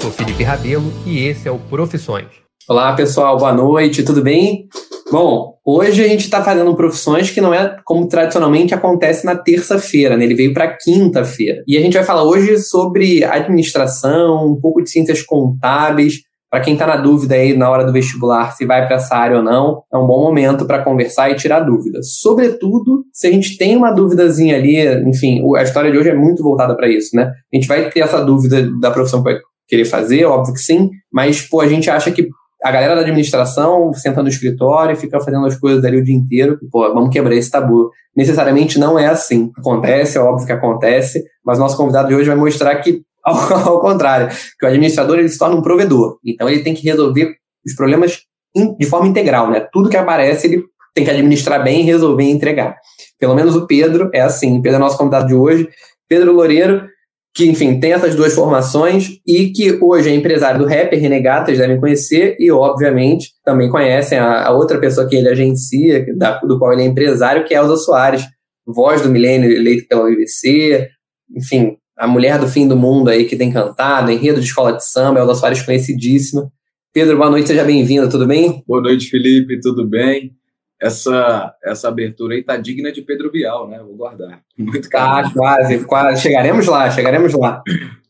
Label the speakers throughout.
Speaker 1: sou Felipe Rabelo e esse é o Profissões.
Speaker 2: Olá, pessoal, boa noite, tudo bem? Bom, hoje a gente está fazendo profissões que não é como tradicionalmente acontece na terça-feira, né? Ele veio para quinta-feira. E a gente vai falar hoje sobre administração, um pouco de ciências contábeis, para quem está na dúvida aí na hora do vestibular se vai para essa área ou não, é um bom momento para conversar e tirar dúvidas. Sobretudo, se a gente tem uma dúvidazinha ali, enfim, a história de hoje é muito voltada para isso, né? A gente vai ter essa dúvida da profissão querer fazer, óbvio que sim, mas pô, a gente acha que a galera da administração senta no escritório e fica fazendo as coisas ali o dia inteiro. Pô, vamos quebrar esse tabu. Necessariamente não é assim. Acontece, é óbvio que acontece, mas nosso convidado de hoje vai mostrar que ao, ao contrário, que o administrador ele se torna um provedor. Então ele tem que resolver os problemas in, de forma integral, né? Tudo que aparece ele tem que administrar bem, resolver e entregar. Pelo menos o Pedro é assim. O Pedro é nosso convidado de hoje. Pedro Loureiro, que, enfim, tem essas duas formações e que hoje é empresário do Rapper Renegatas, devem conhecer, e, obviamente, também conhecem a, a outra pessoa que ele agencia, da, do qual ele é empresário, que é Elza Soares, voz do milênio eleito pela UVC, enfim, a mulher do fim do mundo aí que tem cantado, enredo de escola de samba, Elda Soares conhecidíssima. Pedro, boa noite, seja bem-vindo, tudo bem?
Speaker 3: Boa noite, Felipe, tudo bem? Essa, essa abertura aí tá digna de Pedro Bial, né? Vou guardar.
Speaker 2: Muito caro. Tá, quase, quase. Chegaremos lá, chegaremos lá.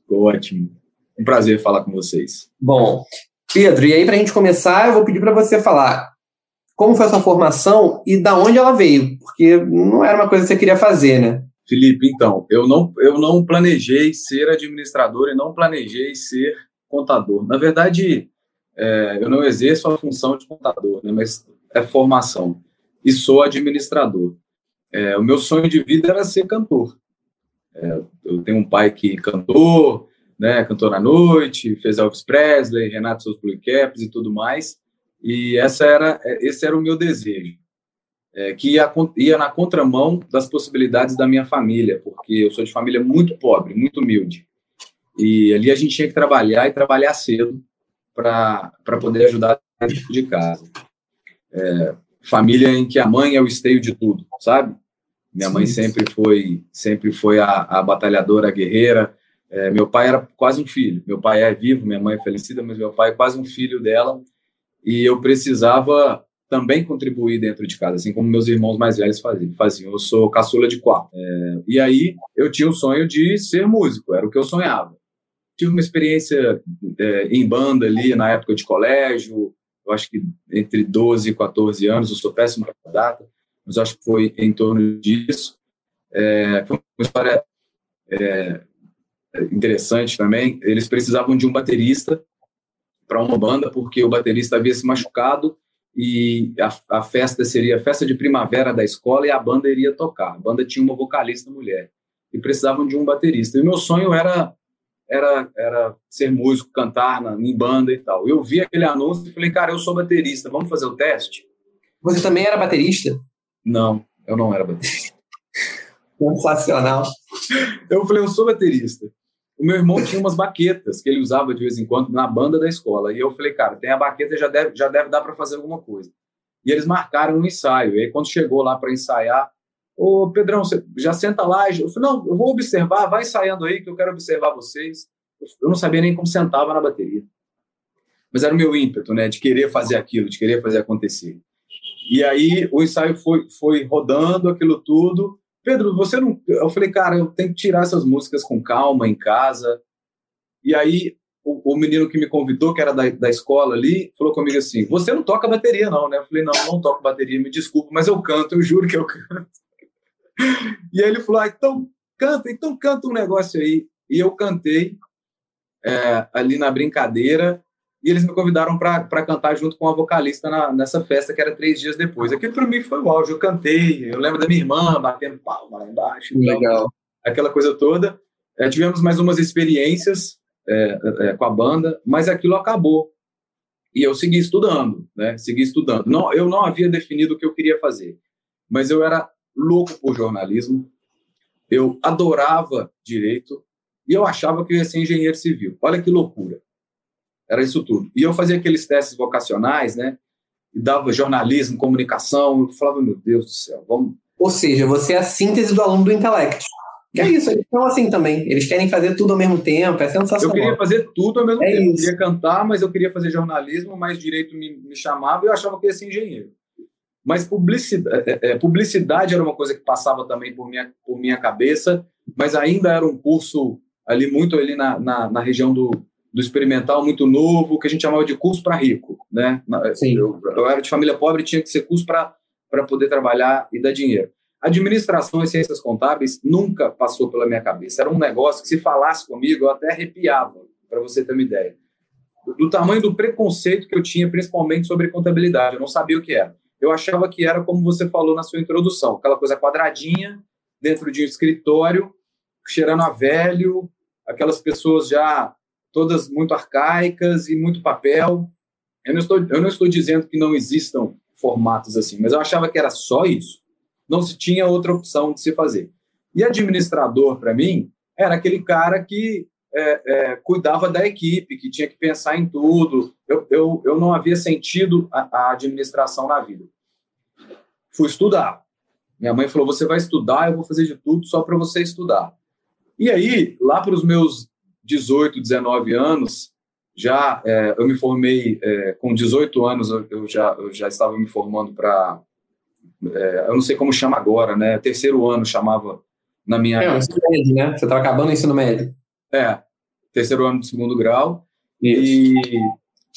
Speaker 3: Ótimo. Um prazer falar com vocês.
Speaker 2: Bom, Pedro, e aí para a gente começar, eu vou pedir para você falar como foi a sua formação e da onde ela veio, porque não era uma coisa que você queria fazer, né?
Speaker 3: Felipe, então, eu não, eu não planejei ser administrador e não planejei ser contador. Na verdade, é, eu não exerço a função de contador, né, mas é formação. E sou administrador. É, o meu sonho de vida era ser cantor. É, eu tenho um pai que cantou, né, cantou na noite, fez Elvis Presley, Renato Seus Blue Caps e tudo mais. E essa era, esse era o meu desejo é, que ia, ia na contramão das possibilidades da minha família, porque eu sou de família muito pobre, muito humilde. E ali a gente tinha que trabalhar e trabalhar cedo para poder ajudar dentro de casa. É, família em que a mãe é o esteio de tudo, sabe? Minha mãe sempre foi sempre foi a, a batalhadora, a guerreira. É, meu pai era quase um filho. Meu pai é vivo, minha mãe é falecida, mas meu pai é quase um filho dela. E eu precisava também contribuir dentro de casa, assim como meus irmãos mais velhos faziam. faziam. Eu sou caçula de quatro. É, e aí eu tinha o sonho de ser músico, era o que eu sonhava. Tive uma experiência é, em banda ali na época de colégio, eu acho que entre 12 e 14 anos, eu sou péssimo para data, mas acho que foi em torno disso. É, foi uma história é, interessante também. Eles precisavam de um baterista para uma banda, porque o baterista havia se machucado e a, a, festa seria a festa de primavera da escola e a banda iria tocar. A banda tinha uma vocalista mulher e precisavam de um baterista. E meu sonho era era era ser músico, cantar na, em banda e tal. Eu vi aquele anúncio e falei, cara, eu sou baterista, vamos fazer o teste?
Speaker 2: Você também era baterista?
Speaker 3: Não, eu não era baterista.
Speaker 2: Sensacional.
Speaker 3: Eu falei, eu sou baterista. O meu irmão tinha umas baquetas que ele usava de vez em quando na banda da escola. E eu falei, cara, tem a baqueta, já deve, já deve dar para fazer alguma coisa. E eles marcaram um ensaio. E aí, quando chegou lá para ensaiar, ô Pedrão, você já senta lá. Eu falei, não, eu vou observar, vai ensaiando aí, que eu quero observar vocês. Eu não sabia nem como sentava na bateria. Mas era o meu ímpeto, né, de querer fazer aquilo, de querer fazer acontecer. E aí o ensaio foi, foi rodando aquilo tudo. Pedro, você não. Eu falei, cara, eu tenho que tirar essas músicas com calma em casa. E aí, o, o menino que me convidou, que era da, da escola ali, falou comigo assim: Você não toca bateria, não, né? Eu falei: Não, não toco bateria, me desculpa, mas eu canto, eu juro que eu canto. E aí ele falou: ah, Então canta, então canta um negócio aí. E eu cantei é, ali na brincadeira e eles me convidaram para cantar junto com a vocalista na, nessa festa que era três dias depois. Aquilo para mim foi o auge. Eu cantei, eu lembro da minha irmã batendo palma lá embaixo.
Speaker 2: Legal.
Speaker 3: aquela coisa toda. É, tivemos mais umas experiências é, é, com a banda, mas aquilo acabou. E eu segui estudando, né? Segui estudando. Não, eu não havia definido o que eu queria fazer, mas eu era louco por jornalismo. Eu adorava direito e eu achava que eu ia ser engenheiro civil. Olha que loucura. Era isso tudo. E eu fazia aqueles testes vocacionais, né? E dava jornalismo, comunicação. Eu falava, meu Deus do céu, vamos.
Speaker 2: Ou seja, você é a síntese do aluno do intelecto. Que é isso, eles são assim também. Eles querem fazer tudo ao mesmo tempo, é sensacional.
Speaker 3: Eu queria fazer tudo ao mesmo é tempo. Isso. Eu queria cantar, mas eu queria fazer jornalismo, mas direito me, me chamava e eu achava que ia ser engenheiro. Mas publicidade, é, é, publicidade era uma coisa que passava também por minha, por minha cabeça, mas ainda era um curso ali muito ali na, na, na região do, do experimental, muito novo, que a gente chamava de curso para rico. Né?
Speaker 2: Sim.
Speaker 3: Eu, eu era de família pobre, tinha que ser curso para poder trabalhar e dar dinheiro. Administração e ciências contábeis nunca passou pela minha cabeça. Era um negócio que, se falasse comigo, eu até arrepiava, para você ter uma ideia. Do tamanho do preconceito que eu tinha, principalmente sobre contabilidade. Eu não sabia o que era. Eu achava que era como você falou na sua introdução, aquela coisa quadradinha, dentro de um escritório, cheirando a velho, aquelas pessoas já todas muito arcaicas e muito papel. Eu não estou, eu não estou dizendo que não existam formatos assim, mas eu achava que era só isso não se tinha outra opção de se fazer. E administrador, para mim, era aquele cara que é, é, cuidava da equipe, que tinha que pensar em tudo. Eu, eu, eu não havia sentido a, a administração na vida. Fui estudar. Minha mãe falou: você vai estudar, eu vou fazer de tudo só para você estudar. E aí, lá para os meus 18, 19 anos, já é, eu me formei é, com 18 anos, eu já, eu já estava me formando para é, eu não sei como chama agora, né? Terceiro ano chamava na minha.
Speaker 2: É, ensino médio, né? Você estava acabando o ensino médio.
Speaker 3: É, terceiro ano do segundo grau. E,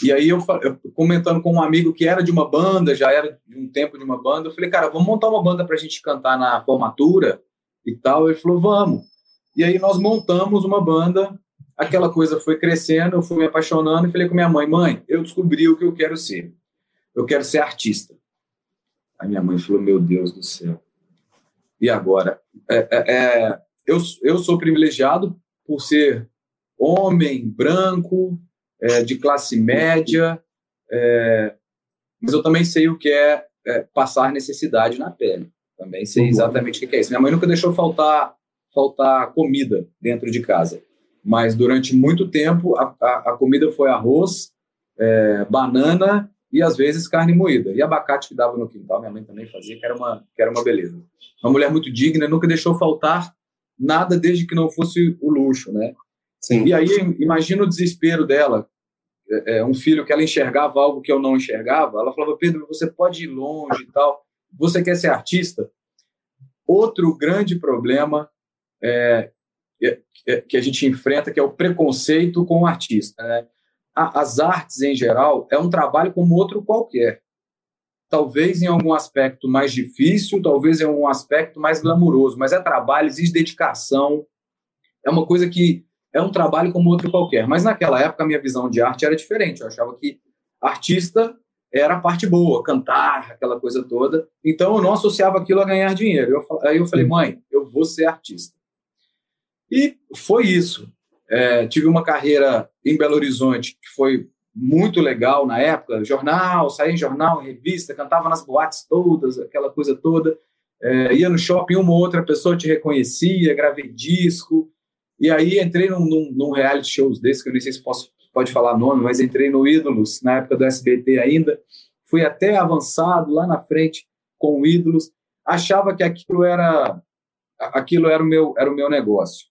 Speaker 3: e aí eu, eu, comentando com um amigo que era de uma banda, já era de um tempo de uma banda, eu falei, cara, vamos montar uma banda para a gente cantar na formatura e tal. Ele falou, vamos. E aí nós montamos uma banda, aquela coisa foi crescendo, eu fui me apaixonando e falei com minha mãe, mãe, eu descobri o que eu quero ser. Eu quero ser artista. A minha mãe falou: Meu Deus do céu. E agora? É, é, é, eu, eu sou privilegiado por ser homem, branco, é, de classe média, é, mas eu também sei o que é, é, passar necessidade na pele. Também sei uhum. exatamente o que é isso. Minha mãe nunca deixou faltar, faltar comida dentro de casa, mas durante muito tempo a, a, a comida foi arroz, banana e às vezes carne moída. E abacate que dava no quintal, minha mãe também fazia, que era uma, que era uma beleza. Uma mulher muito digna, nunca deixou faltar nada desde que não fosse o luxo, né?
Speaker 2: Sim.
Speaker 3: E aí imagina o desespero dela, é, é, um filho que ela enxergava algo que eu não enxergava, ela falava, Pedro, você pode ir longe e tal, você quer ser artista? Outro grande problema é, é, é que a gente enfrenta, que é o preconceito com o artista, né? as artes em geral é um trabalho como outro qualquer. Talvez em algum aspecto mais difícil, talvez em algum aspecto mais glamuroso, mas é trabalho, existe dedicação. É uma coisa que é um trabalho como outro qualquer. Mas naquela época a minha visão de arte era diferente. Eu achava que artista era a parte boa, cantar, aquela coisa toda. Então eu não associava aquilo a ganhar dinheiro. Eu, aí eu falei, mãe, eu vou ser artista. E foi isso. É, tive uma carreira em Belo Horizonte que foi muito legal na época, jornal, saía em jornal, revista, cantava nas boates todas, aquela coisa toda. É, ia no shopping, uma ou outra pessoa te reconhecia, gravei disco. E aí entrei num, num, num reality shows desse, que eu nem sei se posso, pode falar nome, mas entrei no Ídolos, na época do SBT ainda. Fui até avançado lá na frente com o Ídolos. Achava que aquilo era aquilo era o meu, era o meu negócio.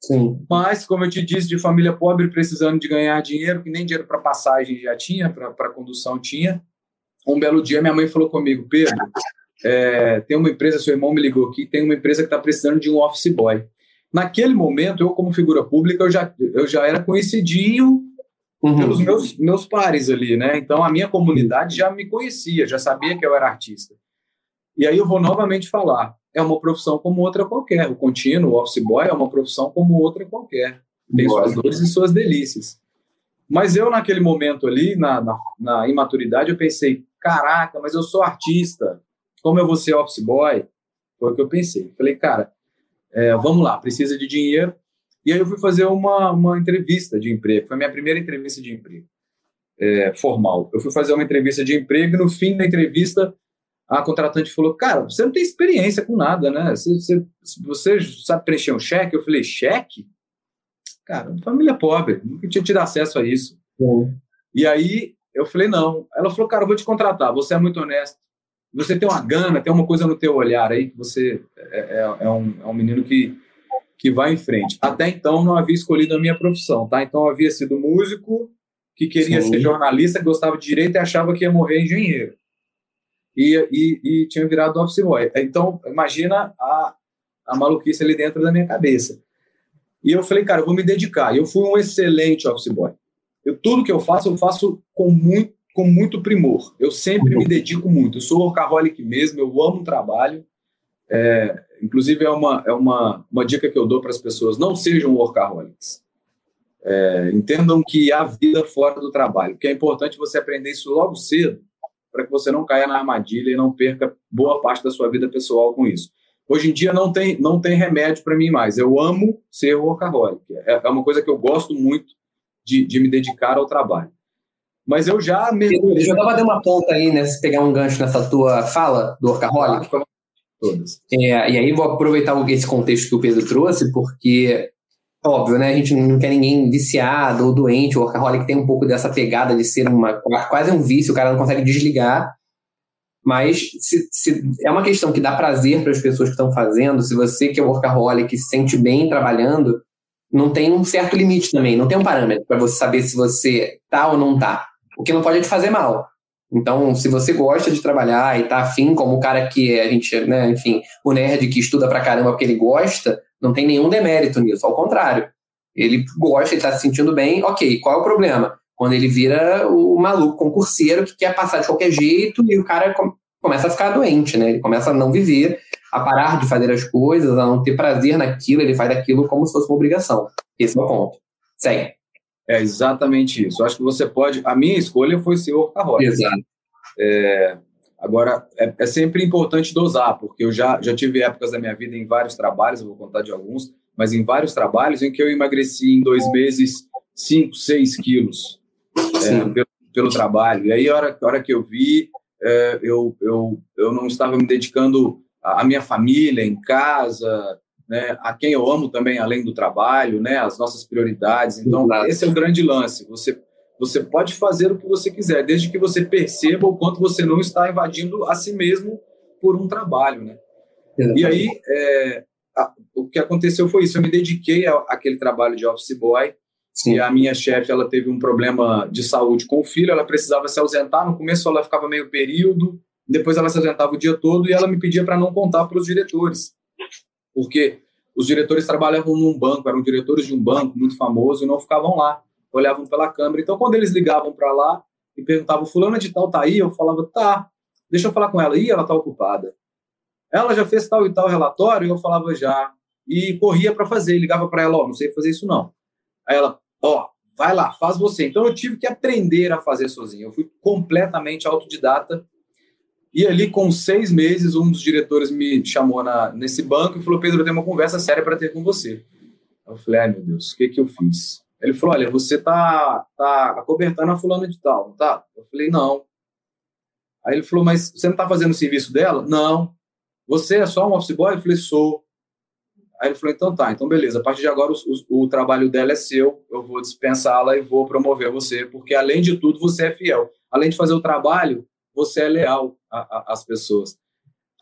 Speaker 2: Sim.
Speaker 3: Mas, como eu te disse, de família pobre, precisando de ganhar dinheiro, que nem dinheiro para passagem já tinha, para condução tinha. Um belo dia, minha mãe falou comigo: Pedro, é, tem uma empresa, seu irmão me ligou aqui, tem uma empresa que está precisando de um office boy. Naquele momento, eu, como figura pública, eu já, eu já era conhecidinho uhum. pelos meus, meus pares ali, né? Então, a minha comunidade já me conhecia, já sabia que eu era artista. E aí eu vou novamente falar é uma profissão como outra qualquer. O contínuo, o office boy, é uma profissão como outra qualquer. Tem Boa. suas dores e suas delícias. Mas eu, naquele momento ali, na, na, na, imaturidade, eu pensei: caraca, mas eu sou artista, como eu vou ser office boy? Foi o que eu pensei. Falei, cara, é, vamos lá, precisa de dinheiro. E aí eu fui fazer uma, uma entrevista de emprego. Foi a minha primeira entrevista de emprego é, formal. Eu fui fazer uma entrevista de emprego e no fim da entrevista a contratante falou, cara, você não tem experiência com nada, né? Você, você, você sabe preencher um cheque? Eu falei, cheque? Cara, família pobre, nunca tinha tido acesso a isso.
Speaker 2: Uhum.
Speaker 3: E aí eu falei, não. Ela falou, cara, eu vou te contratar, você é muito honesto. Você tem uma gana, tem uma coisa no teu olhar aí, que você é, é, é um, é um menino que, que vai em frente. Até então não havia escolhido a minha profissão, tá? Então eu havia sido músico, que queria Sim. ser jornalista, gostava de direito e achava que ia morrer engenheiro. E, e, e tinha virado office boy. Então, imagina a, a maluquice ali dentro da minha cabeça. E eu falei, cara, eu vou me dedicar. E eu fui um excelente office boy. Eu, tudo que eu faço, eu faço com muito, com muito primor. Eu sempre me dedico muito. Eu sou workaholic mesmo, eu amo o trabalho. É, inclusive, é, uma, é uma, uma dica que eu dou para as pessoas: não sejam workaholics. É, entendam que há vida fora do trabalho, que é importante você aprender isso logo cedo, para que você não caia na armadilha e não perca boa parte da sua vida pessoal com isso. Hoje em dia não tem, não tem remédio para mim mais. Eu amo ser workaholic. É, é uma coisa que eu gosto muito de, de me dedicar ao trabalho. Mas eu já.
Speaker 2: Deixa eu dar uma ponta aí, né? Se pegar um gancho nessa tua fala do workaholic. Todas. É, e aí vou aproveitar esse contexto que o Pedro trouxe, porque, óbvio, né? A gente não quer ninguém viciado ou doente. O workaholic tem um pouco dessa pegada de ser uma, quase um vício, o cara não consegue desligar. Mas se, se é uma questão que dá prazer para as pessoas que estão fazendo, se você que é workaholic se sente bem trabalhando, não tem um certo limite também, não tem um parâmetro para você saber se você tá ou não tá. O que não pode é te fazer mal. Então, se você gosta de trabalhar e tá afim, como o cara que a gente, né, enfim, o nerd que estuda pra caramba porque ele gosta, não tem nenhum demérito nisso, ao contrário. Ele gosta, ele tá se sentindo bem, ok, qual é o problema? Quando ele vira o maluco concurseiro que quer passar de qualquer jeito e o cara começa a ficar doente, né? Ele começa a não viver, a parar de fazer as coisas, a não ter prazer naquilo, ele faz aquilo como se fosse uma obrigação. Esse é o ponto. Segue.
Speaker 3: É exatamente isso. Eu acho que você pode. A minha escolha foi ser workaholic.
Speaker 2: Exato.
Speaker 3: É, agora, é, é, sempre importante dosar, porque eu já, já tive épocas da minha vida em vários trabalhos, eu vou contar de alguns, mas em vários trabalhos em que eu emagreci em dois meses 5, 6 quilos é, pelo, pelo, trabalho. E aí, a hora, a hora que eu vi, é, eu, eu, eu não estava me dedicando à minha família, em casa, né, a quem eu amo também, além do trabalho, né, as nossas prioridades. Então, Exato. esse é o grande lance. Você, você pode fazer o que você quiser, desde que você perceba o quanto você não está invadindo a si mesmo por um trabalho. Né? E aí, é, a, o que aconteceu foi isso. Eu me dediquei àquele trabalho de office boy. Sim. E a minha chefe ela teve um problema de saúde com o filho, ela precisava se ausentar. No começo ela ficava meio período, depois ela se ausentava o dia todo e ela me pedia para não contar para os diretores porque os diretores trabalhavam num banco, eram diretores de um banco muito famoso e não ficavam lá, olhavam pela câmera. Então, quando eles ligavam para lá e perguntavam, fulana de tal tá aí? Eu falava, tá, deixa eu falar com ela. Ih, ela tá ocupada. Ela já fez tal e tal relatório? Eu falava, já. E corria para fazer, ligava para ela, ó, oh, não sei fazer isso não. Aí ela, ó, oh, vai lá, faz você. Então, eu tive que aprender a fazer sozinho. Eu fui completamente autodidata e ali, com seis meses, um dos diretores me chamou na, nesse banco e falou: Pedro, eu tenho uma conversa séria para ter com você. Eu falei: ai meu Deus, o que, que eu fiz? Ele falou: olha, você tá, tá acobertando a fulana de tal, não tá? Eu falei: não. Aí ele falou: mas você não está fazendo o serviço dela? Não. Você é só um office boy? Eu falei: sou. Aí ele falou: então tá, então beleza, a partir de agora o, o, o trabalho dela é seu, eu vou dispensá-la e vou promover você, porque além de tudo você é fiel. Além de fazer o trabalho, você é leal às pessoas.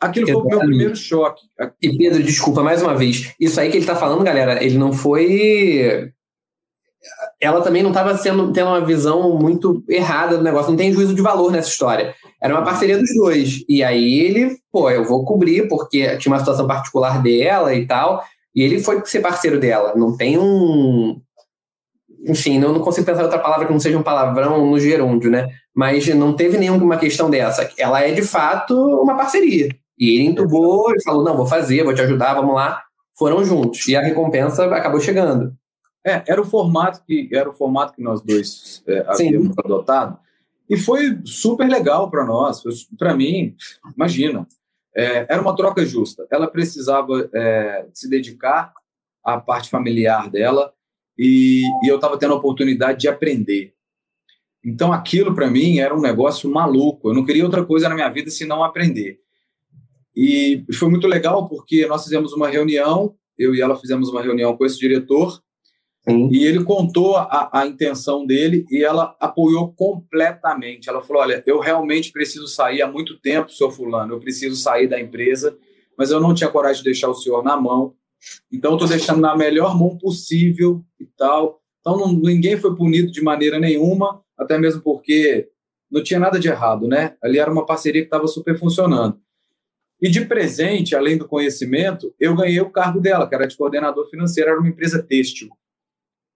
Speaker 3: Aquilo Exatamente. foi o meu primeiro choque.
Speaker 2: E Pedro, desculpa mais uma vez. Isso aí que ele está falando, galera, ele não foi. Ela também não estava tendo uma visão muito errada do negócio. Não tem juízo de valor nessa história. Era uma parceria dos dois. E aí ele, pô, eu vou cobrir, porque tinha uma situação particular dela e tal. E ele foi ser parceiro dela. Não tem um. Enfim, não, não consigo pensar outra palavra que não seja um palavrão no gerúndio, né? mas não teve nenhuma questão dessa. Ela é de fato uma parceria. E ele entubou e falou: não, vou fazer, vou te ajudar, vamos lá. Foram juntos. E a recompensa acabou chegando.
Speaker 3: É, era o formato que era o formato que nós dois é, havíamos adotado. E foi super legal para nós. Para mim, imagina, é, era uma troca justa. Ela precisava é, se dedicar à parte familiar dela e, e eu estava tendo a oportunidade de aprender. Então aquilo para mim era um negócio maluco. Eu não queria outra coisa na minha vida senão aprender. E foi muito legal porque nós fizemos uma reunião, eu e ela fizemos uma reunião com esse diretor, Sim. e ele contou a, a intenção dele e ela apoiou completamente. Ela falou: Olha, eu realmente preciso sair há muito tempo, seu Fulano, eu preciso sair da empresa, mas eu não tinha coragem de deixar o senhor na mão. Então, estou deixando na melhor mão possível e tal. Então, não, ninguém foi punido de maneira nenhuma, até mesmo porque não tinha nada de errado, né? Ali era uma parceria que estava super funcionando. E de presente, além do conhecimento, eu ganhei o cargo dela, que era de coordenador financeiro, era uma empresa têxtil.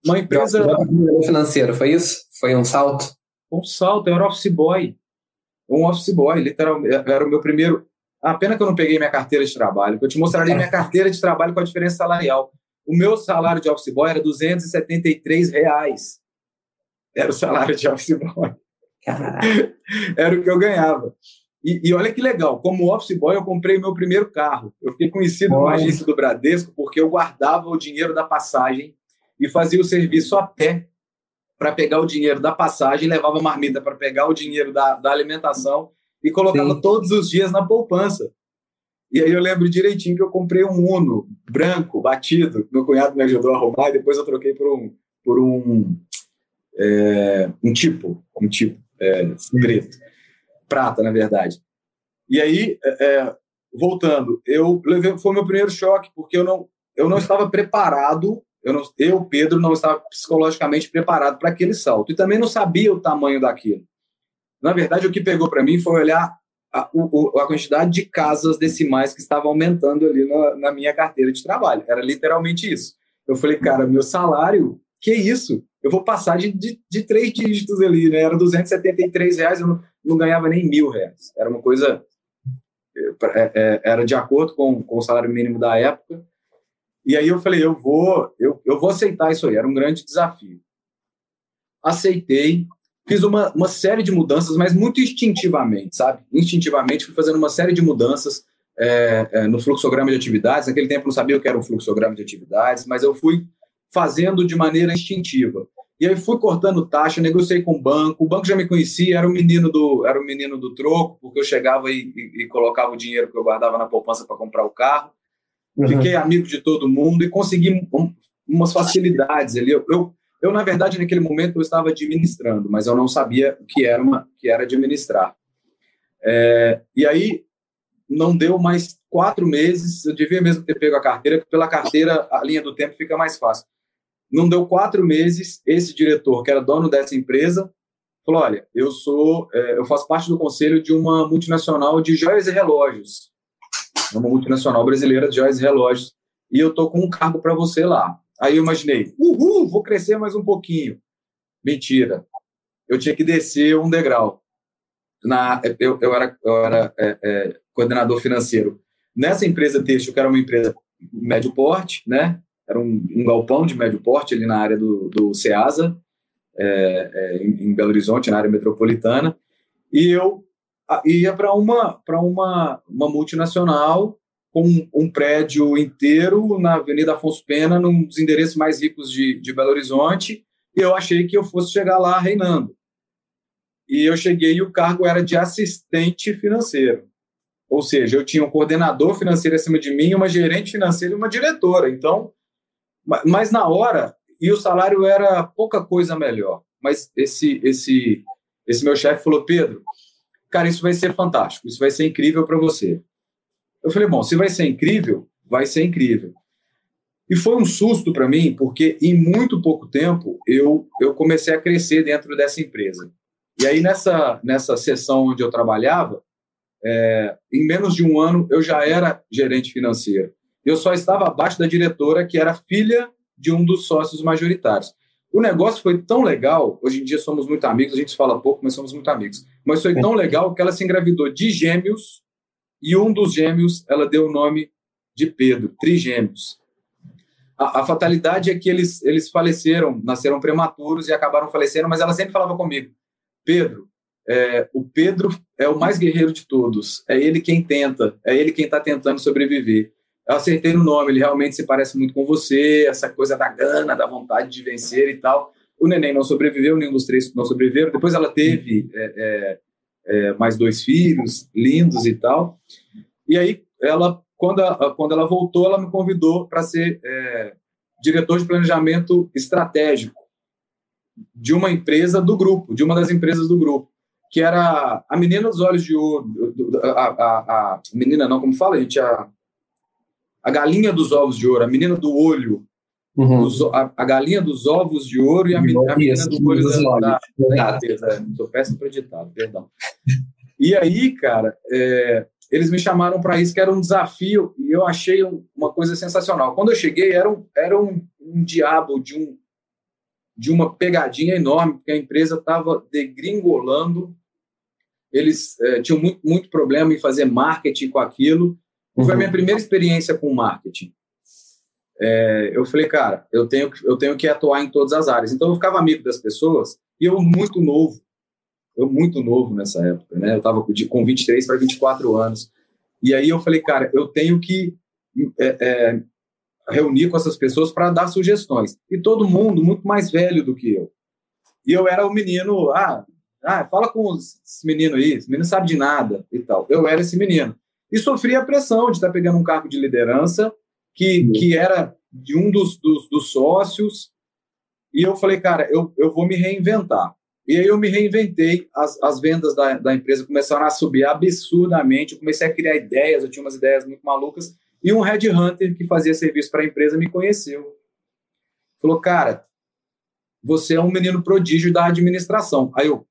Speaker 2: Uma empresa. Financeiro, foi isso? Foi um salto?
Speaker 3: Um salto, eu era office boy. Um office boy, literalmente. Era o meu primeiro. A pena que eu não peguei minha carteira de trabalho, que eu te mostraria minha carteira de trabalho com a diferença salarial. O meu salário de office boy era 273 reais. Era o salário de office boy. Era o que eu ganhava. E, e, olha que legal, como office boy eu comprei meu primeiro carro. Eu fiquei conhecido no agência do Bradesco porque eu guardava o dinheiro da passagem e fazia o serviço a pé para pegar o dinheiro da passagem, levava marmita para pegar o dinheiro da, da alimentação e colocava Sim. todos os dias na poupança. E aí eu lembro direitinho que eu comprei um Uno branco, batido, meu cunhado me ajudou a arrumar e depois eu troquei por um por um é, um tipo, um tipo é, preto, prata na verdade. E aí é, é, voltando, eu levei foi meu primeiro choque porque eu não eu não estava preparado eu, não, eu, Pedro, não estava psicologicamente preparado para aquele salto e também não sabia o tamanho daquilo. Na verdade, o que pegou para mim foi olhar a, o, a, quantidade de casas decimais que estavam aumentando ali na, na, minha carteira de trabalho. Era literalmente isso. Eu falei, cara, meu salário, que isso? Eu vou passar de, de, de três dígitos ali, né? Era 273 reais, eu não, não ganhava nem mil reais. Era uma coisa. É, é, era de acordo com, com o salário mínimo da época e aí eu falei, eu vou, eu, eu vou aceitar isso aí, era um grande desafio. Aceitei, fiz uma, uma série de mudanças, mas muito instintivamente, sabe? Instintivamente fui fazendo uma série de mudanças é, é, no fluxograma de atividades. Naquele tempo não sabia o que era um fluxograma de atividades, mas eu fui fazendo de maneira instintiva. E aí fui cortando taxa, negociei com o banco. O banco já me conhecia, era o menino do, era o menino do troco, porque eu chegava e, e, e colocava o dinheiro que eu guardava na poupança para comprar o carro. Uhum. Fiquei amigo de todo mundo e consegui um, umas facilidades ali. Eu, eu, eu, na verdade, naquele momento eu estava administrando, mas eu não sabia o que era, uma, que era administrar. É, e aí não deu mais quatro meses, eu devia mesmo ter pego a carteira, pela carteira a linha do tempo fica mais fácil. Não deu quatro meses, esse diretor, que era dono dessa empresa, falou: Olha, eu sou, é, eu faço parte do conselho de uma multinacional de joias e relógios é uma multinacional brasileira de joias e relógios, e eu tô com um cargo para você lá. Aí eu imaginei, uhul, vou crescer mais um pouquinho. Mentira. Eu tinha que descer um degrau. Na, eu, eu era, eu era é, é, coordenador financeiro. Nessa empresa têxtil, que era uma empresa médio porte, né? Era um, um galpão de médio porte ali na área do, do Ceasa, é, é em Belo Horizonte, na área metropolitana. E eu ia para uma, uma, uma multinacional com um prédio inteiro na Avenida Afonso Pena, num dos endereços mais ricos de, de Belo Horizonte, e eu achei que eu fosse chegar lá reinando. E eu cheguei e o cargo era de assistente financeiro. Ou seja, eu tinha um coordenador financeiro acima de mim, uma gerente financeira e uma diretora. Então, mas na hora, e o salário era pouca coisa melhor. Mas esse, esse, esse meu chefe falou: Pedro, cara, isso vai ser fantástico, isso vai ser incrível para você. Eu falei, bom, se vai ser incrível, vai ser incrível. E foi um susto para mim, porque em muito pouco tempo eu, eu comecei a crescer dentro dessa empresa. E aí, nessa, nessa sessão onde eu trabalhava, é, em menos de um ano eu já era gerente financeiro. Eu só estava abaixo da diretora, que era filha de um dos sócios majoritários. O negócio foi tão legal, hoje em dia somos muito amigos, a gente fala pouco, mas somos muito amigos. Mas foi tão legal que ela se engravidou de gêmeos e um dos gêmeos ela deu o nome de Pedro, trigêmeos. A, a fatalidade é que eles, eles faleceram, nasceram prematuros e acabaram falecendo, mas ela sempre falava comigo: Pedro, é, o Pedro é o mais guerreiro de todos, é ele quem tenta, é ele quem está tentando sobreviver eu acertei no nome, ele realmente se parece muito com você, essa coisa da gana, da vontade de vencer e tal. O neném não sobreviveu, nenhum dos três não sobreviveram. Depois ela teve é, é, é, mais dois filhos, lindos e tal. E aí, ela, quando, a, quando ela voltou, ela me convidou para ser é, diretor de planejamento estratégico de uma empresa do grupo, de uma das empresas do grupo, que era a menina dos olhos de ouro, a, a, a menina não, como fala, a gente, a a galinha dos ovos de ouro, a menina do olho, uhum. os, a, a, galinha dos ovos de ouro e a, a menina do olho da, da, da Estou péssimo para ditado, perdão. E aí, cara, é, eles me chamaram para isso, que era um desafio, e eu achei uma coisa sensacional. Quando eu cheguei, era um, era um, um diabo de, um, de uma pegadinha enorme, porque a empresa estava degringolando, eles é, tinham muito, muito problema em fazer marketing com aquilo, Uhum. Foi a minha primeira experiência com marketing. É, eu falei, cara, eu tenho, eu tenho que atuar em todas as áreas. Então eu ficava amigo das pessoas e eu muito novo, eu muito novo nessa época, né? Eu estava com 23 para 24 anos. E aí eu falei, cara, eu tenho que é, é, reunir com essas pessoas para dar sugestões. E todo mundo muito mais velho do que eu. E eu era o menino, ah, ah fala com esse menino aí, esse menino sabe de nada e tal. Eu era esse menino e sofria a pressão de estar pegando um cargo de liderança que, que era de um dos, dos, dos, sócios. E eu falei, cara, eu, eu vou me reinventar. E aí eu me reinventei, as, as vendas da, da empresa começaram a subir absurdamente, eu comecei a criar ideias, eu tinha umas ideias muito malucas, e um headhunter que fazia serviço para a empresa me conheceu. Falou, cara, você é um menino prodígio da administração. Aí eu,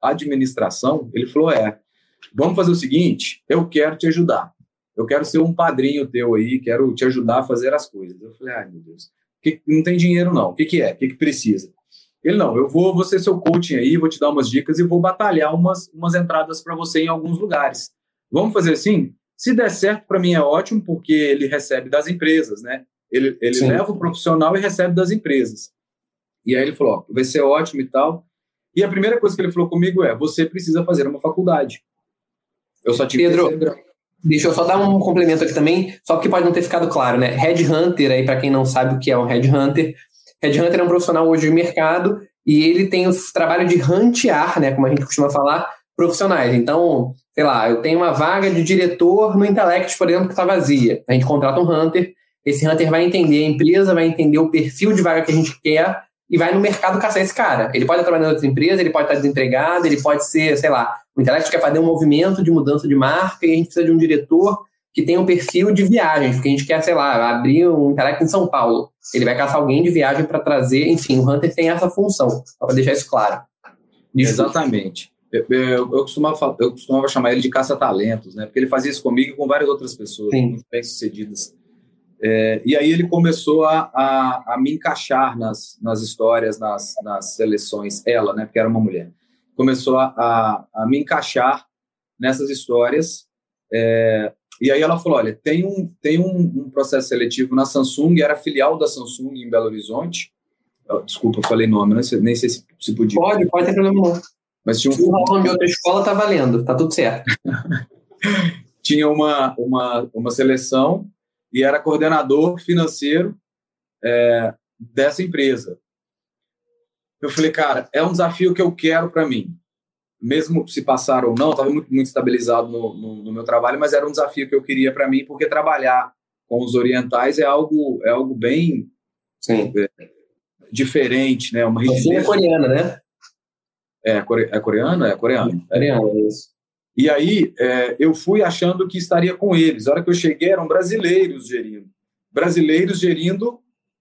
Speaker 3: administração? Ele falou, é vamos fazer o seguinte, eu quero te ajudar. Eu quero ser um padrinho teu aí, quero te ajudar a fazer as coisas. Eu falei, ai meu Deus, que, não tem dinheiro não, o que, que é? O que, que precisa? Ele, não, eu vou, vou ser seu coaching aí, vou te dar umas dicas e vou batalhar umas, umas entradas para você em alguns lugares. Vamos fazer assim? Se der certo, para mim é ótimo, porque ele recebe das empresas, né? Ele, ele leva o profissional e recebe das empresas. E aí ele falou, ó, vai ser ótimo e tal. E a primeira coisa que ele falou comigo é, você precisa fazer uma faculdade.
Speaker 2: Eu só tive Pedro, deixa eu só dar um complemento aqui também, só que pode não ter ficado claro, né? Headhunter, aí para quem não sabe o que é um Headhunter, Headhunter é um profissional hoje de mercado e ele tem o trabalho de rantear, né, como a gente costuma falar, profissionais. Então, sei lá, eu tenho uma vaga de diretor no Intellect, por exemplo, que está vazia. A gente contrata um Hunter, esse Hunter vai entender a empresa, vai entender o perfil de vaga que a gente quer e vai no mercado caçar esse cara. Ele pode estar trabalhando em outra empresa, ele pode estar desempregado, ele pode ser, sei lá, o Intellect quer fazer um movimento de mudança de marca e a gente precisa de um diretor que tenha um perfil de viagens, porque a gente quer, sei lá, abrir um Intellect em São Paulo. Ele vai caçar alguém de viagem para trazer, enfim, o Hunter tem essa função, para deixar isso claro.
Speaker 3: Exatamente. Eu, eu, eu, costumava, eu costumava chamar ele de caça-talentos, né? Porque ele fazia isso comigo e com várias outras pessoas Sim. muito bem-sucedidas. É, e aí ele começou a, a, a, me encaixar nas, nas histórias, nas, nas seleções, ela, né? Porque era uma mulher começou a, a, a me encaixar nessas histórias. É, e aí ela falou: olha, tem um, tem um, um, processo seletivo na Samsung, era filial da Samsung em Belo Horizonte. Desculpa, eu falei nome, nem sei, nem sei se, se podia.
Speaker 2: Pode, pode ter problema não. Mas tinha um... O nome de outra escola tá valendo, tá tudo certo.
Speaker 3: tinha uma, uma, uma seleção e era coordenador financeiro é, dessa empresa. Eu falei, cara, é um desafio que eu quero para mim. Mesmo se passar ou não, estava muito, muito estabilizado no, no, no, meu trabalho, mas era um desafio que eu queria para mim, porque trabalhar com os orientais é algo, é algo bem
Speaker 2: Sim.
Speaker 3: É, diferente, né? Uma
Speaker 2: rigidez. é coreana, né?
Speaker 3: É, é coreano? É coreano.
Speaker 2: É coreano, é isso.
Speaker 3: E aí, é, eu fui achando que estaria com eles. A hora que eu cheguei, eram brasileiros gerindo. Brasileiros gerindo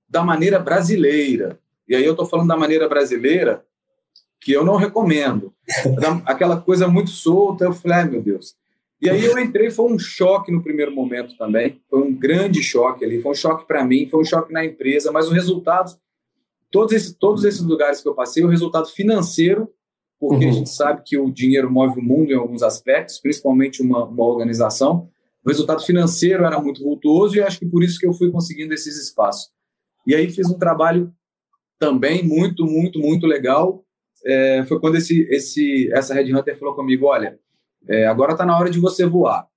Speaker 3: da maneira brasileira. E aí eu estou falando da maneira brasileira, que eu não recomendo. Aquela coisa muito solta, eu falei, ai meu Deus. E aí eu entrei, foi um choque no primeiro momento também, foi um grande choque ali, foi um choque para mim, foi um choque na empresa, mas o resultado, todos esses, todos esses lugares que eu passei, o resultado financeiro, porque uhum. a gente sabe que o dinheiro move o mundo em alguns aspectos, principalmente uma, uma organização, o resultado financeiro era muito vultuoso e acho que por isso que eu fui conseguindo esses espaços. E aí fiz um trabalho também muito, muito, muito legal é, foi quando esse, esse, essa Red Hunter falou comigo: olha, é, agora está na hora de você voar.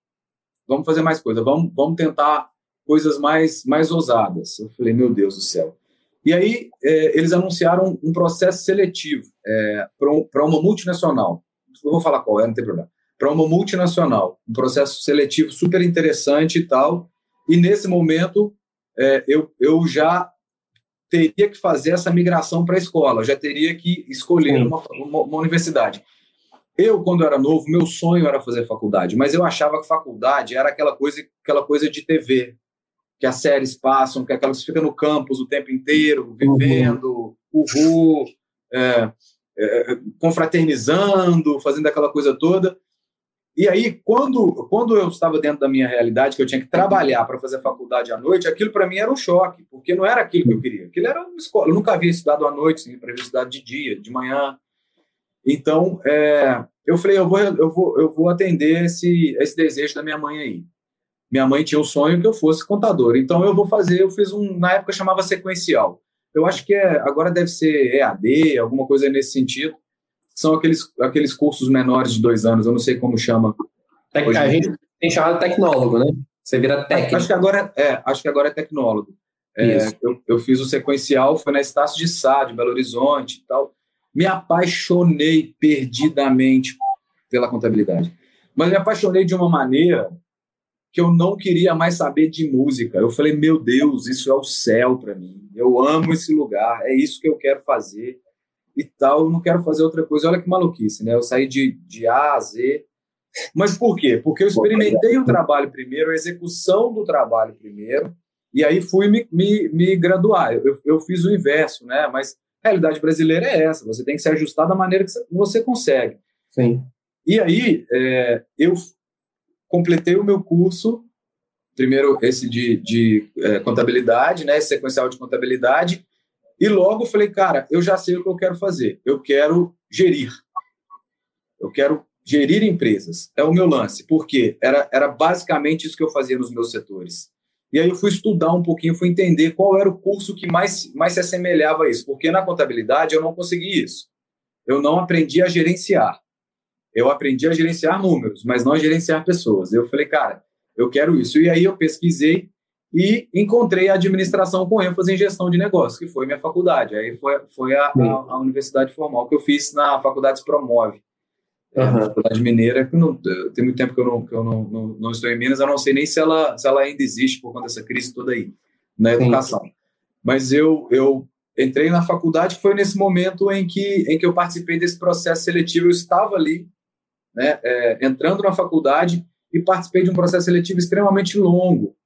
Speaker 3: Vamos fazer mais coisa, vamos, vamos tentar coisas mais, mais ousadas. Eu falei: meu Deus do céu. E aí é, eles anunciaram um processo seletivo é, para uma multinacional. Eu vou falar qual é, não tem problema. Para uma multinacional, um processo seletivo super interessante e tal. E nesse momento é, eu, eu já teria que fazer essa migração para a escola, já teria que escolher uma, uma, uma, universidade. Eu, quando era novo, meu sonho era fazer faculdade, mas eu achava que faculdade era aquela coisa, aquela coisa de TV. Que as séries passam, que é aquela que fica no campus o tempo inteiro, vivendo, uhul, é, é, confraternizando, fazendo aquela coisa toda. E aí, quando, quando eu estava dentro da minha realidade, que eu tinha que trabalhar para fazer faculdade à noite, aquilo para mim era um choque, porque não era aquilo que eu queria. Aquilo era uma escola. Eu nunca havia estudado à noite, sempre havia estudado de dia, de manhã. Então, é, eu falei, eu vou, eu vou, eu vou atender esse, esse desejo da minha mãe aí. Minha mãe tinha o sonho que eu fosse contador. Então, eu vou fazer, eu fiz um, na época chamava sequencial. Eu acho que é, agora deve ser EAD, alguma coisa nesse sentido são aqueles, aqueles cursos menores de dois anos, eu não sei como chama.
Speaker 2: Tec a gente tem chamado tecnólogo, né? Você vira técnico.
Speaker 3: Acho que agora é, acho que agora é tecnólogo. É, eu, eu, fiz o sequencial, foi na Estácio de Sá, de Belo Horizonte e tal. Me apaixonei perdidamente pela contabilidade. Mas me apaixonei de uma maneira que eu não queria mais saber de música. Eu falei, meu Deus, isso é o céu para mim. Eu amo esse lugar, é isso que eu quero fazer e tal, eu não quero fazer outra coisa. Olha que maluquice, né? Eu saí de, de A a Z. Mas por quê? Porque eu experimentei o trabalho primeiro, a execução do trabalho primeiro, e aí fui me, me, me graduar. Eu, eu fiz o inverso, né? Mas a realidade brasileira é essa, você tem que se ajustar da maneira que você consegue.
Speaker 2: Sim.
Speaker 3: E aí, é, eu completei o meu curso, primeiro esse de, de é, contabilidade, né, sequencial de contabilidade, e logo falei, cara, eu já sei o que eu quero fazer. Eu quero gerir. Eu quero gerir empresas. É o meu lance. Porque era, era basicamente isso que eu fazia nos meus setores. E aí eu fui estudar um pouquinho, fui entender qual era o curso que mais, mais se assemelhava a isso. Porque na contabilidade eu não consegui isso. Eu não aprendi a gerenciar. Eu aprendi a gerenciar números, mas não a gerenciar pessoas. Eu falei, cara, eu quero isso. E aí eu pesquisei e encontrei a administração com ênfase em gestão de negócios, que foi minha faculdade. Aí foi, foi a, a, a universidade formal que eu fiz na Faculdade Promove. É, uhum. Faculdade Mineira, que não, tem muito tempo que eu, não, que eu não, não, não, estou em Minas, eu não sei nem se ela, se ela ainda existe por conta dessa crise toda aí, na educação. Sim. Mas eu, eu entrei na faculdade, que foi nesse momento em que, em que eu participei desse processo seletivo, eu estava ali, né, é, entrando na faculdade e participei de um processo seletivo extremamente longo,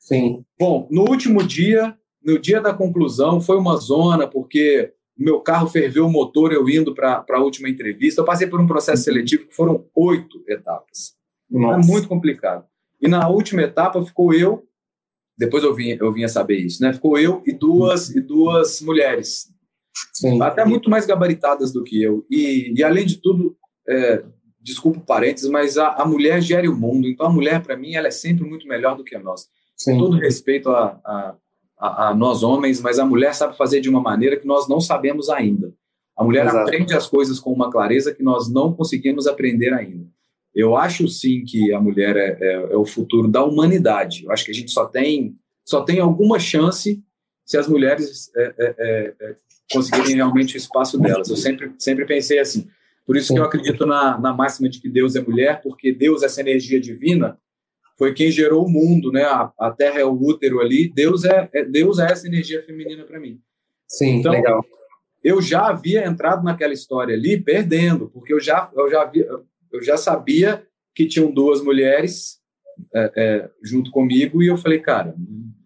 Speaker 2: Sim.
Speaker 3: Bom, no último dia, no dia da conclusão, foi uma zona, porque meu carro ferveu o motor eu indo para a última entrevista. Eu passei por um processo seletivo que foram oito etapas. Nossa. É muito complicado. E na última etapa ficou eu, depois eu vim, eu vim a saber isso, né? Ficou eu e duas, e duas mulheres. Sim. Até muito mais gabaritadas do que eu. E, e além de tudo, é, desculpa o parênteses, mas a, a mulher gere o mundo. Então a mulher, para mim, ela é sempre muito melhor do que nossa. Sim. todo respeito a, a, a, a, nós homens, mas a mulher sabe fazer de uma maneira que nós não sabemos ainda. A mulher Exato. aprende as coisas com uma clareza que nós não conseguimos aprender ainda. Eu acho sim que a mulher é, é, é o futuro da humanidade. Eu acho que a gente só tem, só tem alguma chance se as mulheres é, é, é, é conseguirem realmente o espaço delas. Eu sempre, sempre pensei assim. Por isso que eu acredito na, na máxima de que Deus é mulher, porque Deus, essa energia divina, foi quem gerou o mundo, né? A, a Terra é o útero ali. Deus é, é Deus é essa energia feminina para mim.
Speaker 2: Sim, então, legal.
Speaker 3: Eu já havia entrado naquela história ali perdendo, porque eu já eu já havia, eu já sabia que tinham duas mulheres é, é, junto comigo e eu falei, cara,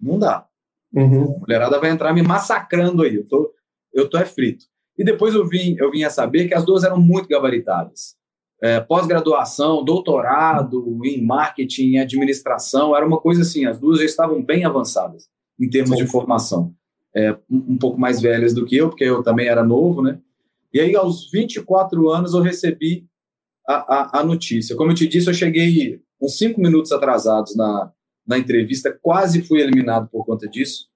Speaker 3: não dá. Uhum. A mulherada vai entrar me massacrando aí. Eu tô eu tô é frito. E depois eu vim eu vim a saber que as duas eram muito gabaritadas é, pós-graduação, doutorado em marketing e administração, era uma coisa assim, as duas já estavam bem avançadas em termos de formação. É, um, um pouco mais velhas do que eu, porque eu também era novo, né? E aí, aos 24 anos, eu recebi a, a, a notícia. Como eu te disse, eu cheguei uns cinco minutos atrasados na, na entrevista, quase fui eliminado por conta disso.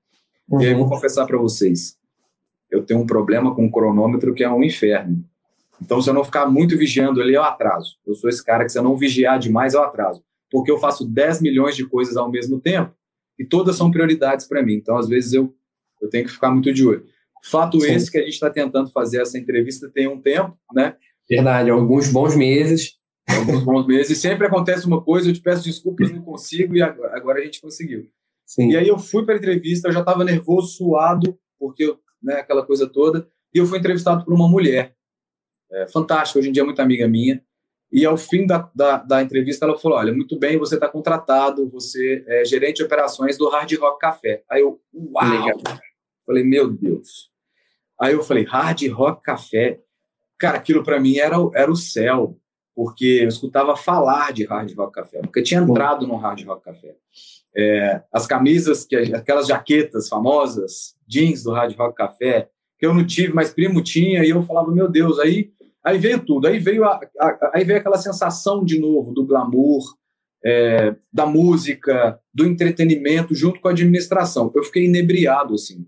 Speaker 3: Uhum. E aí, vou uhum. confessar para vocês, eu tenho um problema com o cronômetro que é um inferno. Então, se eu não ficar muito vigiando ele, eu atraso. Eu sou esse cara que, se eu não vigiar demais, eu atraso. Porque eu faço 10 milhões de coisas ao mesmo tempo e todas são prioridades para mim. Então, às vezes, eu, eu tenho que ficar muito de olho. Fato Sim. esse que a gente está tentando fazer essa entrevista tem um tempo, né?
Speaker 2: Verdade, alguns bons meses.
Speaker 3: Alguns bons meses. E sempre acontece uma coisa, eu te peço desculpas, não consigo, e agora, agora a gente conseguiu. Sim. E aí eu fui para a entrevista, eu já estava nervoso, suado, porque né, aquela coisa toda, e eu fui entrevistado por uma mulher é, fantástica, hoje em dia é muito amiga minha. E ao fim da, da, da entrevista, ela falou: Olha, muito bem, você está contratado, você é gerente de operações do Hard Rock Café. Aí eu, uau! Legal. Falei, meu Deus. Aí eu falei, Hard Rock Café. Cara, aquilo para mim era, era o céu, porque eu escutava falar de Hard Rock Café, porque eu tinha entrado no Hard Rock Café. É, as camisas, que aquelas jaquetas famosas, jeans do Hard Rock Café, que eu não tive, mas primo tinha, e eu falava, meu Deus, aí Aí veio tudo, aí veio, a, a, aí veio aquela sensação de novo do glamour, é, da música, do entretenimento, junto com a administração. Eu fiquei inebriado, assim.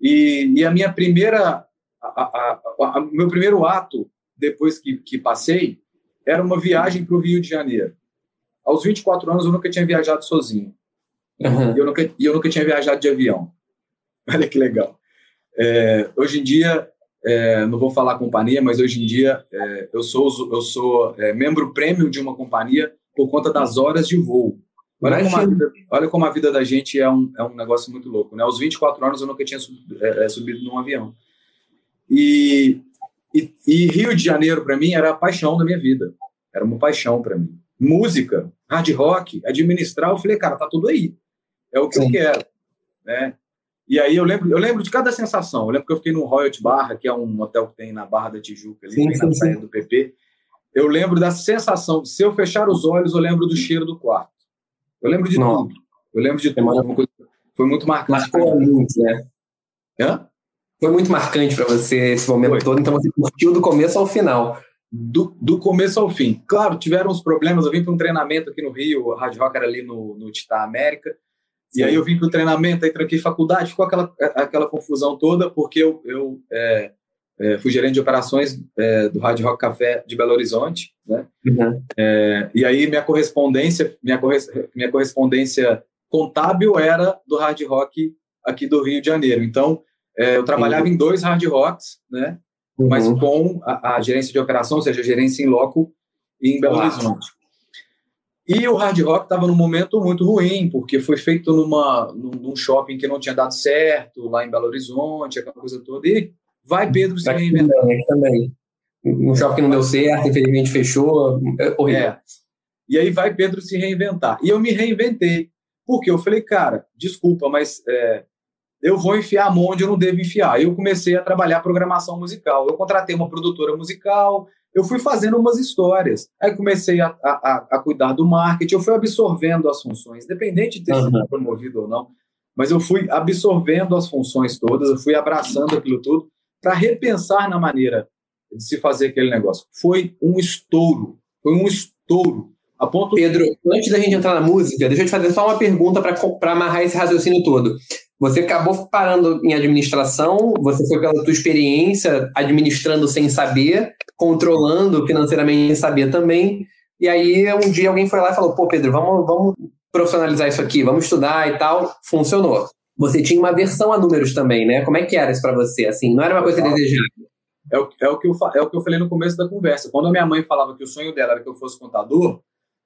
Speaker 3: E, e a minha primeira, a, meu primeiro ato, depois que, que passei, era uma viagem para o Rio de Janeiro. Aos 24 anos, eu nunca tinha viajado sozinho. Uhum. Eu, nunca, eu nunca tinha viajado de avião. Olha que legal. É, hoje em dia, é, não vou falar companhia, mas hoje em dia é, eu sou, eu sou é, membro prêmio de uma companhia por conta das horas de voo. Olha como, a vida, olha como a vida da gente é um, é um negócio muito louco. Né? Aos 24 anos eu nunca tinha subido, é, é, subido num avião. E, e, e Rio de Janeiro, para mim, era a paixão da minha vida. Era uma paixão para mim. Música, hard rock, administrar, eu falei, cara, tá tudo aí. É o que Sim. eu quero. Né? E aí eu lembro, eu lembro de cada sensação. Eu lembro que eu fiquei no Royal Barra, que é um hotel que tem na Barra da Tijuca, ali, sim, sim, na saída do PP. Eu lembro da sensação se eu fechar os olhos, eu lembro do cheiro do quarto. Eu lembro de Não. tudo. Eu lembro de tudo. Coisa, foi muito marcante. Marcou muito, né?
Speaker 2: Hã? Foi muito marcante para você esse momento foi. todo, então você curtiu do começo ao final.
Speaker 3: Do, do começo ao fim. Claro, tiveram uns problemas. Eu vim para um treinamento aqui no Rio, o Rádio Rock era ali no, no Titã América. E aí eu vim para o treinamento, aí tranquei faculdade, ficou aquela, aquela confusão toda, porque eu, eu é, é, fui gerente de operações é, do Rádio Rock Café de Belo Horizonte, né? Uhum. É, e aí minha correspondência, minha, minha correspondência contábil era do Hard Rock aqui do Rio de Janeiro. Então, é, eu trabalhava uhum. em dois Hard Rocks, né? Uhum. Mas com a, a, gerência de operação, ou seja, a gerência em loco em Belo Horizonte. E o hard rock estava num momento muito ruim, porque foi feito numa, num shopping que não tinha dado certo, lá em Belo Horizonte, aquela coisa toda. E vai Pedro se reinventar.
Speaker 2: Também. Um shopping que não deu certo, infelizmente fechou. É horrível. É.
Speaker 3: E aí vai Pedro se reinventar. E eu me reinventei. Porque eu falei, cara, desculpa, mas é, eu vou enfiar a mão onde eu não devo enfiar. Eu comecei a trabalhar programação musical. Eu contratei uma produtora musical, eu fui fazendo umas histórias. Aí comecei a, a, a cuidar do marketing, eu fui absorvendo as funções, independente de ter uhum. sido promovido ou não, mas eu fui absorvendo as funções todas, eu fui abraçando aquilo tudo para repensar na maneira de se fazer aquele negócio. Foi um estouro, foi um estouro. A ponto...
Speaker 2: Pedro, antes da gente entrar na música, deixa eu te fazer só uma pergunta para amarrar esse raciocínio todo. Você acabou parando em administração, você foi pela tua experiência administrando sem saber, controlando financeiramente saber também. E aí um dia alguém foi lá e falou: "Pô, Pedro, vamos, vamos profissionalizar isso aqui, vamos estudar e tal". Funcionou. Você tinha uma versão a números também, né? Como é que era isso para você? Assim, não era uma coisa desejada.
Speaker 3: É o, é, o que eu, é o que eu falei no começo da conversa. Quando a minha mãe falava que o sonho dela era que eu fosse contador,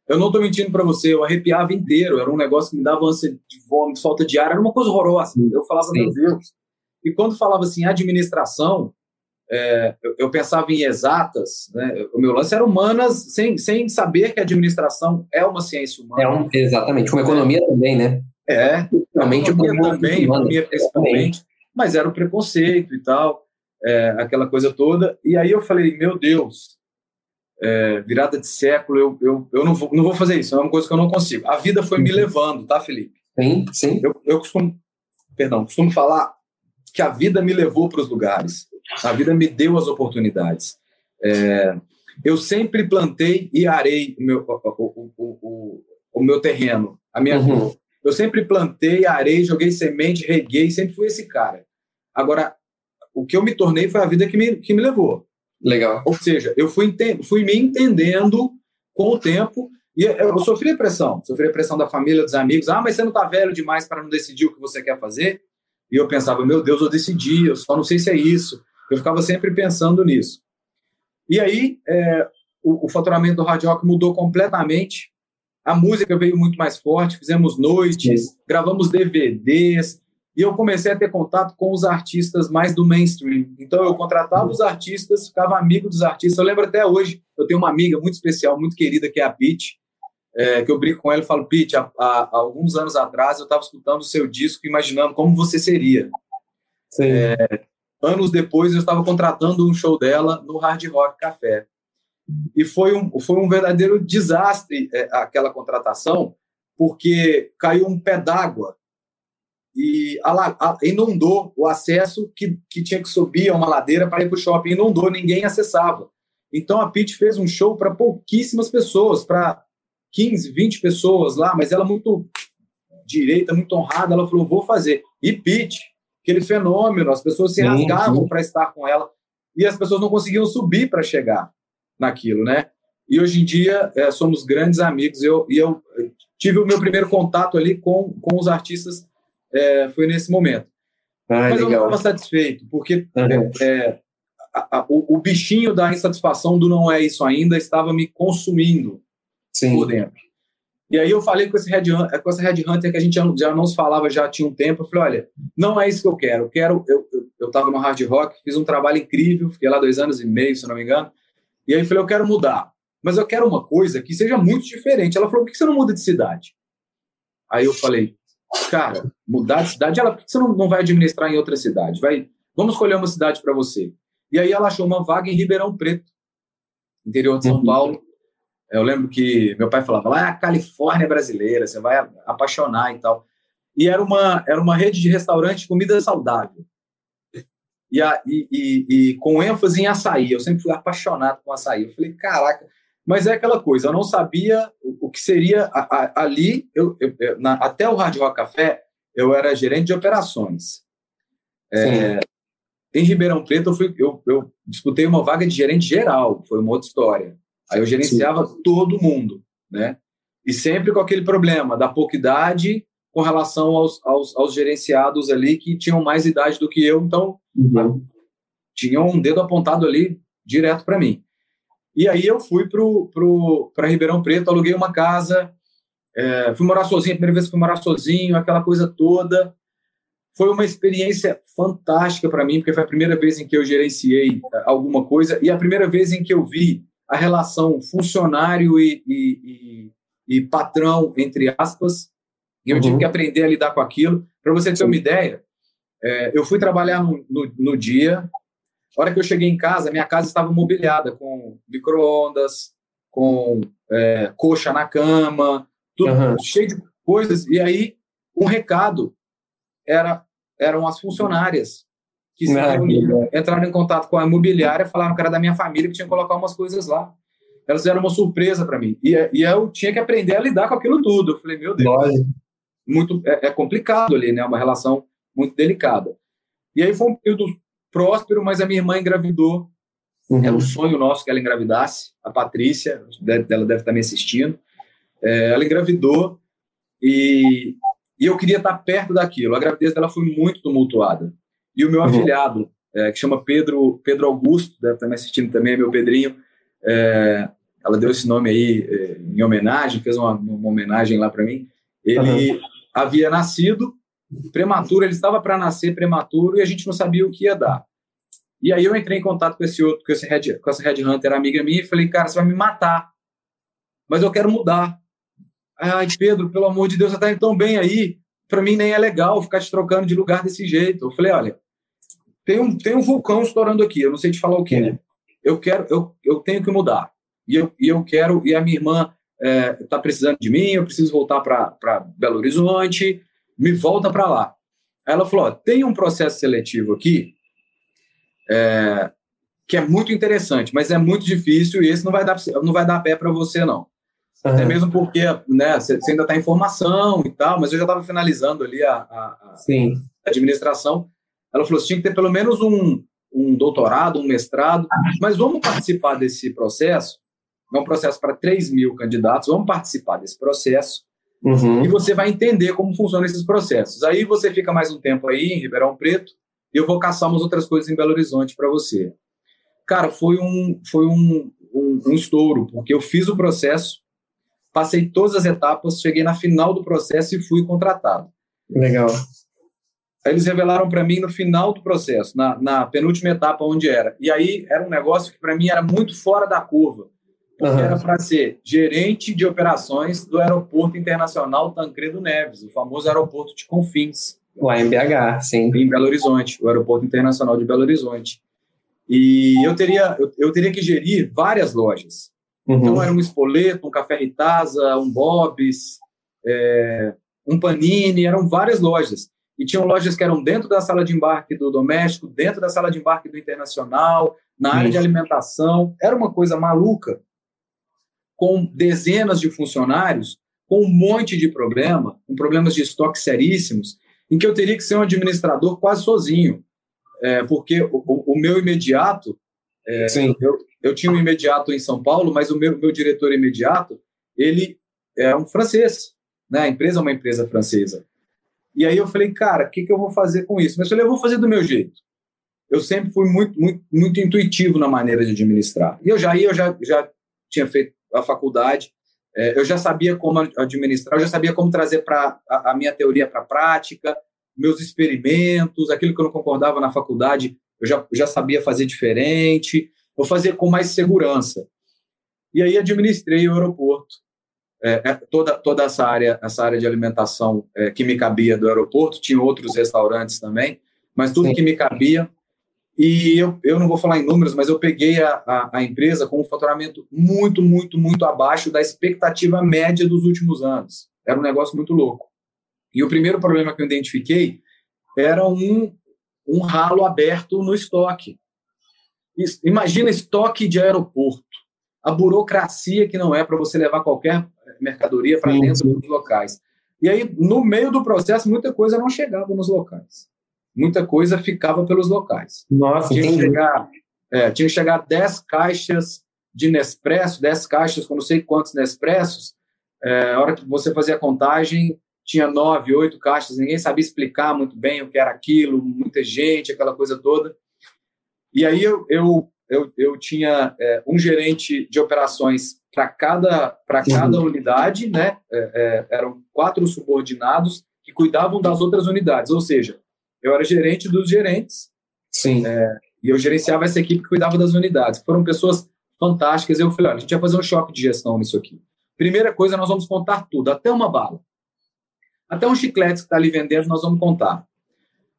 Speaker 3: eu não estou mentindo para você, eu arrepiava inteiro. Era um negócio que me dava ânsia de vômito, falta de ar, era uma coisa horrorosa. Eu falava, Sim. meu Deus. E quando falava assim, administração, é, eu, eu, pensava em exatas, né? o meu lance era humanas, sem, sem saber que a administração é uma ciência humana.
Speaker 2: É um, exatamente, uma economia é. também, né?
Speaker 3: É, realmente economia também, economia principalmente, mas era o preconceito e tal, é, aquela coisa toda. E aí eu falei, meu Deus, é, virada de século, eu, eu, eu não, vou, não vou fazer isso, é uma coisa que eu não consigo. A vida foi me uhum. levando, tá, Felipe?
Speaker 2: Sim, sim.
Speaker 3: Eu, eu costumo, perdão, costumo falar que a vida me levou para os lugares, a vida me deu as oportunidades. É, eu sempre plantei e arei o meu, o, o, o, o meu terreno, a minha uhum. Eu sempre plantei, arei, joguei semente, reguei, sempre fui esse cara. Agora, o que eu me tornei foi a vida que me, que me levou.
Speaker 2: Legal.
Speaker 3: Ou seja, eu fui, fui me entendendo com o tempo e eu sofri pressão. Sofri pressão da família, dos amigos. Ah, mas você não está velho demais para não decidir o que você quer fazer? E eu pensava, meu Deus, eu decidi, eu só não sei se é isso. Eu ficava sempre pensando nisso. E aí, é, o, o, faturamento do Rádio Rock mudou completamente. A música veio muito mais forte, fizemos noites, Sim. gravamos DVDs, e eu comecei a ter contato com os artistas mais do mainstream. Então eu contratava os artistas, ficava amigo dos artistas. Eu lembro até hoje, eu tenho uma amiga muito especial, muito querida, que é a Pete, é, que eu brinco com ela e falo, Pete, há, há, alguns anos atrás eu estava escutando o seu disco, imaginando como você seria. É, anos depois eu estava contratando um show dela no Hard Rock Café. E foi um, foi um verdadeiro desastre é, aquela contratação, porque caiu um pé d'água e inundou o acesso que, que tinha que subir a uma ladeira para ir para o shopping. Inundou, ninguém acessava. Então a Pete fez um show para pouquíssimas pessoas, para 15, 20 pessoas lá, mas ela muito direita, muito honrada, ela falou: vou fazer. E Pete, aquele fenômeno, as pessoas se rasgavam para estar com ela e as pessoas não conseguiam subir para chegar naquilo, né? E hoje em dia é, somos grandes amigos. Eu, e eu tive o meu primeiro contato ali com, com os artistas, é, foi nesse momento. Ah, Mas legal. eu não estava satisfeito, porque uhum. é, a, a, o, o, bichinho da insatisfação do não é isso ainda estava me consumindo Sim. por dentro. E aí eu falei com esse Red, com essa Red Hunter que a gente já, não se falava já tinha um tempo. Eu falei, olha, não é isso que eu quero. Eu quero. Eu, eu, eu no hard rock, fiz um trabalho incrível, fiquei lá dois anos e meio, se não me engano. E aí eu falei, eu quero mudar. Mas eu quero uma coisa que seja muito diferente. Ela falou, por que você não muda de cidade? Aí eu falei, cara, mudar de cidade, ela, por que você não, não vai administrar em outra cidade? Vai, vamos escolher uma cidade para você. E aí ela achou uma vaga em Ribeirão Preto, interior de São uhum. Paulo. Eu lembro que meu pai falava, lá é a Califórnia brasileira, você vai apaixonar e tal. E era uma, era uma rede de restaurante de comida saudável. E, a, e, e, e, com ênfase em açaí. Eu sempre fui apaixonado com açaí. Eu falei, caraca, mas é aquela coisa, eu não sabia o, o que seria a, a, ali. Eu, eu na, até o Hard Rock Café, eu era gerente de operações. É, em Ribeirão Preto, eu, fui, eu, eu disputei uma vaga de gerente geral, foi uma outra história. Aí eu gerenciava Sim. todo mundo, né? E sempre com aquele problema da pouca idade com relação aos, aos, aos gerenciados ali que tinham mais idade do que eu, então uhum. tinham um dedo apontado ali direto para mim. E aí eu fui para pro, pro, Ribeirão Preto, aluguei uma casa, é, fui morar sozinho, a primeira vez que fui morar sozinho, aquela coisa toda. Foi uma experiência fantástica para mim, porque foi a primeira vez em que eu gerenciei é, alguma coisa e a primeira vez em que eu vi a relação funcionário e, e, e, e patrão, entre aspas, e eu uhum. tive que aprender a lidar com aquilo. Para você ter uma ideia, é, eu fui trabalhar no, no, no, dia. A hora que eu cheguei em casa, minha casa estava mobiliada com micro-ondas, com é, coxa na cama, tudo uhum. cheio de coisas. E aí, um recado era, eram as funcionárias que entraram em contato com a imobiliária, falaram que era da minha família, que tinha que colocar umas coisas lá. Elas fizeram uma surpresa para mim. E, e, eu tinha que aprender a lidar com aquilo tudo. Eu falei, meu Deus, muito, é, é, complicado ali, né? Uma relação muito delicada. E aí foi um período próspero, mas a minha irmã engravidou. Uhum. Era um sonho nosso que ela engravidasse. A Patrícia, deve, ela deve estar me assistindo. É, ela engravidou e, e eu queria estar perto daquilo. A gravidez dela foi muito tumultuada. E o meu uhum. afilhado, é, que chama Pedro, Pedro Augusto, deve estar me assistindo também, é meu Pedrinho. É, ela deu esse nome aí é, em homenagem, fez uma, uma homenagem lá para mim. Ele uhum. havia nascido prematuro, ele estava para nascer prematuro e a gente não sabia o que ia dar. E aí eu entrei em contato com esse outro, com, esse com essa Red Hunter, amiga minha, e falei, cara, você vai me matar, mas eu quero mudar. Ai, Pedro, pelo amor de Deus, você está indo tão bem aí, para mim nem é legal ficar te trocando de lugar desse jeito. Eu falei, olha, tem um, tem um vulcão estourando aqui, eu não sei te falar o que é. Eu quero, eu, eu tenho que mudar. E eu, e eu quero, e a minha irmã está é, precisando de mim, eu preciso voltar para Belo Horizonte, me volta para lá. Aí ela falou: ó, tem um processo seletivo aqui é, que é muito interessante, mas é muito difícil e esse não vai dar, não vai dar pé para você, não. Uhum. Até mesmo porque né, você, ainda está em formação e tal, mas eu já estava finalizando ali a, a, a administração. Ela falou: você tinha que ter pelo menos um, um doutorado, um mestrado, mas vamos participar desse processo. É um processo para 3 mil candidatos, vamos participar desse processo uhum. e você vai entender como funcionam esses processos. Aí você fica mais um tempo aí em Ribeirão Preto e eu vou caçar umas outras coisas em Belo Horizonte para você. Cara, foi um, foi um, um, um estouro, porque eu fiz o processo, passei todas as etapas, cheguei na final do processo e fui contratado.
Speaker 2: Legal.
Speaker 3: Eles revelaram para mim no final do processo, na, na, penúltima etapa onde era. E aí era um negócio que para mim era muito fora da curva, porque uhum. era para ser gerente de operações do Aeroporto Internacional Tancredo Neves, o famoso aeroporto de Confins.
Speaker 2: Lá em BH, sim.
Speaker 3: Em Belo Horizonte, o Aeroporto Internacional de Belo Horizonte. E eu teria, eu, eu teria que gerir várias lojas. Uhum. Então era um Espoleto, um Café Ritasa, um Bob's, é, um Panini, eram várias lojas. E tinham lojas que eram dentro da sala de embarque do doméstico, dentro da sala de embarque do internacional, na área de alimentação. Era uma coisa maluca, com dezenas de funcionários, com um monte de problema, com problemas de estoque seríssimos, em que eu teria que ser um administrador quase sozinho. É, porque o, o, meu imediato, é, eu, eu tinha um imediato em São Paulo, mas o meu, meu diretor imediato, ele é um francês, né? A empresa é uma empresa francesa. E aí eu falei, cara, o que, que eu vou fazer com isso? Mas eu falei, eu vou fazer do meu jeito. Eu sempre fui muito, muito, muito intuitivo na maneira de administrar. E eu já ia, eu já, já tinha feito a faculdade, é, eu já sabia como administrar, eu já sabia como trazer para a, a, minha teoria para a prática, meus experimentos, aquilo que eu não concordava na faculdade, eu já, já sabia fazer diferente, eu fazia com mais segurança. E aí administrei o aeroporto é, é, toda, toda essa área, essa área de alimentação é, que me cabia do aeroporto, tinha outros restaurantes também, mas tudo Sim. que me cabia. E eu, eu não vou falar em números, mas eu peguei a, a, a, empresa com um faturamento muito, muito, muito abaixo da expectativa média dos últimos anos. Era um negócio muito louco. E o primeiro problema que eu identifiquei era um, um ralo aberto no estoque. Imagina estoque de aeroporto. A burocracia que não é para você levar qualquer mercadoria para dentro dos locais. E aí, no meio do processo, muita coisa não chegava nos locais. Muita coisa ficava pelos locais.
Speaker 2: Nossa,
Speaker 3: tinha que chegar, é, tinha que chegar 10 caixas de Nespresso, 10 caixas com não sei quantos Nespressos. É, a hora que você fazia a contagem, tinha nove, oito caixas, ninguém sabia explicar muito bem o que era aquilo, muita gente, aquela coisa toda. E aí eu, eu, eu, eu tinha é, um gerente de operações para cada, para cada uhum. unidade, né? É, é, eram quatro subordinados que cuidavam das outras unidades, ou seja, eu era gerente dos gerentes.
Speaker 2: Sim.
Speaker 3: É, e eu gerenciava essa equipe que cuidava das unidades. Foram pessoas fantásticas. Eu falei, olha, a gente vai fazer um choque de gestão nisso aqui. Primeira coisa, nós vamos contar tudo, até uma bala. Até um chiclete que está ali vendendo, nós vamos contar.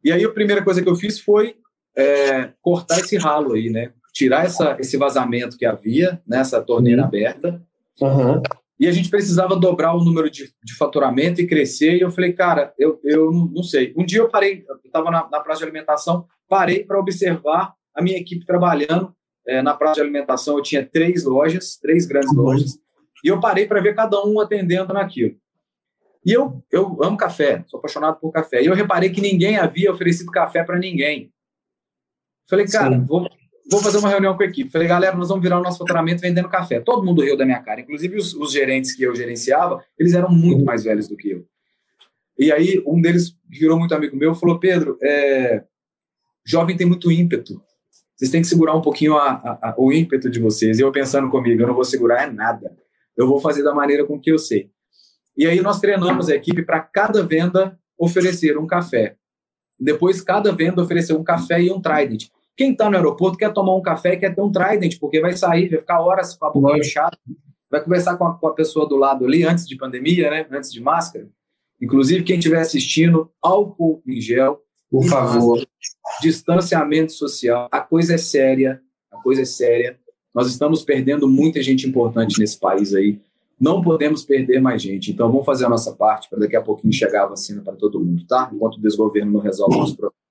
Speaker 3: E aí a primeira coisa que eu fiz foi é, cortar esse ralo aí, né? Tirar essa, esse vazamento que havia nessa torneira uhum. aberta.
Speaker 2: Uhum.
Speaker 3: E a gente precisava dobrar o número de, de faturamento e crescer. E eu falei, cara, eu, eu não sei. Um dia eu parei, eu estava na, na praça de alimentação, parei para observar a minha equipe trabalhando. É, na praça de alimentação eu tinha três lojas, três grandes uhum. lojas. E eu parei para ver cada um atendendo naquilo. E eu, eu amo café, sou apaixonado por café. E eu reparei que ninguém havia oferecido café para ninguém. Falei, cara, vou, vou fazer uma reunião com a equipe. Falei, galera, nós vamos virar o nosso faturamento vendendo café. Todo mundo riu da minha cara, inclusive os, os gerentes que eu gerenciava, eles eram muito mais velhos do que eu. E aí, um deles, virou muito amigo meu, falou: Pedro, é, jovem tem muito ímpeto. Vocês têm que segurar um pouquinho a, a, a, o ímpeto de vocês. E eu pensando comigo, eu não vou segurar é nada. Eu vou fazer da maneira com que eu sei. E aí, nós treinamos a equipe para cada venda oferecer um café. Depois, cada venda oferecer um café e um Trident. Quem está no aeroporto quer tomar um café e quer ter um Trident, porque vai sair, vai ficar horas com a boca fechada, vai conversar com a, com a, pessoa do lado ali, antes de pandemia, né? Antes de máscara. Inclusive, quem estiver assistindo, álcool em gel.
Speaker 2: Por favor. Máscara,
Speaker 3: distanciamento social. A coisa é séria. A coisa é séria. Nós estamos perdendo muita gente importante nesse país aí. Não podemos perder mais gente. Então, vamos fazer a nossa parte para daqui a pouquinho chegar a vacina para todo mundo, tá? Enquanto o desgoverno não resolve o nosso problema.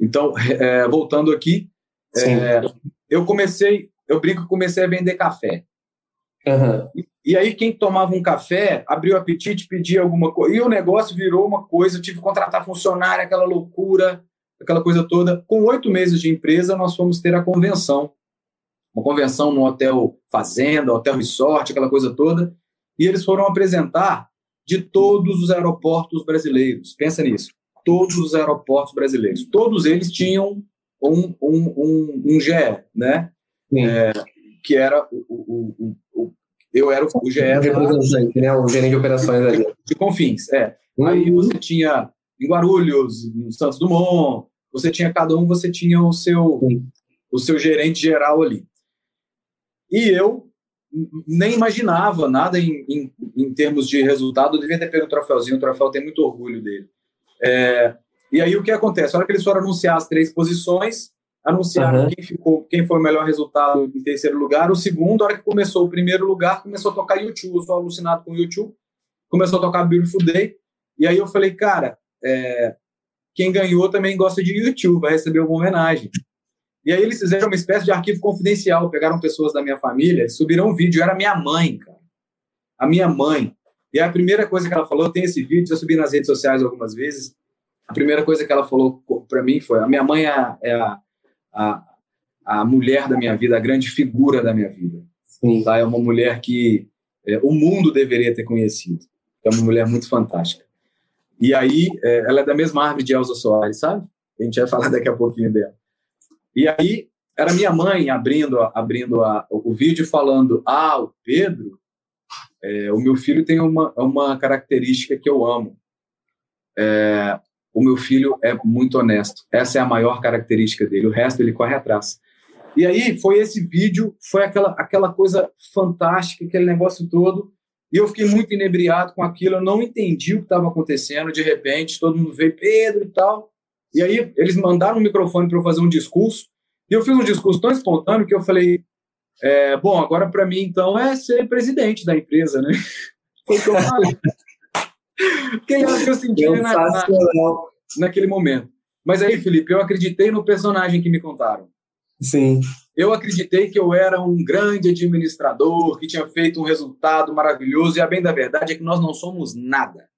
Speaker 3: Então, é, voltando aqui, é, eu comecei, eu brinco que comecei a vender café.
Speaker 2: Uhum.
Speaker 3: E, e, aí, quem tomava um café, abriu o apetite, pedia alguma coisa. E o negócio virou uma coisa, eu tive que contratar funcionário, aquela loucura, aquela coisa toda. Com oito meses de empresa, nós fomos ter a convenção. Uma convenção no hotel Fazenda, hotel Resort, aquela coisa toda. E eles foram apresentar de todos os aeroportos brasileiros. Pensa nisso todos os aeroportos brasileiros. Todos eles tinham um, um, um, um GE, né? É, que era o, o, o, o, eu era o GE
Speaker 2: né? O gerente de operações ali.
Speaker 3: De Confins, é. Uhum. Aí você tinha em Guarulhos, em Santos Dumont. Você tinha cada um, você tinha o seu, o seu gerente geral ali. E eu nem imaginava nada em, em, em termos de resultado. Eu devia ter pego um troféuzinho, o troféu tem muito orgulho dele. É, e aí o que acontece? A hora que eles foram anunciar as três posições, anunciaram uhum. quem ficou, quem foi o melhor resultado em terceiro lugar. O segundo, a hora que começou o primeiro lugar, começou a tocar YouTube. Eu sou alucinado com YouTube. Começou a tocar Beautiful Day. E aí eu falei, cara, é, quem ganhou também gosta de YouTube, vai receber uma homenagem. E aí eles fizeram uma espécie de arquivo confidencial, pegaram pessoas da minha família, subiram um vídeo, era minha mãe, cara. A minha mãe. E a primeira coisa que ela falou, tem esse vídeo, eu subi nas redes sociais algumas vezes. A primeira coisa que ela falou para mim foi: a minha mãe é, a, é a, a, a, mulher da minha vida, a grande figura da minha vida. Sim. Tá? É uma mulher que é, o mundo deveria ter conhecido. É uma mulher muito fantástica. E aí, é, ela é da mesma árvore de Elza Soares, sabe? A gente vai falar daqui a pouquinho dela. E aí era minha mãe abrindo, abrindo a, o vídeo falando: Ah, o Pedro, é, o meu filho tem uma, uma característica que eu amo. É, o meu filho é muito honesto. Essa é a maior característica dele. O resto ele corre atrás. E aí foi esse vídeo, foi aquela, aquela coisa fantástica, aquele negócio todo. E eu fiquei muito inebriado com aquilo. Eu não entendi o que estava acontecendo. De repente, todo mundo veio, Pedro e tal. E aí eles mandaram um microfone para eu fazer um discurso, e eu fiz um discurso tão espontâneo que eu falei, é, bom, agora para mim então é ser presidente da empresa, né? Foi o que eu falei. que é o que eu senti na, na, naquele momento. Mas aí, Felipe, eu acreditei no personagem que me contaram.
Speaker 2: Sim.
Speaker 3: Eu acreditei que eu era um grande administrador, que tinha feito um resultado maravilhoso, e a bem da verdade é que nós não somos nada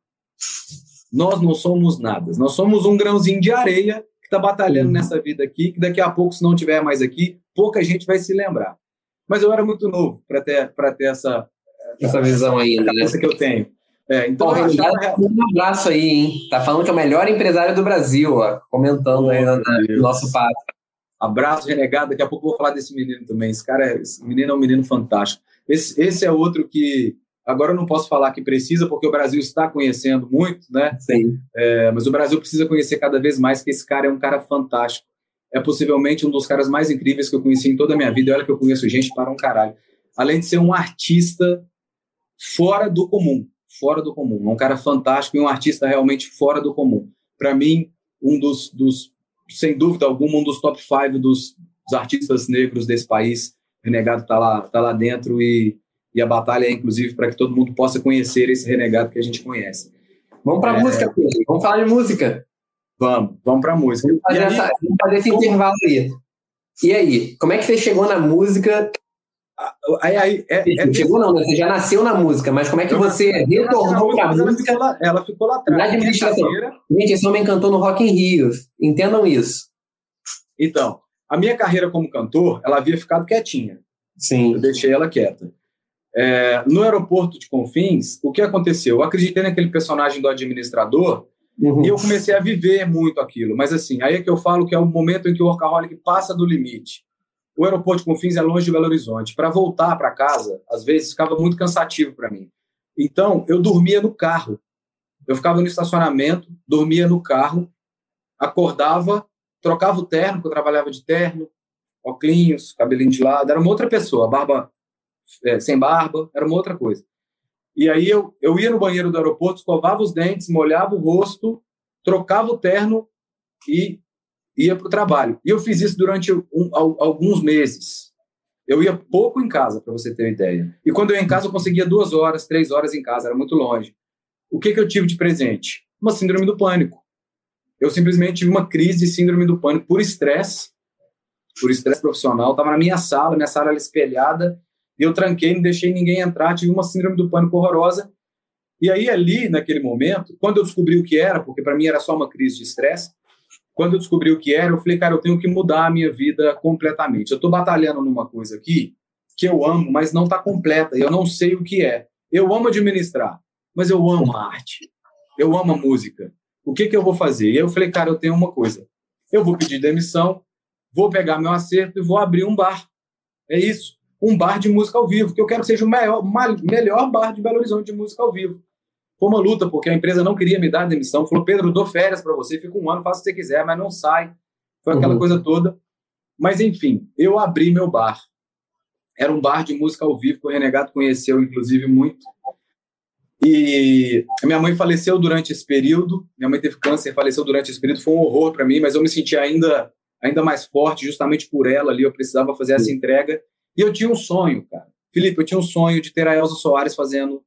Speaker 3: nós não somos nada. Nós somos um grãozinho de areia que está batalhando uhum. nessa vida aqui, que daqui a pouco, se não tiver mais aqui, pouca gente vai se lembrar. Mas eu era muito novo para ter, ter essa,
Speaker 2: essa visão ainda, né?
Speaker 3: Essa que eu tenho. É, então,
Speaker 2: Pô, achava... um abraço aí, hein? Tá falando que é o melhor empresário do Brasil, ó, comentando aí no, no nosso papo.
Speaker 3: Abraço, renegado. Daqui a pouco eu vou falar desse menino também. Esse cara, é, esse menino é um menino fantástico. Esse, esse é outro que Agora eu não posso falar que precisa, porque o Brasil está conhecendo muito, né?
Speaker 2: Sim.
Speaker 3: É, mas o Brasil precisa conhecer cada vez mais que esse cara é um cara fantástico. É possivelmente um dos caras mais incríveis que eu conheci em toda a minha vida. Olha que eu conheço gente para um caralho. Além de ser um artista fora do comum. Fora do comum. É um cara fantástico e um artista realmente fora do comum. Para mim, um dos, dos, sem dúvida alguma, um dos top five dos, dos artistas negros desse país. O Renegado está lá, tá lá dentro e e a batalha é, inclusive, para que todo mundo possa conhecer esse renegado que a gente conhece.
Speaker 2: Vamos para a é... música, Pedro. Vamos falar de música.
Speaker 3: Vamos, vamos para a música.
Speaker 2: Vamos fazer, aí, essa, vamos fazer esse como... intervalo aí. E aí, como é que você chegou na música?
Speaker 3: Aí, aí, é,
Speaker 2: é chegou não, né? você já nasceu na música, mas como é que você retornou para a música?
Speaker 3: Ela, ela ficou lá atrás.
Speaker 2: Na administração. Gente, esse homem cantou no Rock in Rio. Entendam isso.
Speaker 3: Então, a minha carreira como cantor, ela havia ficado quietinha.
Speaker 2: Sim.
Speaker 3: Eu deixei ela quieta. É, no aeroporto de Confins, o que aconteceu? Eu acreditei naquele personagem do administrador uhum. e eu comecei a viver muito aquilo. Mas assim, aí é que eu falo que é o momento em que o workaholic passa do limite. O aeroporto de Confins é longe de Belo Horizonte. Para voltar para casa, às vezes ficava muito cansativo para mim. Então, eu dormia no carro. Eu ficava no estacionamento, dormia no carro, acordava, trocava o terno, porque eu trabalhava de terno, óculos, cabelinho de lado, era uma outra pessoa, barba é, sem barba, era uma outra coisa. E aí eu, eu ia no banheiro do aeroporto, escovava os dentes, molhava o rosto, trocava o terno e ia para o trabalho. E eu fiz isso durante um, alguns meses. Eu ia pouco em casa, para você ter uma ideia. E quando eu ia em casa, eu conseguia duas horas, três horas em casa, era muito longe. O que, que eu tive de presente? Uma síndrome do pânico. Eu simplesmente tive uma crise de síndrome do pânico por estresse, por estresse profissional. Estava na minha sala, minha sala era espelhada, eu tranquei, não deixei ninguém entrar, tive uma síndrome do pânico horrorosa. E aí, ali, naquele momento, quando eu descobri o que era, porque para mim era só uma crise de estresse, quando eu descobri o que era, eu falei, cara, eu tenho que mudar a minha vida completamente. Eu estou batalhando numa coisa aqui que eu amo, mas não está completa, eu não sei o que é. Eu amo administrar, mas eu amo a arte. Eu amo a música. O que, que eu vou fazer? E eu falei, cara, eu tenho uma coisa. Eu vou pedir demissão, vou pegar meu acerto e vou abrir um bar. É isso um bar de música ao vivo, que eu quero que seja o maior, melhor bar de Belo Horizonte de música ao vivo. Foi uma luta, porque a empresa não queria me dar demissão. Falou, Pedro, dou férias para você, fica um ano, faça o que você quiser, mas não sai. Foi aquela uhum. coisa toda. Mas, enfim, eu abri meu bar. Era um bar de música ao vivo que o Renegado conheceu, inclusive, muito. E minha mãe faleceu durante esse período. Minha mãe teve câncer, faleceu durante esse período. Foi um horror para mim, mas eu me senti ainda, ainda mais forte, justamente por ela ali. Eu precisava fazer essa entrega. E eu tinha um sonho, cara. Felipe, eu tinha um sonho de ter a Elza Soares fazendo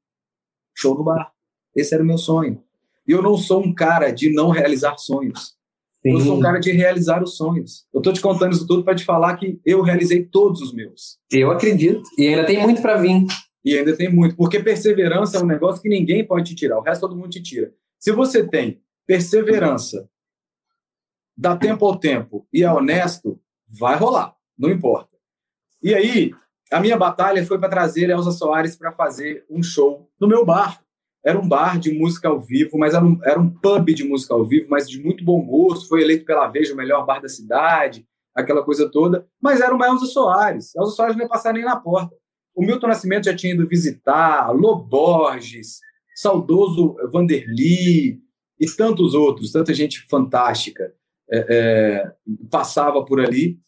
Speaker 3: show no bar. Esse era o meu sonho. E eu não sou um cara de não realizar sonhos. Sim. Eu sou um cara de realizar os sonhos. Eu tô te contando isso tudo para te falar que eu realizei todos os meus.
Speaker 2: Eu acredito. E ainda tem muito para vir.
Speaker 3: E ainda tem muito. Porque perseverança é um negócio que ninguém pode te tirar. O resto todo mundo te tira. Se você tem perseverança, dá tempo ao tempo e é honesto, vai rolar. Não importa. E aí, a minha batalha foi para trazer Elza Soares para fazer um show no meu bar. Era um bar de música ao vivo, mas era um, era um pub de música ao vivo, mas de muito bom gosto. Foi eleito pela Veja o melhor bar da cidade, aquela coisa toda. Mas era uma Elza Soares. Elza Soares não ia passar nem na porta. O Milton Nascimento já tinha ido visitar, Loborges, saudoso Vanderly e tantos outros, tanta gente fantástica é, é, passava por ali.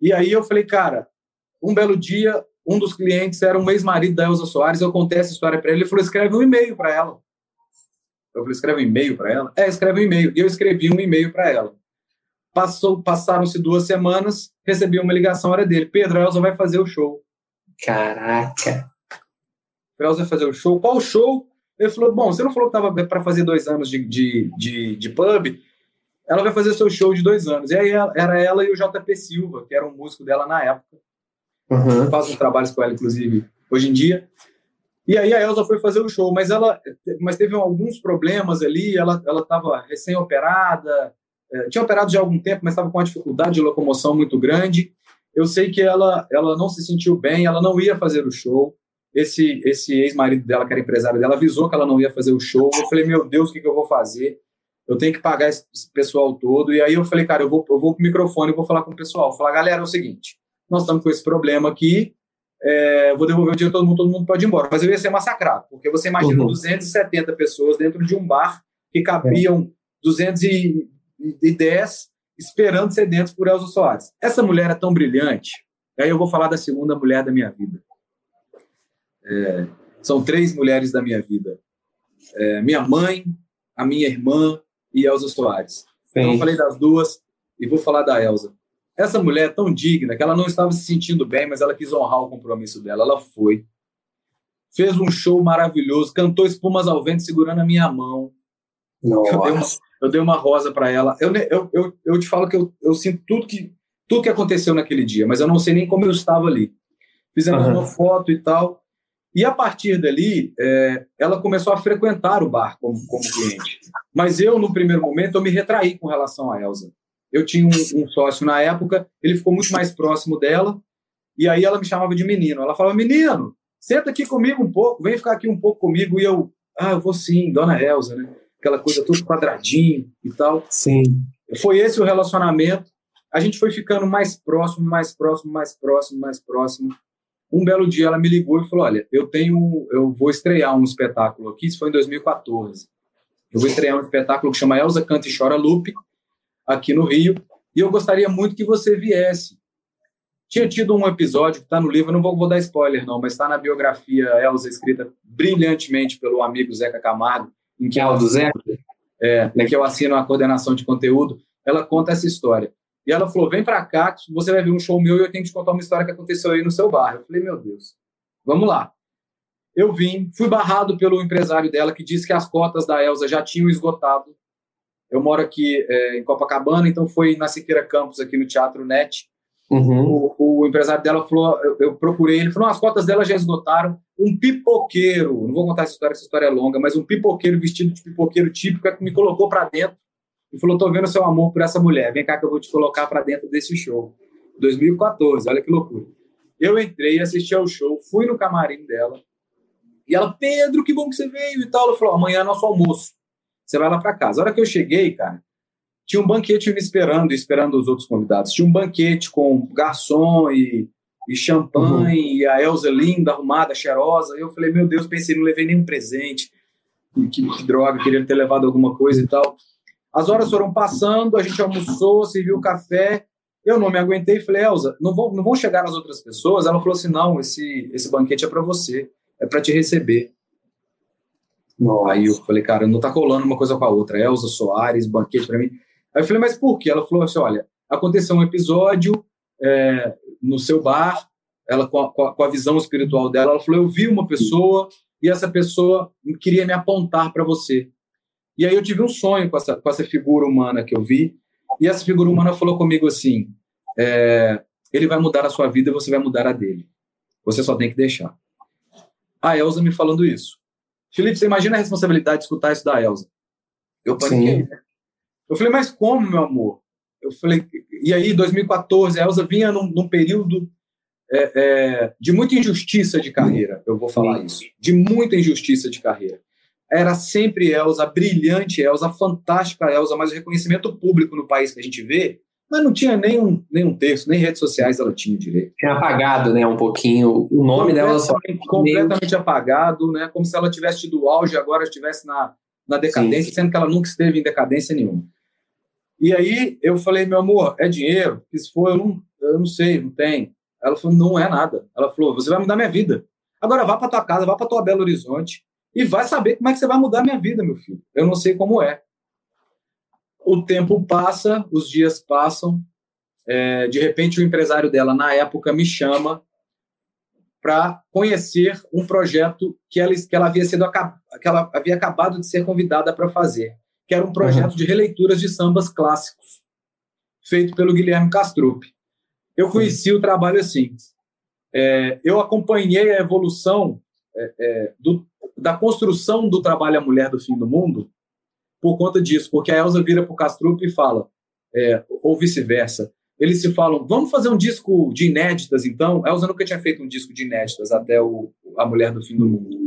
Speaker 3: E aí eu falei, cara, um belo dia um dos clientes era um ex-marido da Elza Soares, eu contei essa história para ele, ele falou, escreve um e-mail para ela. Eu falei, escreve um e-mail para ela? É, escreve um e-mail. E eu escrevi um e-mail para ela. Passou, passaram-se duas semanas, recebi uma ligação, era dele. Pedro, a Elza vai fazer o show.
Speaker 2: Caraca.
Speaker 3: A Elza vai fazer o show. Qual show? Ele falou, bom, você não falou que estava para fazer dois anos de, de, de, de pub? Ela vai fazer seu show de dois anos. E aí era ela e o JP Silva, que era um músico dela na época. Uhum. Faço uns trabalhos com ela, inclusive, hoje em dia. E aí a Elza foi fazer o show, mas ela mas teve alguns problemas ali, ela estava recém-operada, é, tinha operado já há algum tempo, mas estava com uma dificuldade de locomoção muito grande. Eu sei que ela, ela não se sentiu bem, ela não ia fazer o show. Esse, esse ex-marido dela, que era empresário dela, avisou que ela não ia fazer o show. Eu falei, meu Deus, o que, que eu vou fazer? Eu tenho que pagar esse pessoal todo. E aí eu falei, cara, eu vou, eu vou pro microfone e vou falar com o pessoal. Falar, galera, é o seguinte, nós estamos com esse problema aqui, é, vou devolver o dinheiro todo mundo, todo mundo pode ir embora. Mas eu ia ser massacrado, porque você imagina uhum. 270 pessoas dentro de um bar que cabiam é. 210 esperando ser dentro por Elza Soares. Essa mulher é tão brilhante, aí eu vou falar da segunda mulher da minha vida. É, são três mulheres da minha vida. É, minha mãe, a minha irmã e Elza Soares. Então, eu falei das duas e vou falar da Elza. Essa mulher é tão digna que ela não estava se sentindo bem, mas ela quis honrar o compromisso dela. Ela foi. Fez um show maravilhoso, cantou espumas ao vento segurando a minha mão.
Speaker 2: Nossa.
Speaker 3: Eu dei uma, eu dei uma rosa para ela. Eu, eu, eu, eu te falo que eu, eu sinto tudo que, tudo que aconteceu naquele dia, mas eu não sei nem como eu estava ali. Fizemos uhum. uma foto e tal. E a partir dali, é, ela começou a frequentar o bar como, como cliente. Mas eu, no primeiro momento, eu me retraí com relação a Elsa. Eu tinha um, um, sócio na época, ele ficou muito mais próximo dela, e aí ela me chamava de menino. Ela falava, menino, senta aqui comigo um pouco, vem ficar aqui um pouco comigo. E eu, ah, eu vou sim, dona Elza, né? Aquela coisa tudo quadradinho e tal.
Speaker 2: Sim.
Speaker 3: Foi esse o relacionamento. A gente foi ficando mais próximo, mais próximo, mais próximo, mais próximo. Um belo dia ela me ligou e falou: Olha, eu tenho, eu vou estrear um espetáculo aqui. Isso foi em 2014. Eu vou estrear um espetáculo que chama Elza Canta e Chora Lupe, aqui no Rio, e eu gostaria muito que você viesse. Tinha tido um episódio que está no livro, não vou, vou, dar spoiler não, mas está na biografia Elza, escrita brilhantemente pelo amigo Zeca Camargo,
Speaker 2: em que, ela, do Zeca?
Speaker 3: É, em que eu assino a coordenação de conteúdo, ela conta essa história. E ela falou, vem para cá, você vai ver um show meu e eu tenho que te contar uma história que aconteceu aí no seu bairro. Eu falei, meu Deus, vamos lá. Eu vim, fui barrado pelo empresário dela que disse que as cotas da Elza já tinham esgotado eu moro aqui é, em Copacabana, então foi na Siqueira Campos, aqui no Teatro Net. Uhum. O, o, empresário dela falou, eu, eu, procurei, ele falou, as cotas dela já esgotaram. Um pipoqueiro, não vou contar essa história, essa história é longa, mas um pipoqueiro vestido de pipoqueiro típico é que me colocou para dentro e falou, tô vendo seu amor por essa mulher, vem cá que eu vou te colocar para dentro desse show. 2014, olha que loucura. Eu entrei, assisti ao show, fui no camarim dela, e ela, Pedro, que bom que você veio e tal. Ela falou, amanhã é nosso almoço você vai lá para casa. A hora que eu cheguei, cara, tinha um banquete me esperando, esperando os outros convidados. Tinha um banquete com garçom e, e champanhe, uhum. e a Elza linda, arrumada, cheirosa. E eu falei, meu Deus, pensei, não levei nenhum presente. que, que droga, queria ter levado alguma coisa e tal. As horas foram passando, a gente almoçou, serviu café. Eu não me aguentei e falei, Elza, não vão, não vão chegar as outras pessoas? Ela falou assim: não, esse, esse banquete é para você, é para te receber. Nossa. Aí eu falei, cara, não tá colando uma coisa com a outra. Elza Soares, banquete para mim. Aí eu falei, mas por quê? Ela falou assim: olha, aconteceu um episódio é, no seu bar, ela com a, com a, visão espiritual dela, ela falou: eu vi uma pessoa e essa pessoa queria me apontar para você. E aí eu tive um sonho com essa, com essa figura humana que eu vi, e essa figura humana falou comigo assim: é, ele vai mudar a sua vida e você vai mudar a dele. Você só tem que deixar. A Elsa me falando isso. Felipe, você imagina a responsabilidade de escutar isso da Elsa? Eu paniquei. Eu falei, mas como, meu amor? Eu falei, e aí, 2014, a Elsa vinha num, num período é, é, de muita injustiça de carreira, eu vou falar isso, de muita injustiça de carreira era sempre Elza, brilhante Elza, fantástica Elza, mas o reconhecimento público no país que a gente vê, mas não tinha nem um, nem um terço, nem redes sociais ela tinha direito.
Speaker 2: Tinha apagado, né, um pouquinho, o nome dela só...
Speaker 3: Completamente apagado, né, como se ela tivesse tido auge agora estivesse na, na decadência, Sim. sendo que ela nunca esteve em decadência nenhuma. E aí eu falei, meu amor, é dinheiro? Se for, eu não, eu não sei, não tem. Ela falou, não é nada. Ela falou, você vai mudar minha vida. Agora vá para tua casa, vá para tua Belo Horizonte, e vai saber como é que você vai mudar a minha vida, meu filho. Eu não sei como é. O tempo passa, os dias passam. É, de repente, o empresário dela, na época, me chama para conhecer um projeto que ela, que ela havia sido que ela havia acabado de ser convidada para fazer, que era um projeto uhum. de releituras de sambas clássicos, feito pelo Guilherme Castrup. Eu conheci o trabalho assim. É, eu acompanhei a evolução é, é, do, da construção do trabalho à mulher do fim do mundo por conta disso, porque a Elsa vira para o e fala, é, ou vice-versa. Eles se falam, vamos fazer um disco de inéditas, então? A Elsa nunca tinha feito um disco de inéditas até o, A Mulher do Fim do Mundo.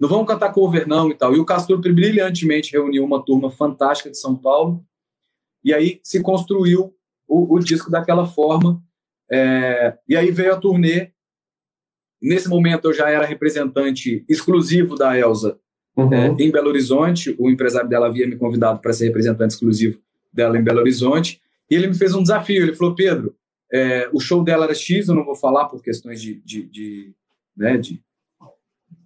Speaker 3: Não vamos cantar cover, não, e tal. E o Castrup brilhantemente reuniu uma turma fantástica de São Paulo, e aí se construiu o, o disco daquela forma. É, e aí veio a turnê Nesse momento eu já era representante exclusivo da Elsa uhum. em Belo Horizonte. O empresário dela havia me convidado para ser representante exclusivo dela em Belo Horizonte. E ele me fez um desafio. Ele falou: Pedro, é, o show dela era X, eu não vou falar por questões de, de, de, né, de,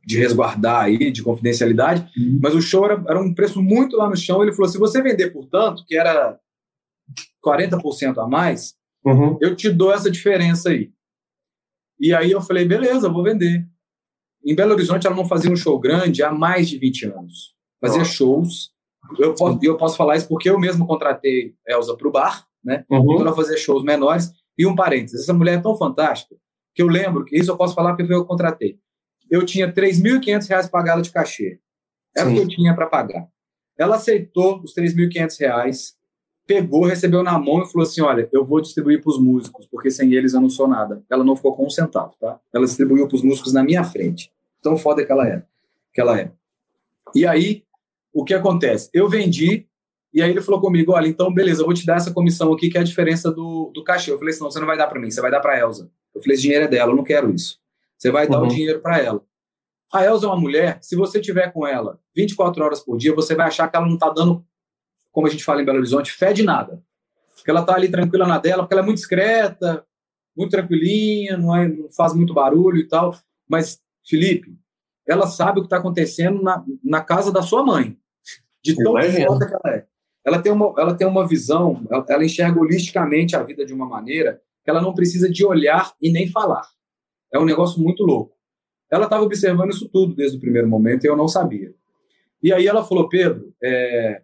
Speaker 3: de resguardar aí, de confidencialidade, uhum. mas o show era, era um preço muito lá no chão. Ele falou: se você vender por tanto, que era 40% a mais, uhum. eu te dou essa diferença aí. E aí eu falei, beleza, vou vender. Em Belo Horizonte ela não fazia um show grande há mais de 20 anos. Fazia shows. Eu posso, eu posso falar isso porque eu mesmo contratei Elza para o bar, né? Uhum. Então ela fazia shows menores. E um parênteses, essa mulher é tão fantástica que eu lembro que isso eu posso falar porque eu contratei. Eu tinha R$ 3.500 pagá-la de cachê. Era o que eu tinha para pagar. Ela aceitou os R$ 3.500 pegou, recebeu na mão e falou assim: Olha, eu vou distribuir para os músicos, porque sem eles eu não sou nada. Ela não ficou com um centavo, tá? Ela distribuiu para os músicos na minha frente. Tão foda que ela é. Que ela é. E aí, o que acontece? Eu vendi, e aí ele falou comigo: Olha, então beleza, eu vou te dar essa comissão aqui, que é a diferença do, do cachê. Eu falei assim: Não, você não vai dar para mim, você vai dar para a Elza. Eu falei: Esse dinheiro é dela, eu não quero isso. Você vai uhum. dar o dinheiro para ela. A Elza é uma mulher, se você tiver com ela 24 horas por dia, você vai achar que ela não está dando como a gente fala em Belo Horizonte, fé de nada. Porque ela está ali tranquila na dela, porque ela é muito discreta, muito tranquilinha, não, é, não faz muito barulho e tal. Mas, Felipe, ela sabe o que está acontecendo na, na casa da sua mãe, de tão foda que ela é. Ela tem uma, ela tem uma visão, ela, ela enxerga holisticamente a vida de uma maneira que ela não precisa de olhar e nem falar. É um negócio muito louco. Ela estava observando isso tudo desde o primeiro momento e eu não sabia. E aí ela falou, Pedro, é,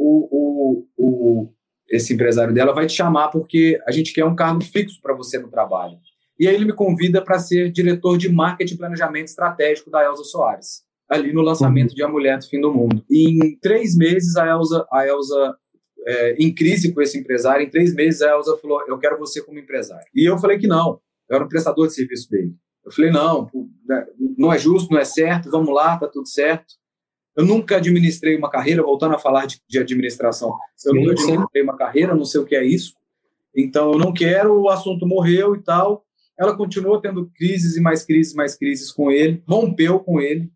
Speaker 3: o, o, o, esse empresário dela vai te chamar porque a gente quer um cargo fixo para você no trabalho. E aí ele me convida para ser diretor de marketing e planejamento estratégico da Elza Soares, ali no lançamento de A Mulher do Fim do Mundo. E em três meses, a Elza, a Elza é, em crise com esse empresário, em três meses a Elza falou, eu quero você como empresário. E eu falei que não, eu era um prestador de serviço dele. Eu falei, não, né, não é justo, não é certo, vamos lá, tá tudo certo. Eu nunca administrei uma carreira, voltando a falar de, de administração, eu sim, nunca administrei sim. uma carreira, não sei o que é isso. Então, eu não quero, o assunto morreu e tal. Ela continuou tendo crises e mais crises, mais crises com ele, rompeu com ele,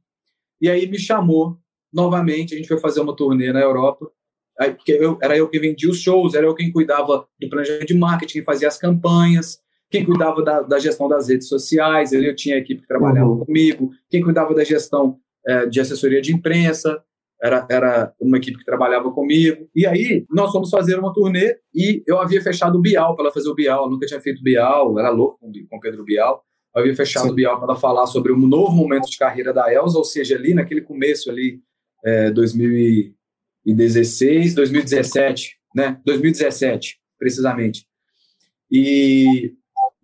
Speaker 3: e aí me chamou novamente, a gente foi fazer uma turnê na Europa. Aí, eu, era eu que vendia os shows, era eu quem cuidava do planejamento de marketing, fazia as campanhas, quem cuidava da, da gestão das redes sociais, eu tinha a equipe que trabalhava uhum. comigo, quem cuidava da gestão é, de assessoria de imprensa, era, era uma equipe que trabalhava comigo. E aí, nós fomos fazer uma turnê e eu havia fechado o Bial para ela fazer o Bial. Eu nunca tinha feito Bial, era louco com, o Pedro Bial. Eu havia fechado Sim. o Bial para ela falar sobre um novo momento de carreira da Elsa, ou seja, ali naquele começo ali, é, 2016, 2017, né? 2017, precisamente. E,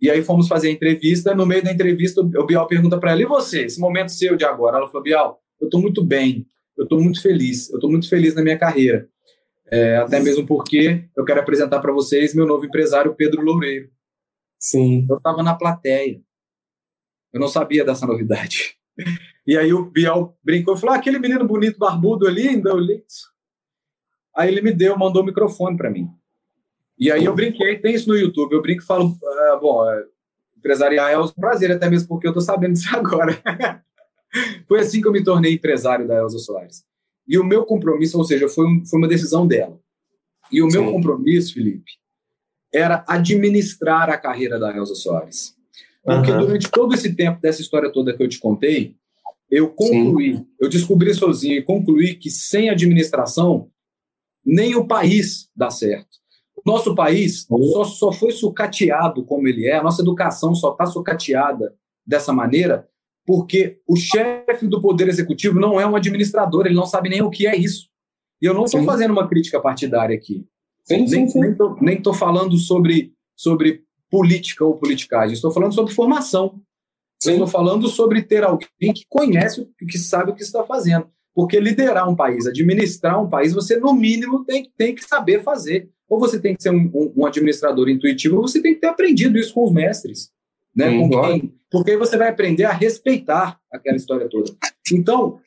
Speaker 3: e aí fomos fazer a entrevista. No meio da entrevista, o Bial pergunta para ela: e você, esse momento seu de agora? Ela falou: Bial, eu estou muito bem eu estou muito feliz. Eu estou muito feliz na minha carreira. É, até mesmo porque eu quero apresentar para vocês meu novo empresário, Pedro Loureiro.
Speaker 2: Sim.
Speaker 3: Eu estava na plateia. Eu não sabia dessa novidade. E aí o Biel brincou e falou: ah, aquele menino bonito, barbudo ali, ainda eu li. Aí ele me deu, mandou o microfone para mim. E aí eu brinquei, tem isso no YouTube, eu brinco e falo, ah, bom, é, empresariar é um prazer, até mesmo porque eu estou sabendo disso agora. foi assim que eu me tornei empresário da Elza Soares. E o meu compromisso, ou seja, foi, um, foi uma decisão dela. E o meu Sim. compromisso, Felipe, era administrar a carreira da Elza Soares. Porque uhum. durante todo esse tempo dessa história toda que eu te contei, eu concluí, Sim. eu descobri sozinho e concluí que sem administração, nem o país dá certo. Nosso país só, só foi sucateado como ele é, a nossa educação só está sucateada dessa maneira porque o chefe do Poder Executivo não é um administrador, ele não sabe nem o que é isso. E eu não estou fazendo uma crítica partidária aqui. Sim, sim, sim. Nem estou falando sobre, sobre política ou politicagem, estou falando sobre formação. Estou falando sobre ter alguém que conhece, que sabe o que está fazendo. Porque liderar um país, administrar um país, você, no mínimo, tem, tem que saber fazer. Ou você tem que ser um, um administrador intuitivo, ou você tem que ter aprendido isso com os mestres. Né? Hum, com quem, porque aí você vai aprender a respeitar aquela história toda. Então,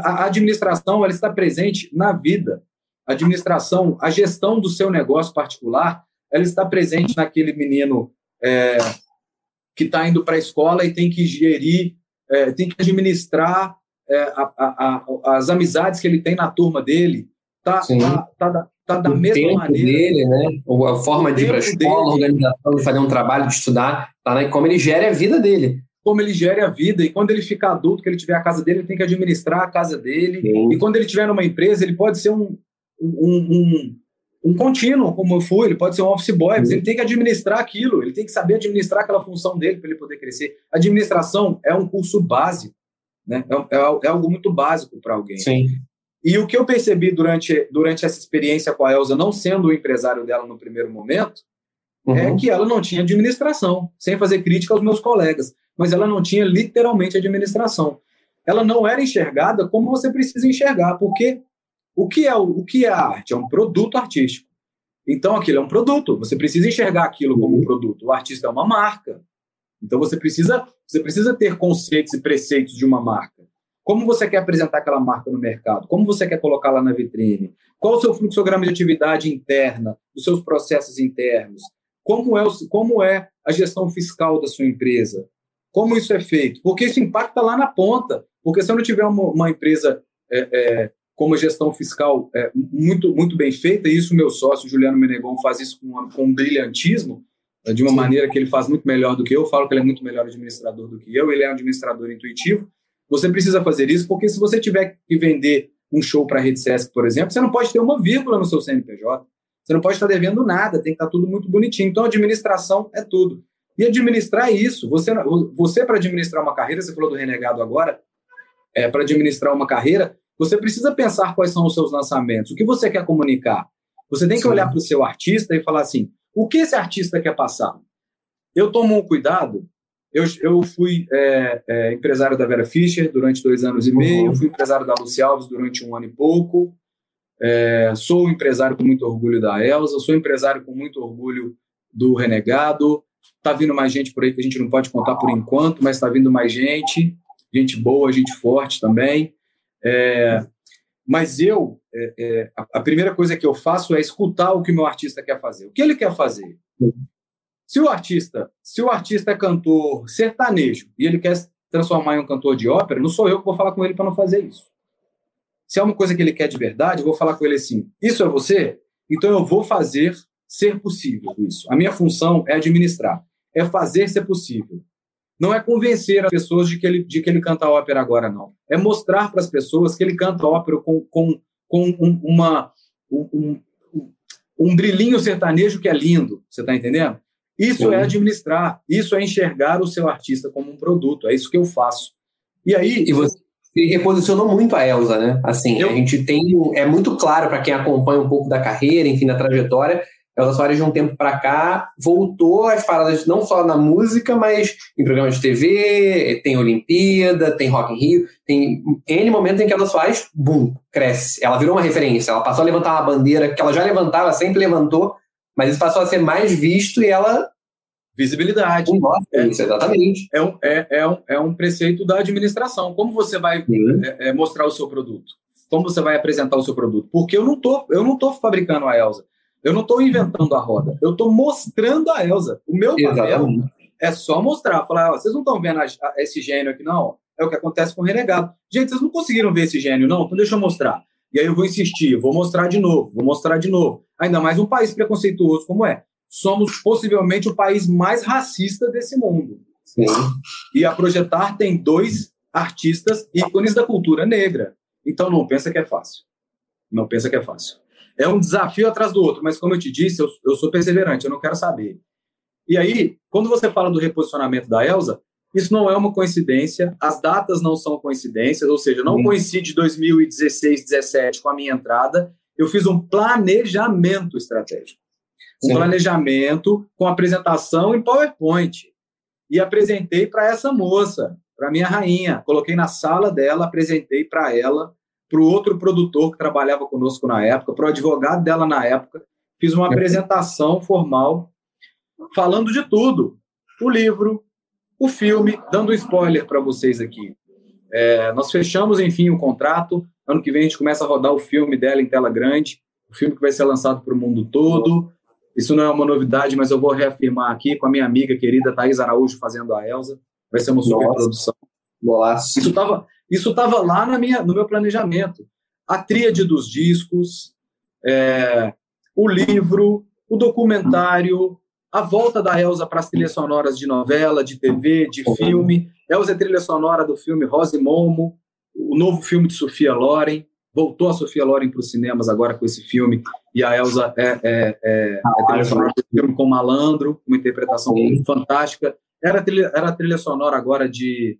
Speaker 3: a administração ela está presente na vida. A administração, a gestão do seu negócio particular, ela está presente naquele menino é, que está indo para a escola e tem que gerir, é, tem que administrar é, a, a, a, as amizades que ele tem na turma dele. Tá, tá, tá, tá da o mesma tempo maneira.
Speaker 2: dele, né? A forma de ir para a escola, a organização de fazer um trabalho, de estudar, tá né? como ele gere a vida dele.
Speaker 3: Como ele gere a vida, e quando ele ficar adulto, que ele tiver a casa dele, ele tem que administrar a casa dele. Sim. E quando ele tiver numa empresa, ele pode ser um, um, um, um contínuo, como eu fui, ele pode ser um office boy, mas ele tem que administrar aquilo, ele tem que saber administrar aquela função dele para ele poder crescer. Administração é um curso básico, né? É, é, é algo muito básico para alguém.
Speaker 2: Sim.
Speaker 3: E o que eu percebi durante, durante essa experiência com a Elsa, não sendo o empresário dela no primeiro momento, é uhum. é que ela não tinha administração, sem fazer crítica aos meus colegas, mas ela não tinha literalmente administração. Ela não era enxergada como você precisa enxergar, porque o que é, o, o que é a arte? É um produto artístico. Então aquilo é um produto, você precisa enxergar aquilo como um produto. O artista é uma marca. Então você precisa, você precisa ter conceitos e preceitos de uma marca. Como você quer apresentar aquela marca no mercado? Como você quer colocá-la na vitrine? Qual o seu fluxograma de atividade interna, os seus processos internos? Como é, o, como é a gestão fiscal da sua empresa? Como isso é feito? Porque isso impacta lá na ponta. Porque se eu não tiver uma, uma empresa é, é, com uma gestão fiscal é, muito, muito bem feita, e isso meu sócio, Juliano Menegon, faz isso com, com um brilhantismo, de uma maneira que ele faz muito melhor do que eu. Eu falo que ele é muito melhor administrador do que eu, ele é um administrador intuitivo. Você precisa fazer isso porque se você tiver que vender um show para a Rede Sesc, por exemplo, você não pode ter uma vírgula no seu CNPJ. Você não pode estar devendo nada, tem que estar tudo muito bonitinho. Então, administração é tudo. E administrar isso. Você, você para administrar uma carreira, você falou do renegado agora, é, para administrar uma carreira, você precisa pensar quais são os seus lançamentos, o que você quer comunicar. Você tem que Sim. olhar para o seu artista e falar assim: o que esse artista quer passar? Eu tomo um cuidado eu, eu fui é, é, empresário da Vera Fischer durante dois anos e meio, uhum. fui empresário da Luci Alves durante um ano e pouco, é, sou empresário com muito orgulho da Elsa, sou empresário com muito orgulho do Renegado. Está vindo mais gente por aí que a gente não pode contar por enquanto, mas está vindo mais gente, gente boa, gente forte também. É, mas eu, é, é, a, a primeira coisa que eu faço é escutar o que o meu artista quer fazer. O que ele quer fazer? Se o artista, se o artista é cantor sertanejo e ele quer se transformar em um cantor de ópera, não sou eu que vou falar com ele para não fazer isso. Se é uma coisa que ele quer de verdade, eu vou falar com ele assim: Isso é você? Então eu vou fazer ser possível isso. A minha função é administrar, é fazer ser possível. Não é convencer as pessoas de que ele, de que ele canta ópera agora, não. É mostrar para as pessoas que ele canta ópera com, com, com um, uma, um, um, um brilhinho sertanejo que é lindo. Você está entendendo? Isso Sim. é administrar, isso é enxergar o seu artista como um produto. É isso que eu faço. E aí.
Speaker 2: E você reposicionou muito a Elsa, né? Assim, eu... a gente tem. É muito claro para quem acompanha um pouco da carreira, enfim, da trajetória, Elza Soares, de um tempo para cá, voltou às paradas não só na música, mas em programas de TV, tem Olimpíada, tem Rock in Rio, tem N momentos em que ela Soares, bum, cresce. Ela virou uma referência, ela passou a levantar uma bandeira que ela já levantava, sempre levantou, mas isso passou a ser mais visto e ela...
Speaker 3: Visibilidade.
Speaker 2: é, isso, exatamente.
Speaker 3: É um, é, é, um, é um preceito da administração. Como você vai é, é, mostrar o seu produto? Como você vai apresentar o seu produto? Porque eu não tô, eu não tô fabricando a Elsa. Eu não estou inventando a roda, eu estou mostrando a Elsa. O meu papel é só mostrar, falar, vocês não estão vendo a, a, esse gênio aqui, não? É o que acontece com o renegado. Gente, vocês não conseguiram ver esse gênio, não? Então deixa eu mostrar. E aí eu vou insistir, vou mostrar de novo, vou mostrar de novo. Ainda mais um país preconceituoso como é. Somos possivelmente o país mais racista desse mundo.
Speaker 2: Sim.
Speaker 3: E a Projetar tem dois artistas ícones da cultura negra. Então não pensa que é fácil. Não pensa que é fácil. É um desafio atrás do outro, mas como eu te disse, eu, eu sou perseverante, eu não quero saber. E aí, quando você fala do reposicionamento da Elsa, isso não é uma coincidência, as datas não são coincidências, ou seja, não coincide 2016, 17 com a minha entrada. Eu fiz um planejamento estratégico. Um Sim. planejamento com apresentação em PowerPoint. E apresentei para essa moça, para minha rainha. Coloquei na sala dela, apresentei para ela para o outro produtor que trabalhava conosco na época, para o advogado dela na época. Fiz uma apresentação formal falando de tudo. O livro, o filme, dando um spoiler para vocês aqui. É, nós fechamos, enfim, o contrato. Ano que vem a gente começa a rodar o filme dela em tela grande, o filme que vai ser lançado para o mundo todo. Isso não é uma novidade, mas eu vou reafirmar aqui com a minha amiga querida Thais Araújo fazendo a Elsa. Vai ser uma super produção. Isso estava isso estava lá na minha, no meu planejamento. A tríade dos discos, é, o livro, o documentário, a volta da Elsa para as trilhas sonoras de novela, de TV, de filme. Elsa é trilha sonora do filme Rose Momo, o novo filme de Sofia Loren. Voltou a Sofia Loren para os cinemas agora com esse filme. E a Elsa é, é, é, é trilha sonora do filme com Malandro, uma interpretação fantástica. Era trilha, era trilha sonora agora de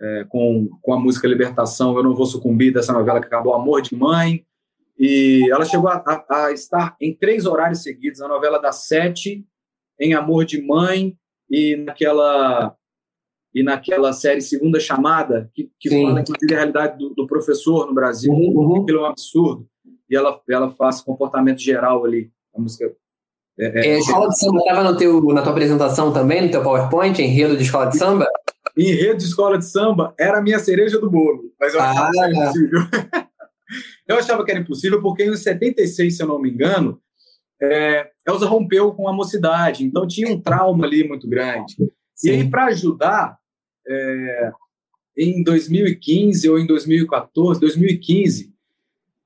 Speaker 3: é, com, com a música Libertação, Eu Não Vou Sucumbir, dessa novela que acabou Amor de Mãe. E ela chegou a, a, a estar em três horários seguidos, a novela das sete, em Amor de Mãe e naquela e naquela série Segunda Chamada, que, que fala, inclusive, a realidade do, do professor no Brasil, uhum. aquilo é um absurdo. E ela, ela faz comportamento geral ali, a música.
Speaker 2: É, é, é, escola de samba estava na tua apresentação também, no teu PowerPoint, enredo de escola de samba?
Speaker 3: em rede de escola de samba era a minha cereja do bolo. Mas eu achava ah, que era impossível. eu achava que era impossível porque em 76, se eu não me engano, é, Elza rompeu com a mocidade, então tinha um trauma ali muito grande. Sim. E aí, para ajudar, é, em 2015 ou em 2014, 2015,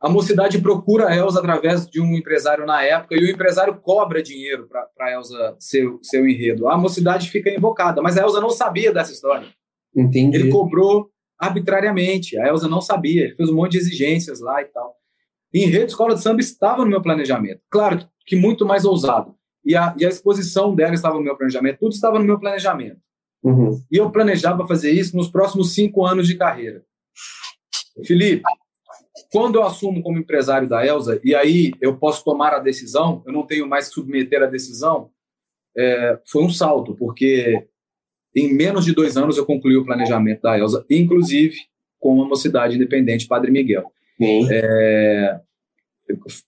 Speaker 3: a mocidade procura a Elza através de um empresário na época e o empresário cobra dinheiro para a Elza ser seu enredo. A mocidade fica invocada, mas a Elza não sabia dessa história.
Speaker 2: Entendi.
Speaker 3: Ele cobrou arbitrariamente, a Elza não sabia, ele fez um monte de exigências lá e tal. E enredo Escola de Samba estava no meu planejamento. Claro que muito mais ousado. E a, e a exposição dela estava no meu planejamento, tudo estava no meu planejamento.
Speaker 2: Uhum.
Speaker 3: E eu planejava fazer isso nos próximos cinco anos de carreira. Felipe, quando eu assumo como empresário da Elsa, e aí eu posso tomar a decisão, eu não tenho mais que submeter a decisão, é, foi um salto, porque em menos de dois anos eu concluí o planejamento da Elsa, inclusive com a Mocidade Independente Padre Miguel. É,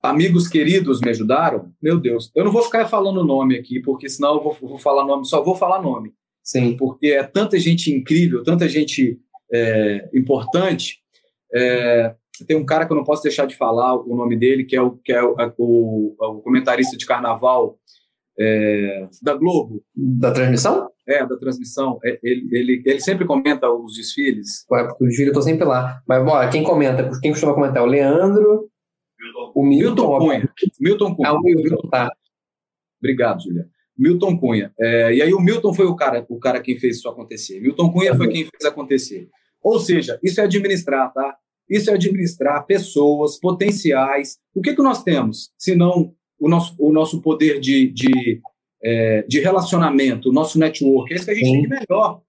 Speaker 3: amigos queridos me ajudaram, meu Deus, eu não vou ficar falando nome aqui, porque senão eu vou, vou falar nome, só vou falar nome.
Speaker 2: Sim.
Speaker 3: Porque é tanta gente incrível, tanta gente é, importante. É, tem um cara que eu não posso deixar de falar o nome dele, que é o, que é o, o, o comentarista de carnaval é, da Globo.
Speaker 2: Da transmissão?
Speaker 3: É, da transmissão. É, ele, ele, ele sempre comenta os desfiles.
Speaker 2: Ué, porque o desfile eu tô sempre lá. Mas, bom, quem comenta, quem costuma comentar? O Leandro, o Milton,
Speaker 3: Milton Cunha. Milton Cunha.
Speaker 2: Ah, o Milton, tá.
Speaker 3: Obrigado, Julia. Milton Cunha. É, e aí o Milton foi o cara, o cara quem fez isso acontecer. Milton Cunha foi quem fez acontecer. Ou seja, isso é administrar, tá? Isso é administrar pessoas, potenciais. O que, que nós temos, se não o nosso, o nosso poder de, de, é, de relacionamento, o nosso network? É isso que a gente tem de melhor.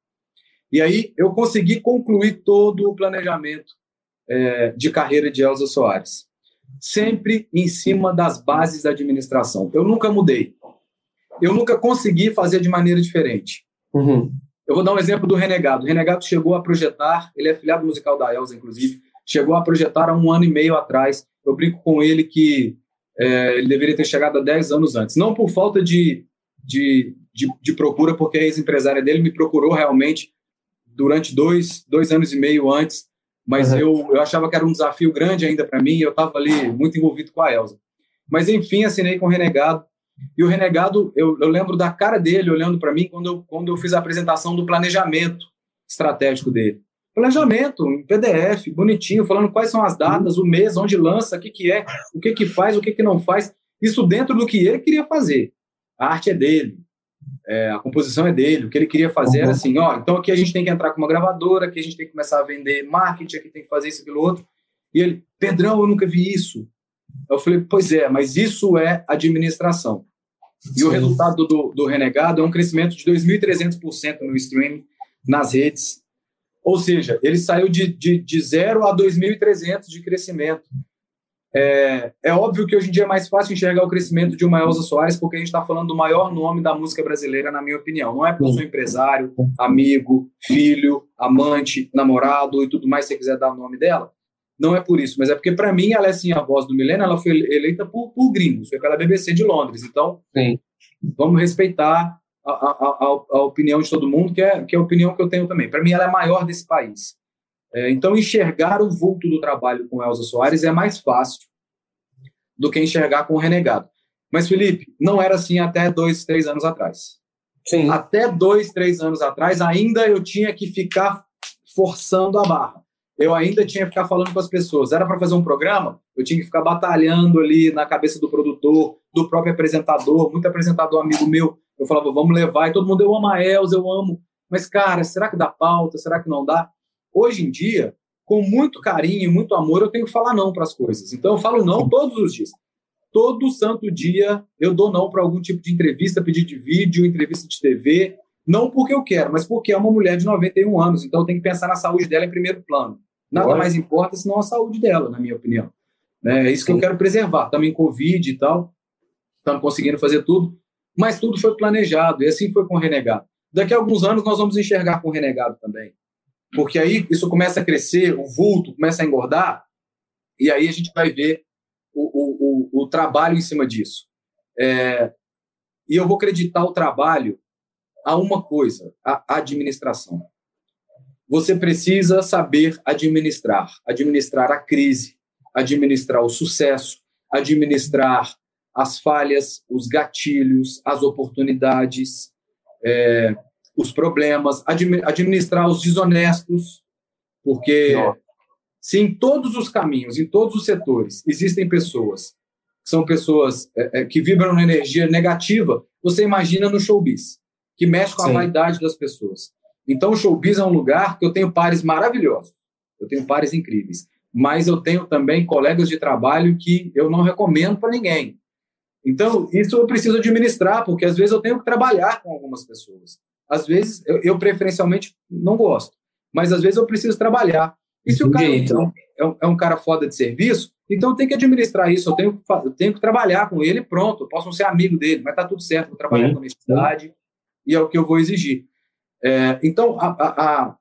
Speaker 3: E aí eu consegui concluir todo o planejamento é, de carreira de Elza Soares. Sempre em cima das bases da administração. Eu nunca mudei. Eu nunca consegui fazer de maneira diferente.
Speaker 2: Uhum.
Speaker 3: Eu vou dar um exemplo do Renegado. O Renegado chegou a projetar, ele é filiado musical da Elza, inclusive, chegou a projetar há um ano e meio atrás. Eu brinco com ele que é, ele deveria ter chegado há 10 anos antes. Não por falta de, de, de, de procura, porque a ex-empresária dele me procurou realmente durante dois, dois anos e meio antes, mas uhum. eu, eu achava que era um desafio grande ainda para mim, eu estava ali muito envolvido com a Elza. Mas enfim, assinei com o Renegado, e o Renegado, eu, eu lembro da cara dele olhando para mim quando eu, quando eu fiz a apresentação do planejamento estratégico dele. Planejamento em PDF, bonitinho, falando quais são as datas, o mês, onde lança, o que, que é, o que, que faz, o que, que não faz. Isso dentro do que ele queria fazer. A arte é dele, é, a composição é dele. O que ele queria fazer uhum. era assim: ó, então aqui a gente tem que entrar com uma gravadora, aqui a gente tem que começar a vender marketing, aqui tem que fazer isso, aquilo outro. E ele, Pedrão, eu nunca vi isso. Eu falei, pois é, mas isso é administração. E Sim. o resultado do, do Renegado é um crescimento de 2.300% no streaming, nas redes. Ou seja, ele saiu de, de, de zero a 2.300 de crescimento. É, é óbvio que hoje em dia é mais fácil enxergar o crescimento de uma Elza Soares, porque a gente está falando do maior nome da música brasileira, na minha opinião. Não é porque eu sou empresário, amigo, filho, amante, namorado e tudo mais, se você quiser dar o nome dela. Não é por isso, mas é porque, para mim, ela é assim, a voz do milênio, ela foi eleita por, por gringos, foi pela BBC de Londres. Então,
Speaker 2: Sim.
Speaker 3: vamos respeitar a, a, a, a, opinião de todo mundo, que é, que é a opinião que eu tenho também. Para mim, ela é maior desse país. É, então, enxergar o vulto do trabalho com Elza Soares é mais fácil do que enxergar com o Renegado. Mas, Felipe, não era assim até dois, três anos atrás.
Speaker 2: Sim.
Speaker 3: Até dois, três anos atrás, ainda eu tinha que ficar forçando a barra eu ainda tinha que ficar falando com as pessoas. Era para fazer um programa, eu tinha que ficar batalhando ali na cabeça do produtor, do próprio apresentador, muito apresentador amigo meu. Eu falava, vamos levar, e todo mundo, eu amo a Elza, eu amo. Mas, cara, será que dá pauta? Será que não dá? Hoje em dia, com muito carinho, muito amor, eu tenho que falar não para as coisas. Então, eu falo não todos os dias. Todo santo dia eu dou não para algum tipo de entrevista, pedido de vídeo, entrevista de TV. Não porque eu quero, mas porque é uma mulher de 91 anos. Então, eu tenho que pensar na saúde dela em primeiro plano. Nada Olha. mais importa senão a saúde dela, na minha opinião. Né? É isso que eu quero preservar. Também Covid e tal, estamos conseguindo fazer tudo, mas tudo foi planejado, e assim foi com o Renegado. Daqui a alguns anos nós vamos enxergar com o Renegado também. Porque aí isso começa a crescer, o vulto começa a engordar, e aí a gente vai ver o, o, o, o trabalho em cima disso. É, e eu vou acreditar o trabalho a uma coisa, a administração. Você precisa saber administrar, administrar a crise, administrar o sucesso, administrar as falhas, os gatilhos, as oportunidades, é, os problemas, administrar os desonestos, porque se em todos os caminhos, em todos os setores, existem pessoas que são pessoas é, é, que vibram na energia negativa, você imagina no showbiz, que mexe com a Sim. vaidade das pessoas. Então, o showbiz é um lugar que eu tenho pares maravilhosos, eu tenho pares incríveis, mas eu tenho também colegas de trabalho que eu não recomendo para ninguém. Então, isso eu preciso administrar, porque às vezes eu tenho que trabalhar com algumas pessoas. Às vezes, eu, eu preferencialmente não gosto, mas às vezes eu preciso trabalhar. E se o cara então, é, um, é um cara foda de serviço, então eu tenho que administrar isso, eu tenho, eu tenho que trabalhar com ele pronto. Eu posso não ser amigo dele, mas tá tudo certo, vou trabalhar com honestidade e é o que eu vou exigir. É, então, a, a,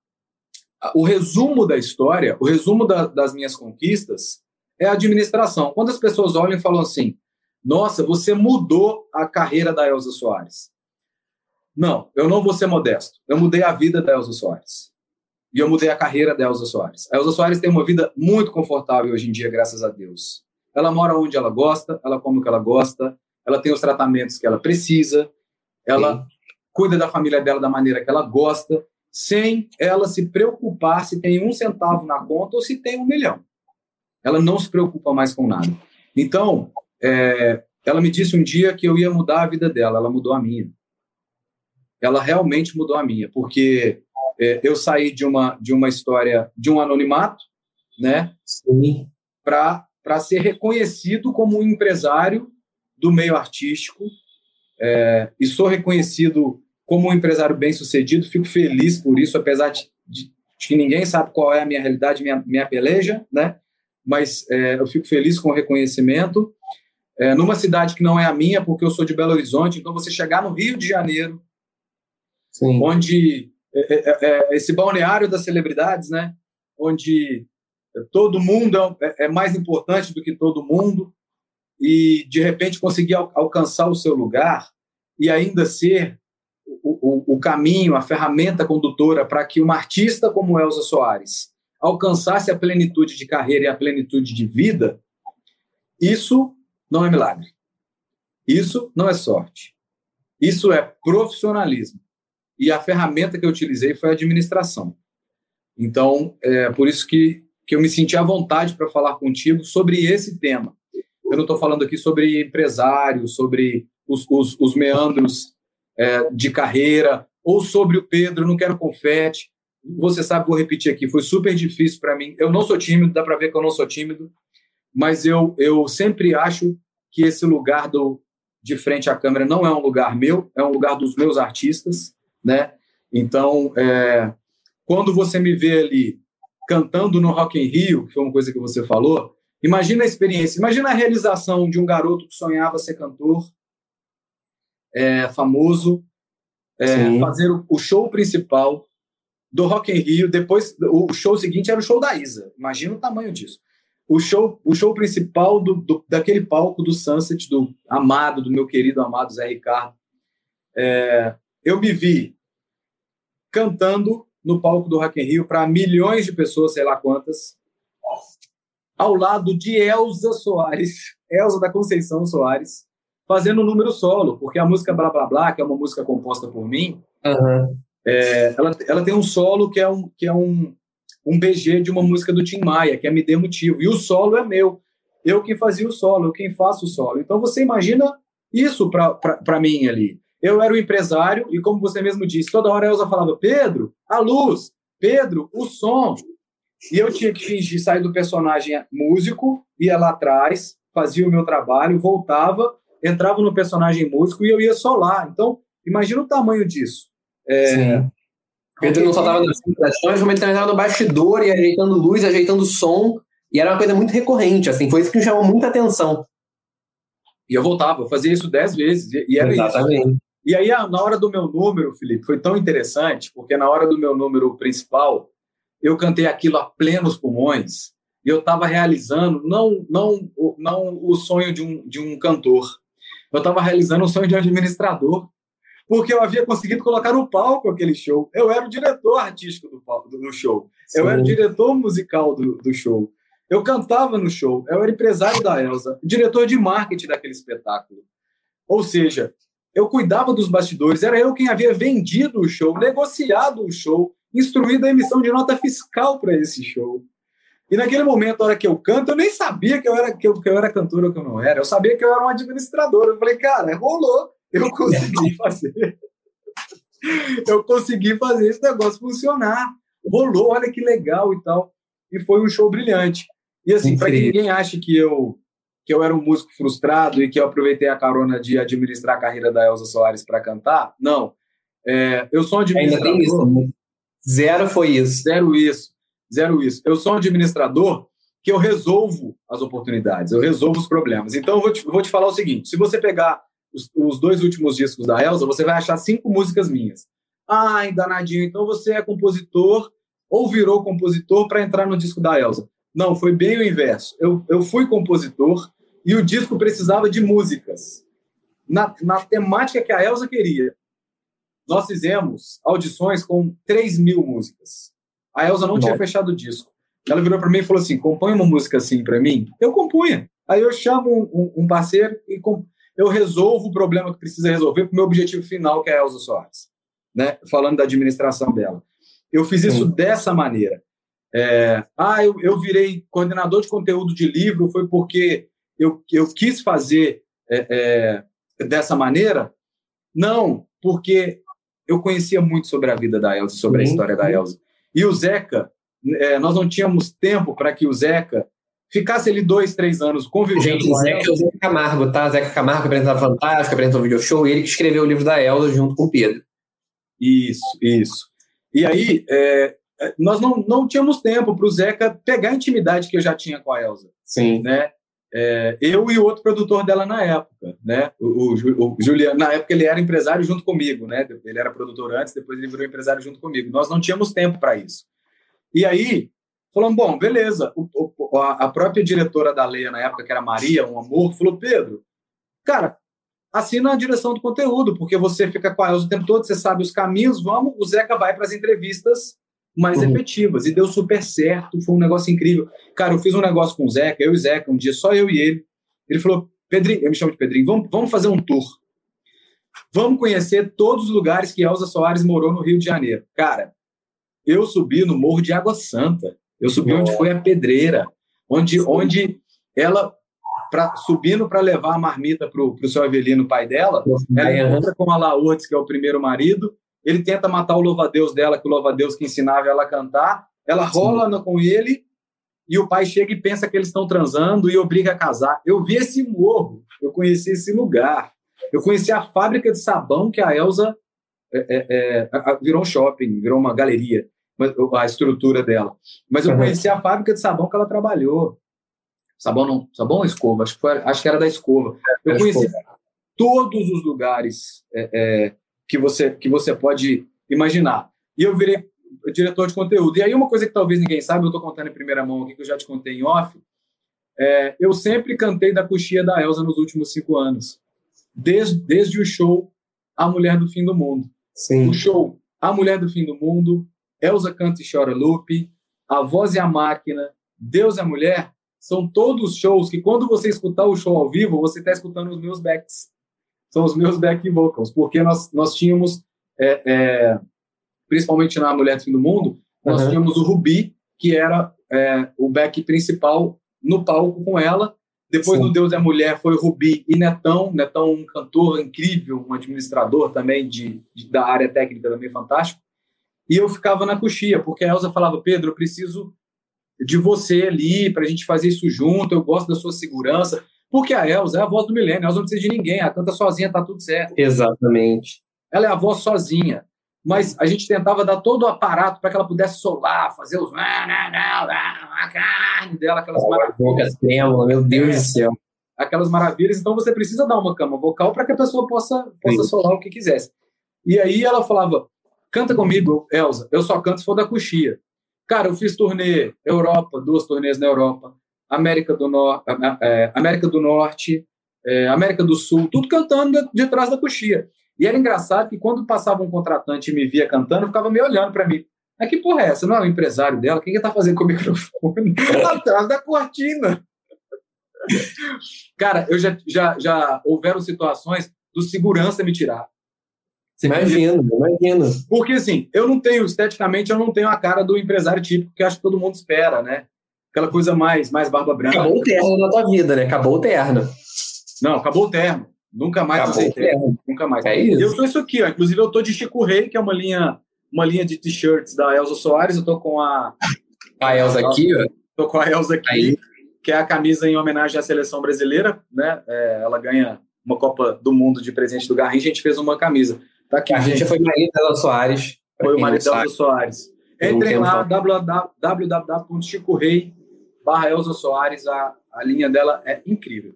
Speaker 3: a, o resumo da história, o resumo da, das minhas conquistas é a administração. Quando as pessoas olham e falam assim, nossa, você mudou a carreira da Elza Soares. Não, eu não vou ser modesto. Eu mudei a vida da Elza Soares. E eu mudei a carreira da Elza Soares. A Elza Soares tem uma vida muito confortável hoje em dia, graças a Deus. Ela mora onde ela gosta, ela come o que ela gosta, ela tem os tratamentos que ela precisa, ela Sim. cuida da família dela da maneira que ela gosta, sem ela se preocupar se tem um centavo na conta ou se tem um milhão. Ela não se preocupa mais com nada. Então, é, ela me disse um dia que eu ia mudar a vida dela, ela mudou a minha. Ela realmente mudou a minha, porque é, eu saí de uma, de uma história, de um anonimato, né, para ser reconhecido como um empresário do meio artístico, é, e sou reconhecido como um empresário bem-sucedido, fico feliz por isso, apesar de, de, que ninguém sabe qual é a minha realidade, minha, minha peleja, né, mas é, eu fico feliz com o reconhecimento, é, numa cidade que não é a minha, porque eu sou de Belo Horizonte, então você chegar no Rio de Janeiro, Sim. onde é, é, é, esse balneário das celebridades, né, onde todo mundo é, é, mais importante do que todo mundo, e de repente conseguir al alcançar o seu lugar e ainda ser o, o, o caminho, a ferramenta condutora para que uma artista como Elza Soares alcançasse a plenitude de carreira e a plenitude de vida, isso não é milagre. Isso não é sorte. Isso é profissionalismo. E a ferramenta que eu utilizei foi a administração. Então, é por isso que, que eu me senti à vontade para falar contigo sobre esse tema. Eu não estou falando aqui sobre empresários, sobre os, os, os meandros é, de carreira, ou sobre o Pedro, não quero confete. Você sabe, vou repetir aqui, foi super difícil para mim. Eu não sou tímido, dá para ver que eu não sou tímido, mas eu, eu sempre acho que esse lugar do, de frente à câmera não é um lugar meu, é um lugar dos meus artistas, né? Então, é, quando você me vê ali cantando no Rock in Rio, que foi uma coisa que você falou, imagina a experiência, imagina a realização de um garoto que sonhava ser cantor, é, famoso, é, fazer o, o, show principal do Rock in Rio, depois o show seguinte era o show da Isa. Imagina o tamanho disso o show, o show principal do, do, daquele palco do Sunset, do amado, do meu querido amado Zé Ricardo. É, eu me vi cantando no palco do Rock in Rio para milhões de pessoas, sei lá quantas, ao lado de Elza Soares, Elza da Conceição Soares, fazendo um número solo, porque a música Blá Blá Blá, que é uma música composta por mim, uhum. é, ela, ela tem um solo que é um, que é um, um BG de uma música do Tim Maia, que é Me Dê Motivo, e o solo é meu. Eu que fazia o solo, eu quem faço o solo. Então você imagina isso para mim ali. Eu era o empresário, e como você mesmo disse, toda hora a Elza falava: Pedro, a luz, Pedro, o som. E eu tinha que fingir sair do personagem músico, ia lá atrás, fazia o meu trabalho, voltava, entrava no personagem músico e eu ia solar. Então, imagina o tamanho disso. É,
Speaker 2: Pedro não só estava nas impressões, como ele também estava no bastidor e ajeitando luz, ajeitando som. E era uma coisa muito recorrente, assim, foi isso que me chamou muita atenção.
Speaker 3: E eu voltava, eu fazia isso dez vezes, e era Exatamente. isso. E aí, na hora do meu número, Felipe, foi tão interessante, porque na hora do meu número principal, eu cantei aquilo a plenos pulmões, e eu estava realizando não, não, não o sonho de um, de um cantor, eu estava realizando o sonho de um administrador porque eu havia conseguido colocar no palco aquele show. Eu era o diretor artístico do, palco, do show. Sim. Eu era o diretor musical do, do show. Eu cantava no show. Eu era empresário da Elsa, diretor de marketing daquele espetáculo. Ou seja, eu cuidava dos bastidores, era eu quem havia vendido o show, negociado o show, instruído a emissão de nota fiscal para esse show. E naquele momento, na hora que eu canto, eu nem sabia que eu era que eu, que eu era cantor ou que eu não era. Eu sabia que eu era um administrador. Eu falei, cara, rolou. Eu consegui fazer. eu consegui fazer esse negócio funcionar. Rolou, olha que legal e tal. E foi um show brilhante. E assim, para que ninguém ache que eu que eu era um músico frustrado e que eu aproveitei a carona de administrar a carreira da Elza Soares para cantar, não. É, eu sou um administrador. Ainda tem isso, né?
Speaker 2: Zero foi isso.
Speaker 3: Zero isso. Zero isso. Eu sou um administrador que eu resolvo as oportunidades, eu resolvo os problemas. Então, eu vou te, vou te falar o seguinte: se você pegar os, os dois últimos discos da Elsa, você vai achar cinco músicas minhas. Ai, danadinho, então você é compositor ou virou compositor para entrar no disco da Elsa. Não, foi bem o inverso. Eu, eu fui compositor e o disco precisava de músicas. Na, na temática que a Elsa queria. Nós fizemos audições com 3 mil músicas. A Elsa não Nossa. tinha fechado o disco. Ela virou para mim e falou assim: compõe uma música assim para mim. Eu compunha. Aí eu chamo um, um, um parceiro e, eu resolvo o problema que precisa resolver para o meu objetivo final, que é a Elza Soares, né? falando da administração dela. Eu fiz isso Sim. dessa maneira. É, ah, eu, eu virei coordenador de conteúdo de livro, foi porque eu, eu quis fazer é, é, dessa maneira? Não, porque eu conhecia muito sobre a vida da Elza, sobre a história da Elza. E o Zeca, é, nós não tínhamos tempo para que o Zeca ficasse ali dois, três anos convivendo Gente, com a
Speaker 2: Zeca, Elza. O Zeca Camargo, tá? Zeca Camargo apresentava Fantástico, apresentou o video show, ele que escreveu o livro da Elza junto com o Pedro.
Speaker 3: Isso, isso. E aí, é nós não, não tínhamos tempo para o Zeca pegar a intimidade que eu já tinha com a Elza.
Speaker 2: Sim.
Speaker 3: Né? É, eu e o outro produtor dela na época, né? O, o, o, Juliano, na época ele era empresário junto comigo, né? Ele era produtor antes, depois ele virou empresário junto comigo. Nós não tínhamos tempo para isso. E aí, falamos, bom, beleza. O, a própria diretora da Leia na época, que era Maria, um amor, falou, Pedro, cara, assina a direção do conteúdo, porque você fica com a Elza o tempo todo, você sabe os caminhos, vamos, o Zeca vai para as entrevistas mais uhum. efetivas. E deu super certo, foi um negócio incrível. Cara, eu fiz um negócio com o Zeca, eu e o Zeca, um dia só eu e ele. Ele falou: Pedrinho, eu me chamo de Pedrinho, vamos, vamos fazer um tour. Vamos conhecer todos os lugares que Elza Soares morou no Rio de Janeiro. Cara, eu subi no Morro de Água Santa. Eu subi onde foi a pedreira, onde, onde ela, pra, subindo para levar a marmita para o seu Avelino, pai dela, ela encontra com a Laurdes, que é o primeiro marido, ele tenta matar o louva-a-Deus dela, que o louva-a-Deus que ensinava ela a cantar. Ela rola com ele e o pai chega e pensa que eles estão transando e obriga a casar. Eu vi esse morro, eu conheci esse lugar. Eu conheci a fábrica de sabão que a Elsa é, é, é, virou um shopping, virou uma galeria, a estrutura dela. Mas eu uhum. conheci a fábrica de sabão que ela trabalhou. Sabão não, sabão ou escova? Acho que, foi, acho que era da escova. Eu conheci todos os lugares é, é que você, que você pode imaginar. E eu virei diretor de conteúdo. E aí, uma coisa que talvez ninguém saiba, eu estou contando em primeira mão aqui, que eu já te contei em off, é, eu sempre cantei da coxia da Elsa nos últimos cinco anos. Desde, desde o show A Mulher do Fim do Mundo.
Speaker 2: Sim.
Speaker 3: O show A Mulher do Fim do Mundo, Elsa Canta e Chora Lupe, A Voz e a Máquina, Deus a Mulher, são todos shows que quando você escutar o show ao vivo, você está escutando os meus backs são os meus back vocals, porque nós, nós tínhamos, é, é, principalmente na Mulher do Fim do Mundo, nós uhum. tínhamos o Rubi, que era é, o back principal no palco com ela. Depois Sim. no Deus é Mulher foi Rubi e Netão. Netão, um cantor incrível, um administrador também de, de, da área técnica também fantástico. E eu ficava na coxia, porque a Elza falava, Pedro, eu preciso de você ali para a gente fazer isso junto, eu gosto da sua segurança. Porque a Elza é a voz do milênio, a Elza não precisa de ninguém, ela canta sozinha, tá tudo certo.
Speaker 2: Exatamente.
Speaker 3: Ela é a voz sozinha. Mas a gente tentava dar todo o aparato para que ela pudesse solar, fazer os. A carne dela, aquelas oh,
Speaker 2: maravilhas. Trêmula, meu Deus é, do céu.
Speaker 3: Aquelas maravilhas. Então você precisa dar uma cama vocal para que a pessoa possa, possa solar o que quisesse. E aí ela falava: canta comigo, Elza, eu só canto se for da coxia. Cara, eu fiz turnê Europa, duas turnês na Europa. América do, Nor é, América do Norte, é, América do Sul, tudo cantando de, trás da coxia. E era engraçado que quando passava um contratante e me via cantando, ficava me olhando para mim. Mas que porra é essa? Não é o empresário dela? Quem que tá fazendo com o microfone? Atrás da cortina. Cara, eu já, já, já houveram situações do segurança me tirar.
Speaker 2: Imagina, imagina.
Speaker 3: Porque assim, eu não tenho, esteticamente, eu não tenho a cara do empresário típico que acho que todo mundo espera, né? aquela coisa mais, mais barba branca.
Speaker 2: Acabou o terno na tua vida, né? Acabou o terno.
Speaker 3: Não, acabou o terno. Nunca mais
Speaker 2: acabou usei terno. terno.
Speaker 3: Nunca mais.
Speaker 2: É isso.
Speaker 3: Eu sou isso aqui, ó. Inclusive, eu tô de Chico Rei, que é uma linha, uma linha de t-shirts da Elza Soares. Eu tô com a.
Speaker 2: A Elza aqui, ó.
Speaker 3: Tô com a Elza aqui, Aí. que é a camisa em homenagem à seleção brasileira, né? É, ela ganha uma Copa do Mundo de presente do Garrincha. A gente fez uma camisa. Tá aqui.
Speaker 2: A gente foi o marido da Elza Soares.
Speaker 3: Foi o marido da Elza Soares. Entrem lá, www.chicorei.com barra Elza Soares, a, a linha dela é incrível.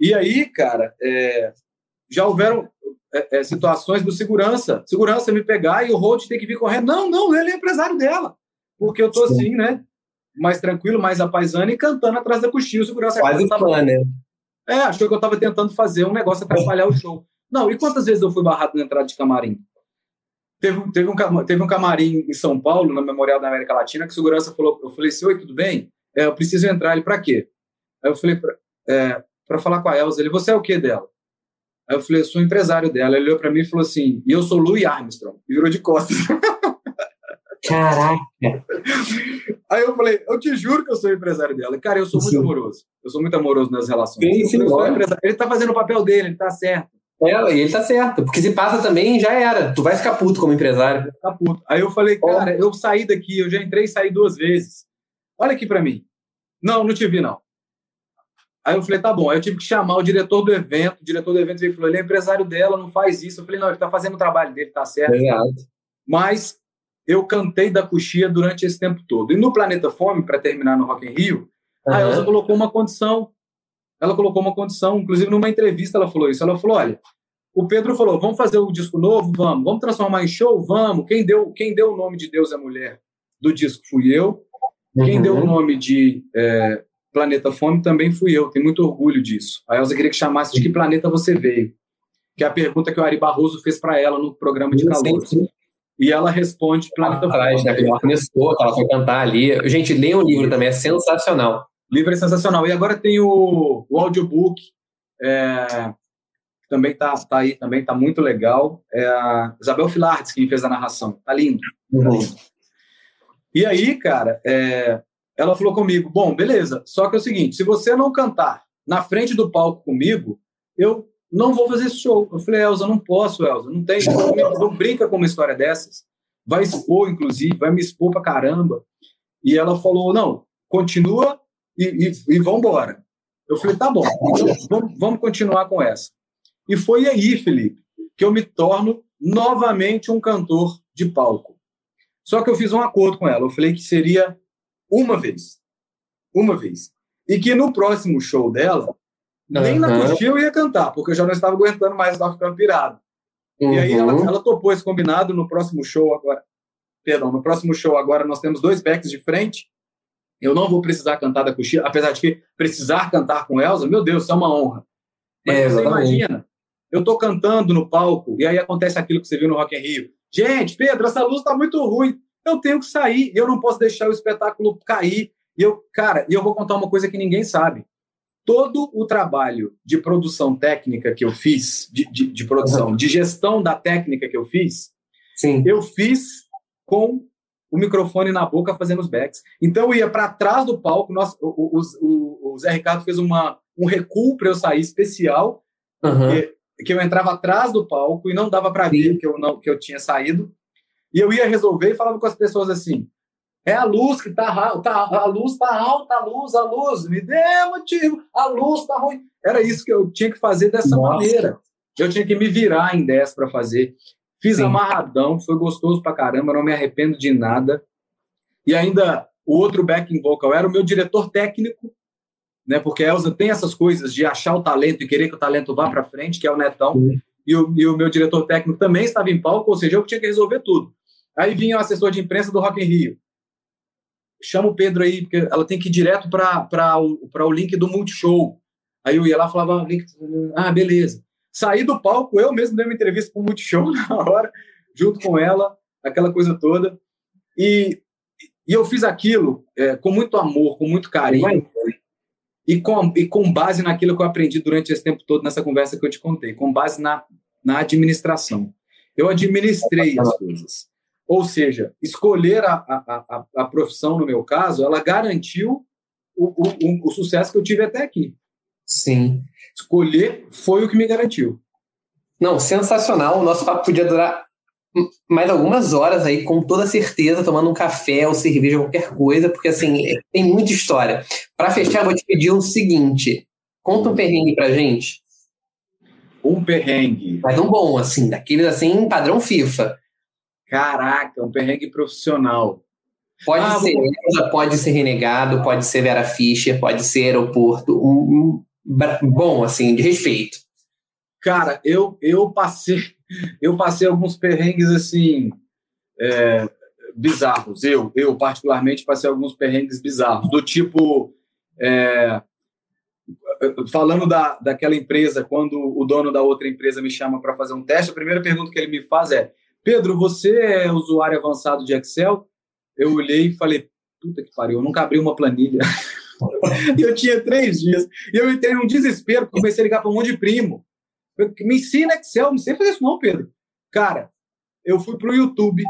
Speaker 3: E aí, cara, é, já houveram é, é, situações do segurança. Segurança me pegar e o Road tem que vir correndo. Não, não, ele é empresário dela. Porque eu tô Sim. assim, né? Mais tranquilo, mais apaisando e cantando atrás da coxinha. O segurança
Speaker 2: Quase tava, né?
Speaker 3: É, achou que eu tava tentando fazer um negócio atrapalhar o show. Não, e quantas vezes eu fui barrado na entrada de camarim? Teve, teve, um, teve um camarim em São Paulo, na Memorial da América Latina, que segurança falou, eu falei assim, oi, tudo bem? É, eu preciso entrar. Ele, para quê? Aí eu falei, para é, falar com a Elza. Ele, você é o que dela? Aí eu falei, eu sou empresário dela. Ele olhou para mim e falou assim, e eu sou Louis Armstrong. E virou de costas.
Speaker 2: Caraca!
Speaker 3: Aí eu falei, eu te juro que eu sou empresário dela. Cara, eu sou muito sim. amoroso. Eu sou muito amoroso nas relações. Sim, sim, ele tá fazendo o papel dele, ele tá certo.
Speaker 2: É, e ele tá certo. Porque se passa também, já era. Tu vai ficar puto como empresário. Ficar
Speaker 3: puto. Aí eu falei, cara, eu saí daqui, eu já entrei e saí duas vezes. Olha aqui para mim. Não, não te vi, não. Aí eu falei, tá bom. Aí eu tive que chamar o diretor do evento. O diretor do evento veio e falou: ele é empresário dela, não faz isso. Eu falei, não, ele tá fazendo o trabalho dele, tá certo. Mas eu cantei da coxia durante esse tempo todo. E no Planeta Fome, para terminar no Rock in Rio, uhum. a Elza colocou uma condição. Ela colocou uma condição, inclusive numa entrevista ela falou isso. Ela falou: olha, o Pedro falou: vamos fazer o disco novo? Vamos. Vamos transformar em show? Vamos. Quem deu, quem deu o nome de Deus é Mulher do disco fui eu. Uhum. Quem deu o nome de é, Planeta Fome também fui eu. Tenho muito orgulho disso. A Elza queria que chamasse de que planeta você veio. Que é a pergunta que o Ari Barroso fez para ela no programa de calor. E ela responde Planeta
Speaker 2: Atrás, Fome. Ela começou, ela foi cantar ali. Gente, leia o livro também, é sensacional.
Speaker 3: Livro é sensacional. E agora tem o, o audiobook, é, também tá, tá aí, também tá muito legal. É a Isabel Filardes quem fez a narração. Tá lindo. Uhum. Tá lindo. E aí, cara, é, ela falou comigo: bom, beleza, só que é o seguinte, se você não cantar na frente do palco comigo, eu não vou fazer esse show. Eu falei, Elza, não posso, Elza, não tem, não, não brinca com uma história dessas. Vai expor, inclusive, vai me expor pra caramba. E ela falou, não, continua e, e, e vambora. Eu falei, tá bom, então vamos, vamos continuar com essa. E foi aí, Felipe, que eu me torno novamente um cantor de palco. Só que eu fiz um acordo com ela. Eu falei que seria uma vez. Uma vez. E que no próximo show dela, nem na coxinha eu ia cantar, porque eu já não estava aguentando mais, estava ficando pirado. Uhum. E aí ela, uhum. ela topou esse combinado no próximo show agora. Perdão, no próximo show agora nós temos dois backs de frente. Eu não vou precisar cantar da coxinha, apesar de que precisar cantar com Elsa, meu Deus, isso é uma honra. Mas é, você imagina, eu tô cantando no palco e aí acontece aquilo que você viu no Rock in Rio. Gente, Pedro, essa luz está muito ruim. Eu tenho que sair, eu não posso deixar o espetáculo cair. E eu, cara, e eu vou contar uma coisa que ninguém sabe todo o trabalho de produção técnica que eu fiz, de, de, de produção, uhum. de gestão da técnica que eu fiz, Sim. eu fiz com o microfone na boca fazendo os backs. Então eu ia para trás do palco, nós, o, o, o, Zé Ricardo fez uma, um recuo para eu sair especial, uhum. que, que, eu entrava atrás do palco e não dava para ver que eu, não, que eu tinha saído. E eu ia resolver e falava com as pessoas assim: é a luz que está tá, a luz está alta, a luz, a luz, me dê motivo, a luz está ruim. Era isso que eu tinha que fazer dessa Nossa. maneira. Eu tinha que me virar em 10 para fazer. Fiz Sim. amarradão, foi gostoso pra caramba, não me arrependo de nada. E ainda o outro backing vocal era o meu diretor técnico, né? Porque a Elza tem essas coisas de achar o talento e querer que o talento vá para frente, que é o Netão. E o, e o, meu diretor técnico também estava em palco, ou seja, eu tinha que resolver tudo. Aí vinha o assessor de imprensa do Rock in Rio chama o Pedro aí, porque ela tem que ir direto para o, o link do Multishow. Aí eu ia lá e falava, ah, beleza. Saí do palco, eu mesmo dei uma entrevista para o Multishow na hora, junto com ela, aquela coisa toda. E, e eu fiz aquilo é, com muito amor, com muito carinho, e com, e com base naquilo que eu aprendi durante esse tempo todo, nessa conversa que eu te contei, com base na, na administração. Eu administrei as coisas. Ou seja, escolher a, a, a, a profissão, no meu caso, ela garantiu o, o, o, sucesso que eu tive até aqui.
Speaker 2: Sim.
Speaker 3: Escolher foi o que me garantiu.
Speaker 2: Não, sensacional. O nosso papo podia durar mais algumas horas aí, com toda certeza, tomando um café ou cerveja, qualquer coisa, porque assim, tem muita história. Para fechar, vou te pedir o seguinte: conta um perrengue pra gente.
Speaker 3: Um perrengue.
Speaker 2: Mas um bom, assim, daqueles assim, padrão FIFA.
Speaker 3: Caraca, um perrengue profissional.
Speaker 2: Pode ah, ser vou... pode ser renegado, pode ser Vera Fischer, pode ser aeroporto. Um, um, bom, assim, de respeito.
Speaker 3: Cara, eu, eu passei eu passei alguns perrengues assim é, bizarros. Eu, eu particularmente passei alguns perrengues bizarros, do tipo é, falando da, daquela empresa, quando o dono da outra empresa me chama para fazer um teste, a primeira pergunta que ele me faz é: Pedro, você é usuário avançado de Excel? Eu olhei e falei, puta que pariu, eu nunca abri uma planilha. eu tinha três dias. E eu entrei num desespero, comecei a ligar para um monte de primo. Me ensina Excel, não sei fazer isso não, Pedro. Cara, eu fui para o YouTube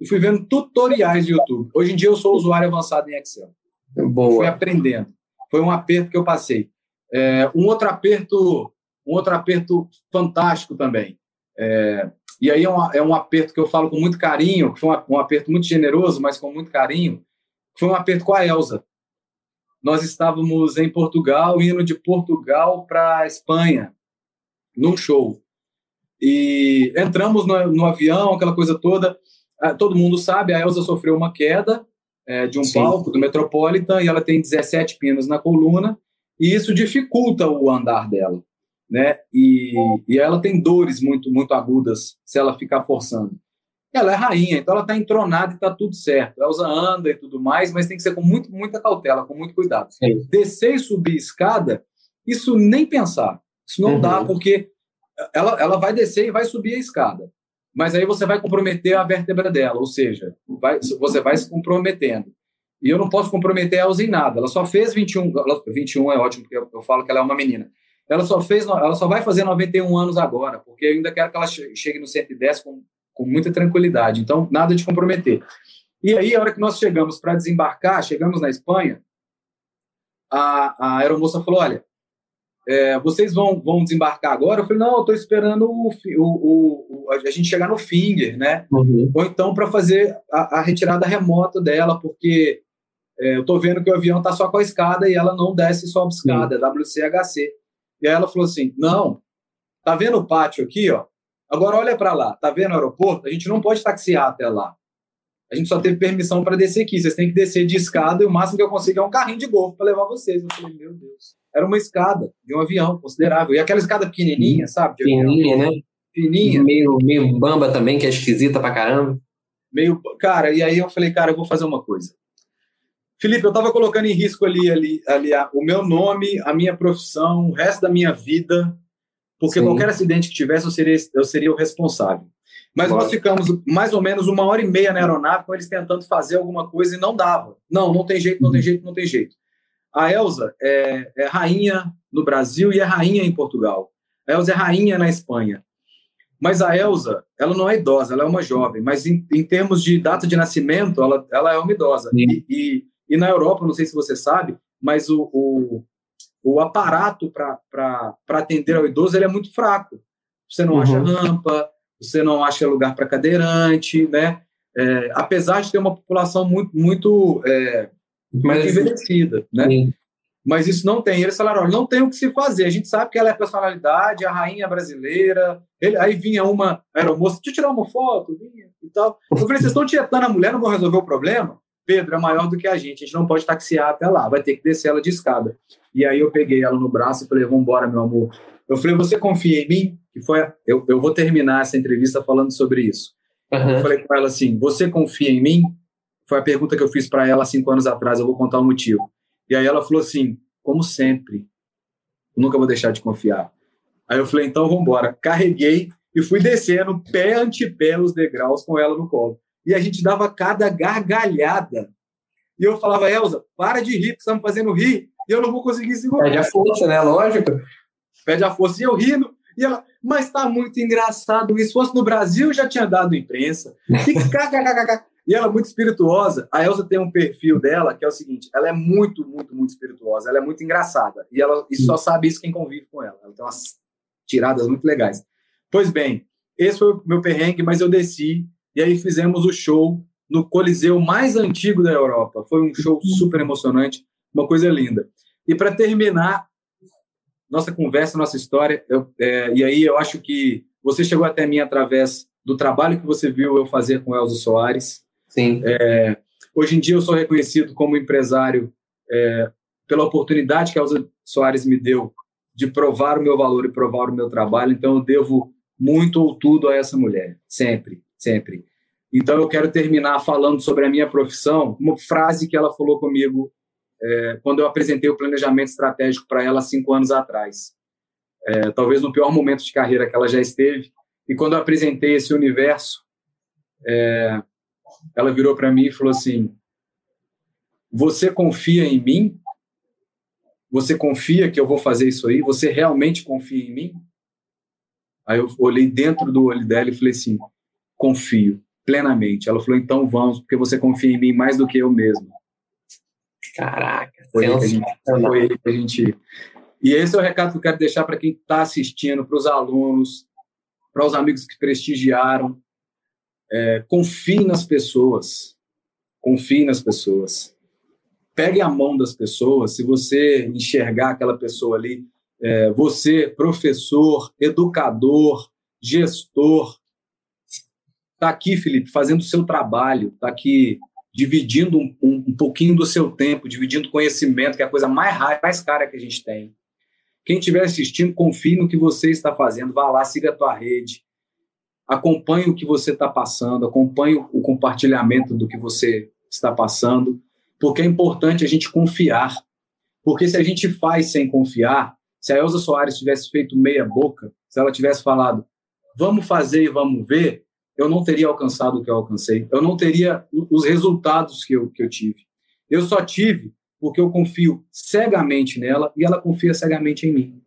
Speaker 3: e fui vendo tutoriais do YouTube. Hoje em dia eu sou usuário avançado em Excel.
Speaker 2: Boa.
Speaker 3: Fui aprendendo. Foi um aperto que eu passei. É, um outro aperto, um outro aperto fantástico também. É, e aí é um, é um aperto que eu falo com muito carinho, que foi um, um aperto muito generoso, mas com muito carinho. Foi um aperto com a Elsa. Nós estávamos em Portugal, indo de Portugal para Espanha, num show. E entramos no, no, avião, aquela coisa toda. Ah, todo mundo sabe, a Elsa sofreu uma queda é, de um Sim. palco do Metropolitan e ela tem 17 pinos na coluna, e isso dificulta o andar dela. Né? E, e ela tem dores muito, muito agudas se ela ficar forçando. Ela é rainha, então ela está entronada e está tudo certo. A Elsa anda e tudo mais, mas tem que ser com muito, muita cautela, com muito cuidado. Sim. Descer e subir escada, isso nem pensar. Isso não uhum. dá, porque ela, ela vai descer e vai subir a escada. Mas aí você vai comprometer a vértebra dela, ou seja, vai, você vai se comprometendo. E eu não posso comprometer ela em nada. Ela só fez 21, ela, 21 é ótimo, porque eu, eu, falo que ela é uma menina. Ela só fez, ela só vai fazer 91 anos agora, porque eu ainda quero que ela chegue no 110 com, com muita tranquilidade. Então, nada de comprometer. E aí, a hora que nós chegamos para desembarcar, chegamos na Espanha, a, a aeromoça falou: olha, é, vocês vão, vão desembarcar agora? Eu falei, não, eu estou esperando o, o, o, a gente chegar no Finger, né? Uhum. Ou então para fazer a, a, retirada remota dela, porque é, eu estou vendo que o avião está só com a escada e ela não desce e sobe escada, é WCHC. E aí ela falou assim, não, tá vendo o pátio aqui, ó? Agora olha para lá, tá vendo o aeroporto? A gente não pode taxiar até lá. A gente só teve permissão para descer aqui. Vocês têm que descer de escada e o máximo que eu consigo é um carrinho de golfe para levar vocês. Eu falei, meu Deus era uma escada de um avião considerável. E aquela escada pequenininha, sabe?
Speaker 2: Pequenininha, né? Fininha. Meio, meio bamba também, que é esquisita pra caramba.
Speaker 3: Meio, cara, e aí eu falei, cara, eu vou fazer uma coisa. Felipe, eu estava colocando em risco ali, ali, ali a, o meu nome, a minha profissão, o resto da minha vida, porque Sim. qualquer acidente que tivesse, eu seria, eu seria o responsável. Mas nós ficamos mais ou menos uma hora e meia na aeronave com eles tentando fazer alguma coisa e não dava. Não, não tem jeito, não tem uhum. jeito, não tem jeito. A Elsa é, é, rainha no Brasil e é rainha em Portugal. A Elsa é rainha na Espanha. Mas a Elsa, ela não é idosa, ela é uma jovem. Mas em, em termos de data de nascimento, ela, ela é uma idosa. E, e, e, na Europa, não sei se você sabe, mas o, o, o aparato para atender ao idoso ele é muito fraco. Você não uhum. acha rampa, você não acha lugar para cadeirante, né? É, apesar de ter uma população muito, muito é, mais envelhecida, né? Sim. Mas isso não tem. Eles falaram, olha, não tem o que se fazer. A gente sabe que ela é personalidade, a rainha brasileira. Ele, aí vinha uma aeromoça, deixa eu tirar uma foto, vinha e tal. Eu falei, vocês estão tietando a mulher, não vão resolver o problema? Pedro, é maior do que a gente, a gente não pode taxiar até lá, vai ter que descer ela de escada. E aí eu peguei ela no braço e falei, vamos embora, meu amor. Eu falei, você confia em mim? Que foi, eu, eu vou terminar essa entrevista falando sobre isso. Uhum. Eu falei com ela assim, você confia em mim? Foi a pergunta que eu fiz para ela cinco anos atrás, eu vou contar o motivo. E aí ela falou assim, como sempre, nunca vou deixar de confiar. Aí eu falei, então vamos embora. Carreguei e fui descendo pé ante pé os degraus com ela no colo. E a gente dava cada gargalhada. E eu falava, Elza, para de rir, que estamos fazendo rir, e eu não vou conseguir segurar.
Speaker 2: Pede a força, né? Lógico.
Speaker 3: Pede a força. E eu rindo. E ela, mas está muito engraçado isso. Se fosse no Brasil, já tinha dado imprensa. E e ela é muito espirituosa. A Elsa tem um perfil dela que é o seguinte: ela é muito, muito, muito espirituosa. Ela é muito engraçada. E ela e só sabe isso quem convive com ela. Ela tem umas tiradas muito legais. Pois bem, esse foi o meu perrengue, mas eu desci e aí fizemos o show no Coliseu mais antigo da Europa. Foi um show super emocionante, uma coisa linda. E para terminar nossa conversa, nossa história, eu, é, e aí eu acho que você chegou até mim através do trabalho que você viu eu fazer com Elza Soares,
Speaker 2: Sim.
Speaker 3: É, hoje em dia eu sou reconhecido como empresário é, pela oportunidade que a Elza Soares me deu de provar o meu valor e provar o meu trabalho. Então eu devo muito ou tudo a essa mulher, sempre, sempre. Então eu quero terminar falando sobre a minha profissão, uma frase que ela falou comigo é, quando eu apresentei o planejamento estratégico para ela cinco anos atrás. É, talvez no pior momento de carreira que ela já esteve. E quando eu apresentei esse universo, é, ela virou para mim e falou assim: Você confia em mim? Você confia que eu vou fazer isso aí? Você realmente confia em mim? Aí eu olhei dentro do olho dela e falei assim: confio plenamente. Ela falou: então vamos, porque você confia em mim mais do que eu mesmo.
Speaker 2: Caraca,
Speaker 3: foi a gente, foi aí que a gente. E esse é o recado que eu quero deixar para quem está assistindo, para os alunos, para os amigos que prestigiaram. É, confie nas pessoas. Confie nas pessoas. Pegue a mão das pessoas. Se você enxergar aquela pessoa ali, é, você, professor, educador, gestor, está aqui, Felipe, fazendo o seu trabalho, está aqui dividindo um, um, um, pouquinho do seu tempo, dividindo conhecimento, que é a coisa mais rara, mais cara que a gente tem. Quem estiver assistindo, confie no que você está fazendo, vá lá, siga a tua rede, acompanhe o que você está passando, acompanhe o compartilhamento do que você está passando, porque é importante a gente confiar. Porque se a gente faz sem confiar, se a Elza Soares tivesse feito meia boca, se ela tivesse falado, vamos fazer e vamos ver, eu não teria alcançado o que eu alcancei. Eu não teria os resultados que eu, que eu tive. Eu só tive porque eu confio cegamente nela e ela confia cegamente em mim.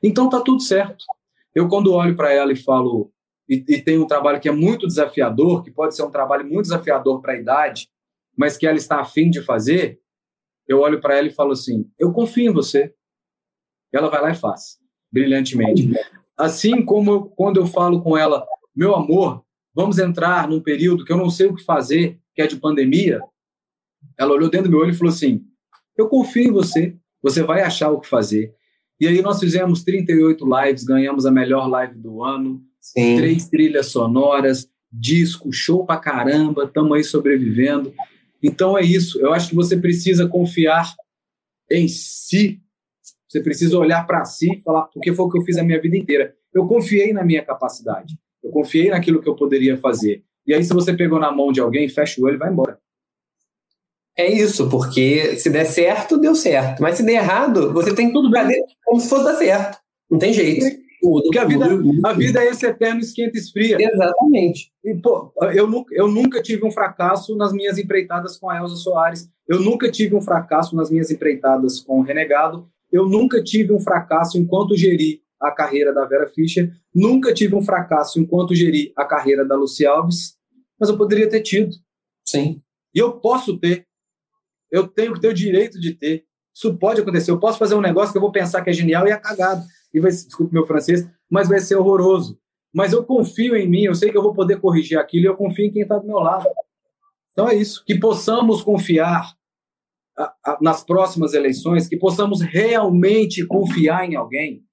Speaker 3: Então tá tudo certo. Eu, quando olho para ela e falo, e, e tem um trabalho que é muito desafiador, que pode ser um trabalho muito desafiador para a idade, mas que ela está afim de fazer, eu olho para ela e falo assim: eu confio em você. Ela vai lá e faz, brilhantemente. Assim como eu, quando eu falo com ela, meu amor, vamos entrar num período que eu não sei o que fazer, que é de pandemia. Ela olhou dentro do meu olho e falou assim: Eu confio em você, você vai achar o que fazer. E aí nós fizemos 38 lives, ganhamos a melhor live do ano, Sim. três trilhas sonoras, disco, show pra caramba, estamos aí sobrevivendo. Então é isso, eu acho que você precisa confiar em si, você precisa olhar para si e falar, porque foi o que eu fiz a minha vida inteira. Eu confiei na minha capacidade. Eu confiei naquilo que eu poderia fazer. E aí, se você pegou na mão de alguém, fecha o olho e vai embora.
Speaker 2: É isso, porque se der certo, deu certo. Mas se der errado, você tem tudo fazer como se fosse dar certo. Não tem jeito.
Speaker 3: Porque a vida, a vida é esse eterno esquenta e esfria.
Speaker 2: Exatamente.
Speaker 3: E, pô, eu, eu nunca tive um fracasso nas minhas empreitadas com a Elza Soares. Eu nunca tive um fracasso nas minhas empreitadas com o Renegado. Eu nunca tive um fracasso enquanto geri a carreira da Vera Fischer. Nunca tive um fracasso enquanto geri a carreira da Luci Alves, mas eu poderia ter tido.
Speaker 2: Sim.
Speaker 3: E eu posso ter. Eu tenho que ter o direito de ter. Isso pode acontecer. Eu posso fazer um negócio que eu vou pensar que é genial e é cagado. E vai, desculpe meu francês, mas vai ser horroroso. Mas eu confio em mim, eu sei que eu vou poder corrigir aquilo e eu confio em quem está do meu lado. Então é isso. Que possamos confiar nas próximas eleições, que possamos realmente confiar em alguém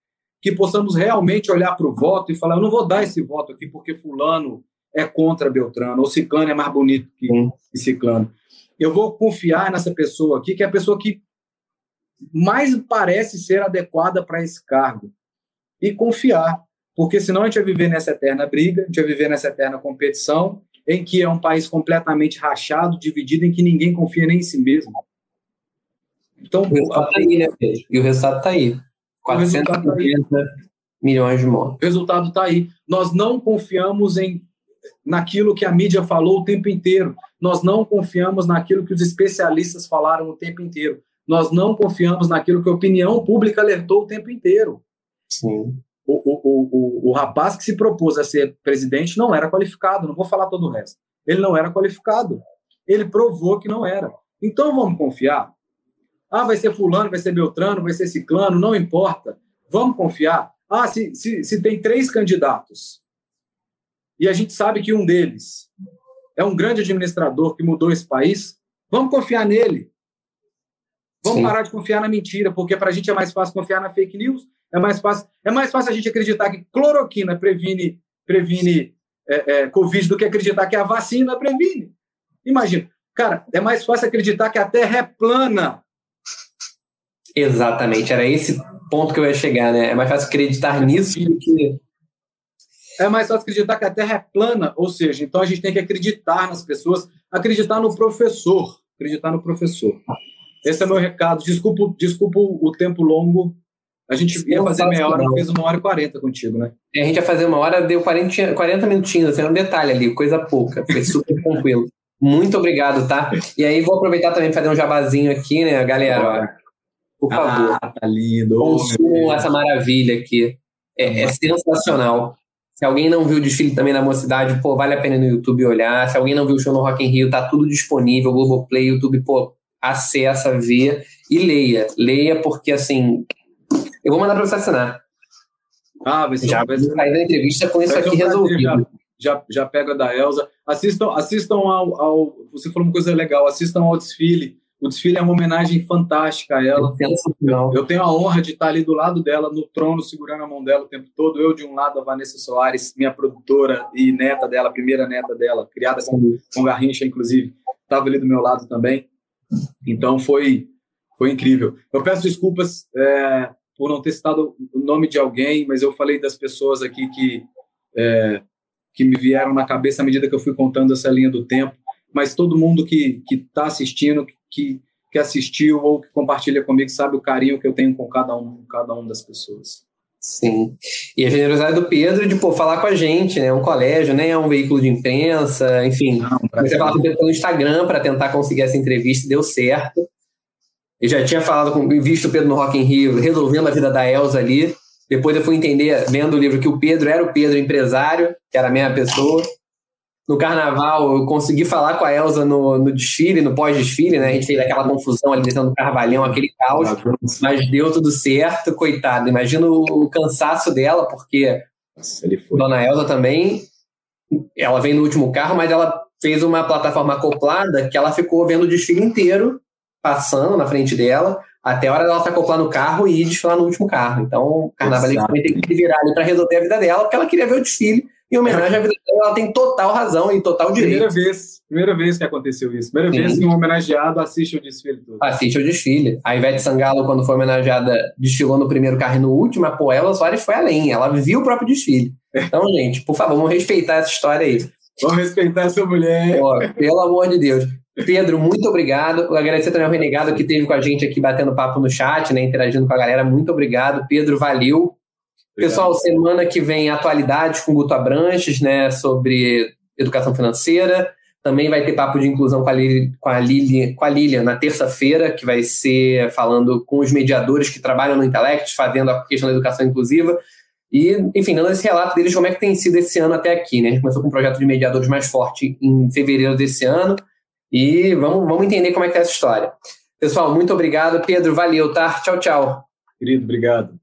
Speaker 3: que possamos realmente olhar para o voto e falar: eu não vou dar esse voto aqui porque Fulano é contra Beltrano, ou Ciclano é mais bonito que, que Ciclano. Eu vou confiar nessa pessoa aqui, que é a pessoa que mais parece ser adequada para esse cargo. E confiar, porque senão a gente vai viver nessa eterna briga, a gente vai viver nessa eterna competição, em que é um país completamente rachado, dividido, em que ninguém confia nem em si mesmo.
Speaker 2: Então, o resultado está aí, né, Pedro? E o resultado está aí. 450 tá milhões de mortos.
Speaker 3: O resultado está aí. Nós não confiamos em naquilo que a mídia falou o tempo inteiro. Nós não confiamos naquilo que os especialistas falaram o tempo inteiro. Nós não confiamos naquilo que a opinião pública alertou o tempo inteiro.
Speaker 2: Sim.
Speaker 3: O, o, o, o, rapaz que se propôs a ser presidente não era qualificado, não vou falar todo o resto. Ele não era qualificado. Ele provou que não era. Então vamos confiar? Ah, vai ser fulano, vai ser Beltrano, vai ser ciclano, não importa. Vamos confiar. Ah, se, se, se tem três candidatos e a gente sabe que um deles é um grande administrador que mudou esse país, vamos confiar nele. Vamos Sim. parar de confiar na mentira, porque para a gente é mais fácil confiar na fake news. É mais fácil, é mais fácil a gente acreditar que cloroquina previne, previne é, é, Covid do que acreditar que a vacina previne. Imagina, cara, é mais fácil acreditar que a Terra é plana
Speaker 2: Exatamente, era esse ponto que eu ia chegar, né? É mais fácil acreditar nisso do que.
Speaker 3: É mais fácil acreditar que a Terra é plana, ou seja, então a gente tem que acreditar nas pessoas, acreditar no professor, acreditar no professor. Esse é meu recado. Desculpa, desculpa o tempo longo. A gente ia fazer meia hora, fez uma hora e quarenta contigo, né?
Speaker 2: É, a gente ia fazer uma hora, deu 40, 40 minutinhos, assim, um detalhe ali, coisa pouca. Foi super tranquilo. Muito obrigado, tá? E aí vou aproveitar também para fazer um jabazinho aqui, né, galera? Por favor.
Speaker 3: Ah, tá lindo.
Speaker 2: Consumam essa maravilha aqui. É, é, sensacional. Se alguém não viu o desfile também na mocidade, pô, vale a pena no YouTube olhar. Se alguém não viu o show no Rock in Rio, tá tudo disponível, Globoplay, YouTube, pô, acessa, vê e leia. Leia porque, assim, eu vou mandar para você assinar.
Speaker 3: Ah, vai ser
Speaker 2: já vai sair da entrevista com isso aqui resolvido.
Speaker 3: Já, já, já pega da Elsa. Assistam, assistam ao, ao, Você falou uma coisa legal, assistam ao desfile. O desfile é uma homenagem fantástica a ela. Eu, eu tenho a honra de estar ali do lado dela, no trono, segurando a mão dela o tempo todo. Eu, de um lado, a Vanessa Soares, minha produtora e neta dela, primeira neta dela, criada com, com Garrincha, inclusive, estava ali do meu lado também. Então foi, foi incrível. Eu peço desculpas é, por não ter citado o nome de alguém, mas eu falei das pessoas aqui que, é, que me vieram na cabeça à medida que eu fui contando essa linha do tempo. Mas todo mundo que está assistindo, que, que assistiu ou que compartilha comigo, sabe o carinho que eu tenho com cada um, cada um das pessoas.
Speaker 2: Sim. E a generosidade do Pedro de pô, falar com a gente, né? Um colégio, né? é um veículo de imprensa, enfim. Não, você falar com o Pedro pelo Instagram para tentar conseguir essa entrevista, deu certo. Eu já tinha falado com, visto o Pedro no Rock in Rio, resolvendo a vida da Elsa ali. Depois eu fui entender, vendo o livro, que o Pedro era o Pedro empresário, que era a mesma pessoa. No carnaval, eu consegui falar com a Elsa no, no desfile, no pós-desfile, né? A gente fez aquela confusão ali dentro do Carvalhão, aquele caos, mas deu tudo certo, coitado. Imagina o cansaço dela, porque Dona Elsa também, ela veio no último carro, mas ela fez uma plataforma acoplada que ela ficou vendo o desfile inteiro passando na frente dela, até a hora dela se acoplar no carro e desfilar no último carro. Então, o também tem que se virar ali para resolver a vida dela, porque ela queria ver o desfile. Em homenagem à vida dela, ela tem total razão e total direito.
Speaker 3: Primeira vez, primeira vez que aconteceu isso. Primeira Sim. vez que um homenageado assiste o desfile todo.
Speaker 2: Assiste o desfile. A Ivete Sangalo, quando foi homenageada, desfilou no primeiro carro e no último, a Poela Soares foi além. Ela viu o próprio desfile. Então, gente, por favor, vamos respeitar essa história aí.
Speaker 3: Vamos respeitar essa mulher.
Speaker 2: Pô, pelo amor de Deus. Pedro, muito obrigado. Eu agradecer também ao Renegado que esteve com a gente aqui batendo papo no chat, né, interagindo com a galera. Muito obrigado. Pedro, valeu. Obrigado. Pessoal, semana que vem atualidades com o Guto Abranches, né, sobre educação financeira. Também vai ter papo de inclusão com a, Lili, com a, Lili, com a Lilian na terça-feira, que vai ser falando com os mediadores que trabalham no Intellect, fazendo a questão da educação inclusiva. E, enfim, dando esse relato deles, como é que tem sido esse ano até aqui. Né? A gente começou com um projeto de mediadores mais forte em fevereiro desse ano. E vamos, vamos entender como é que é essa história. Pessoal, muito obrigado. Pedro, valeu, tá? Tchau, tchau.
Speaker 3: Querido, obrigado.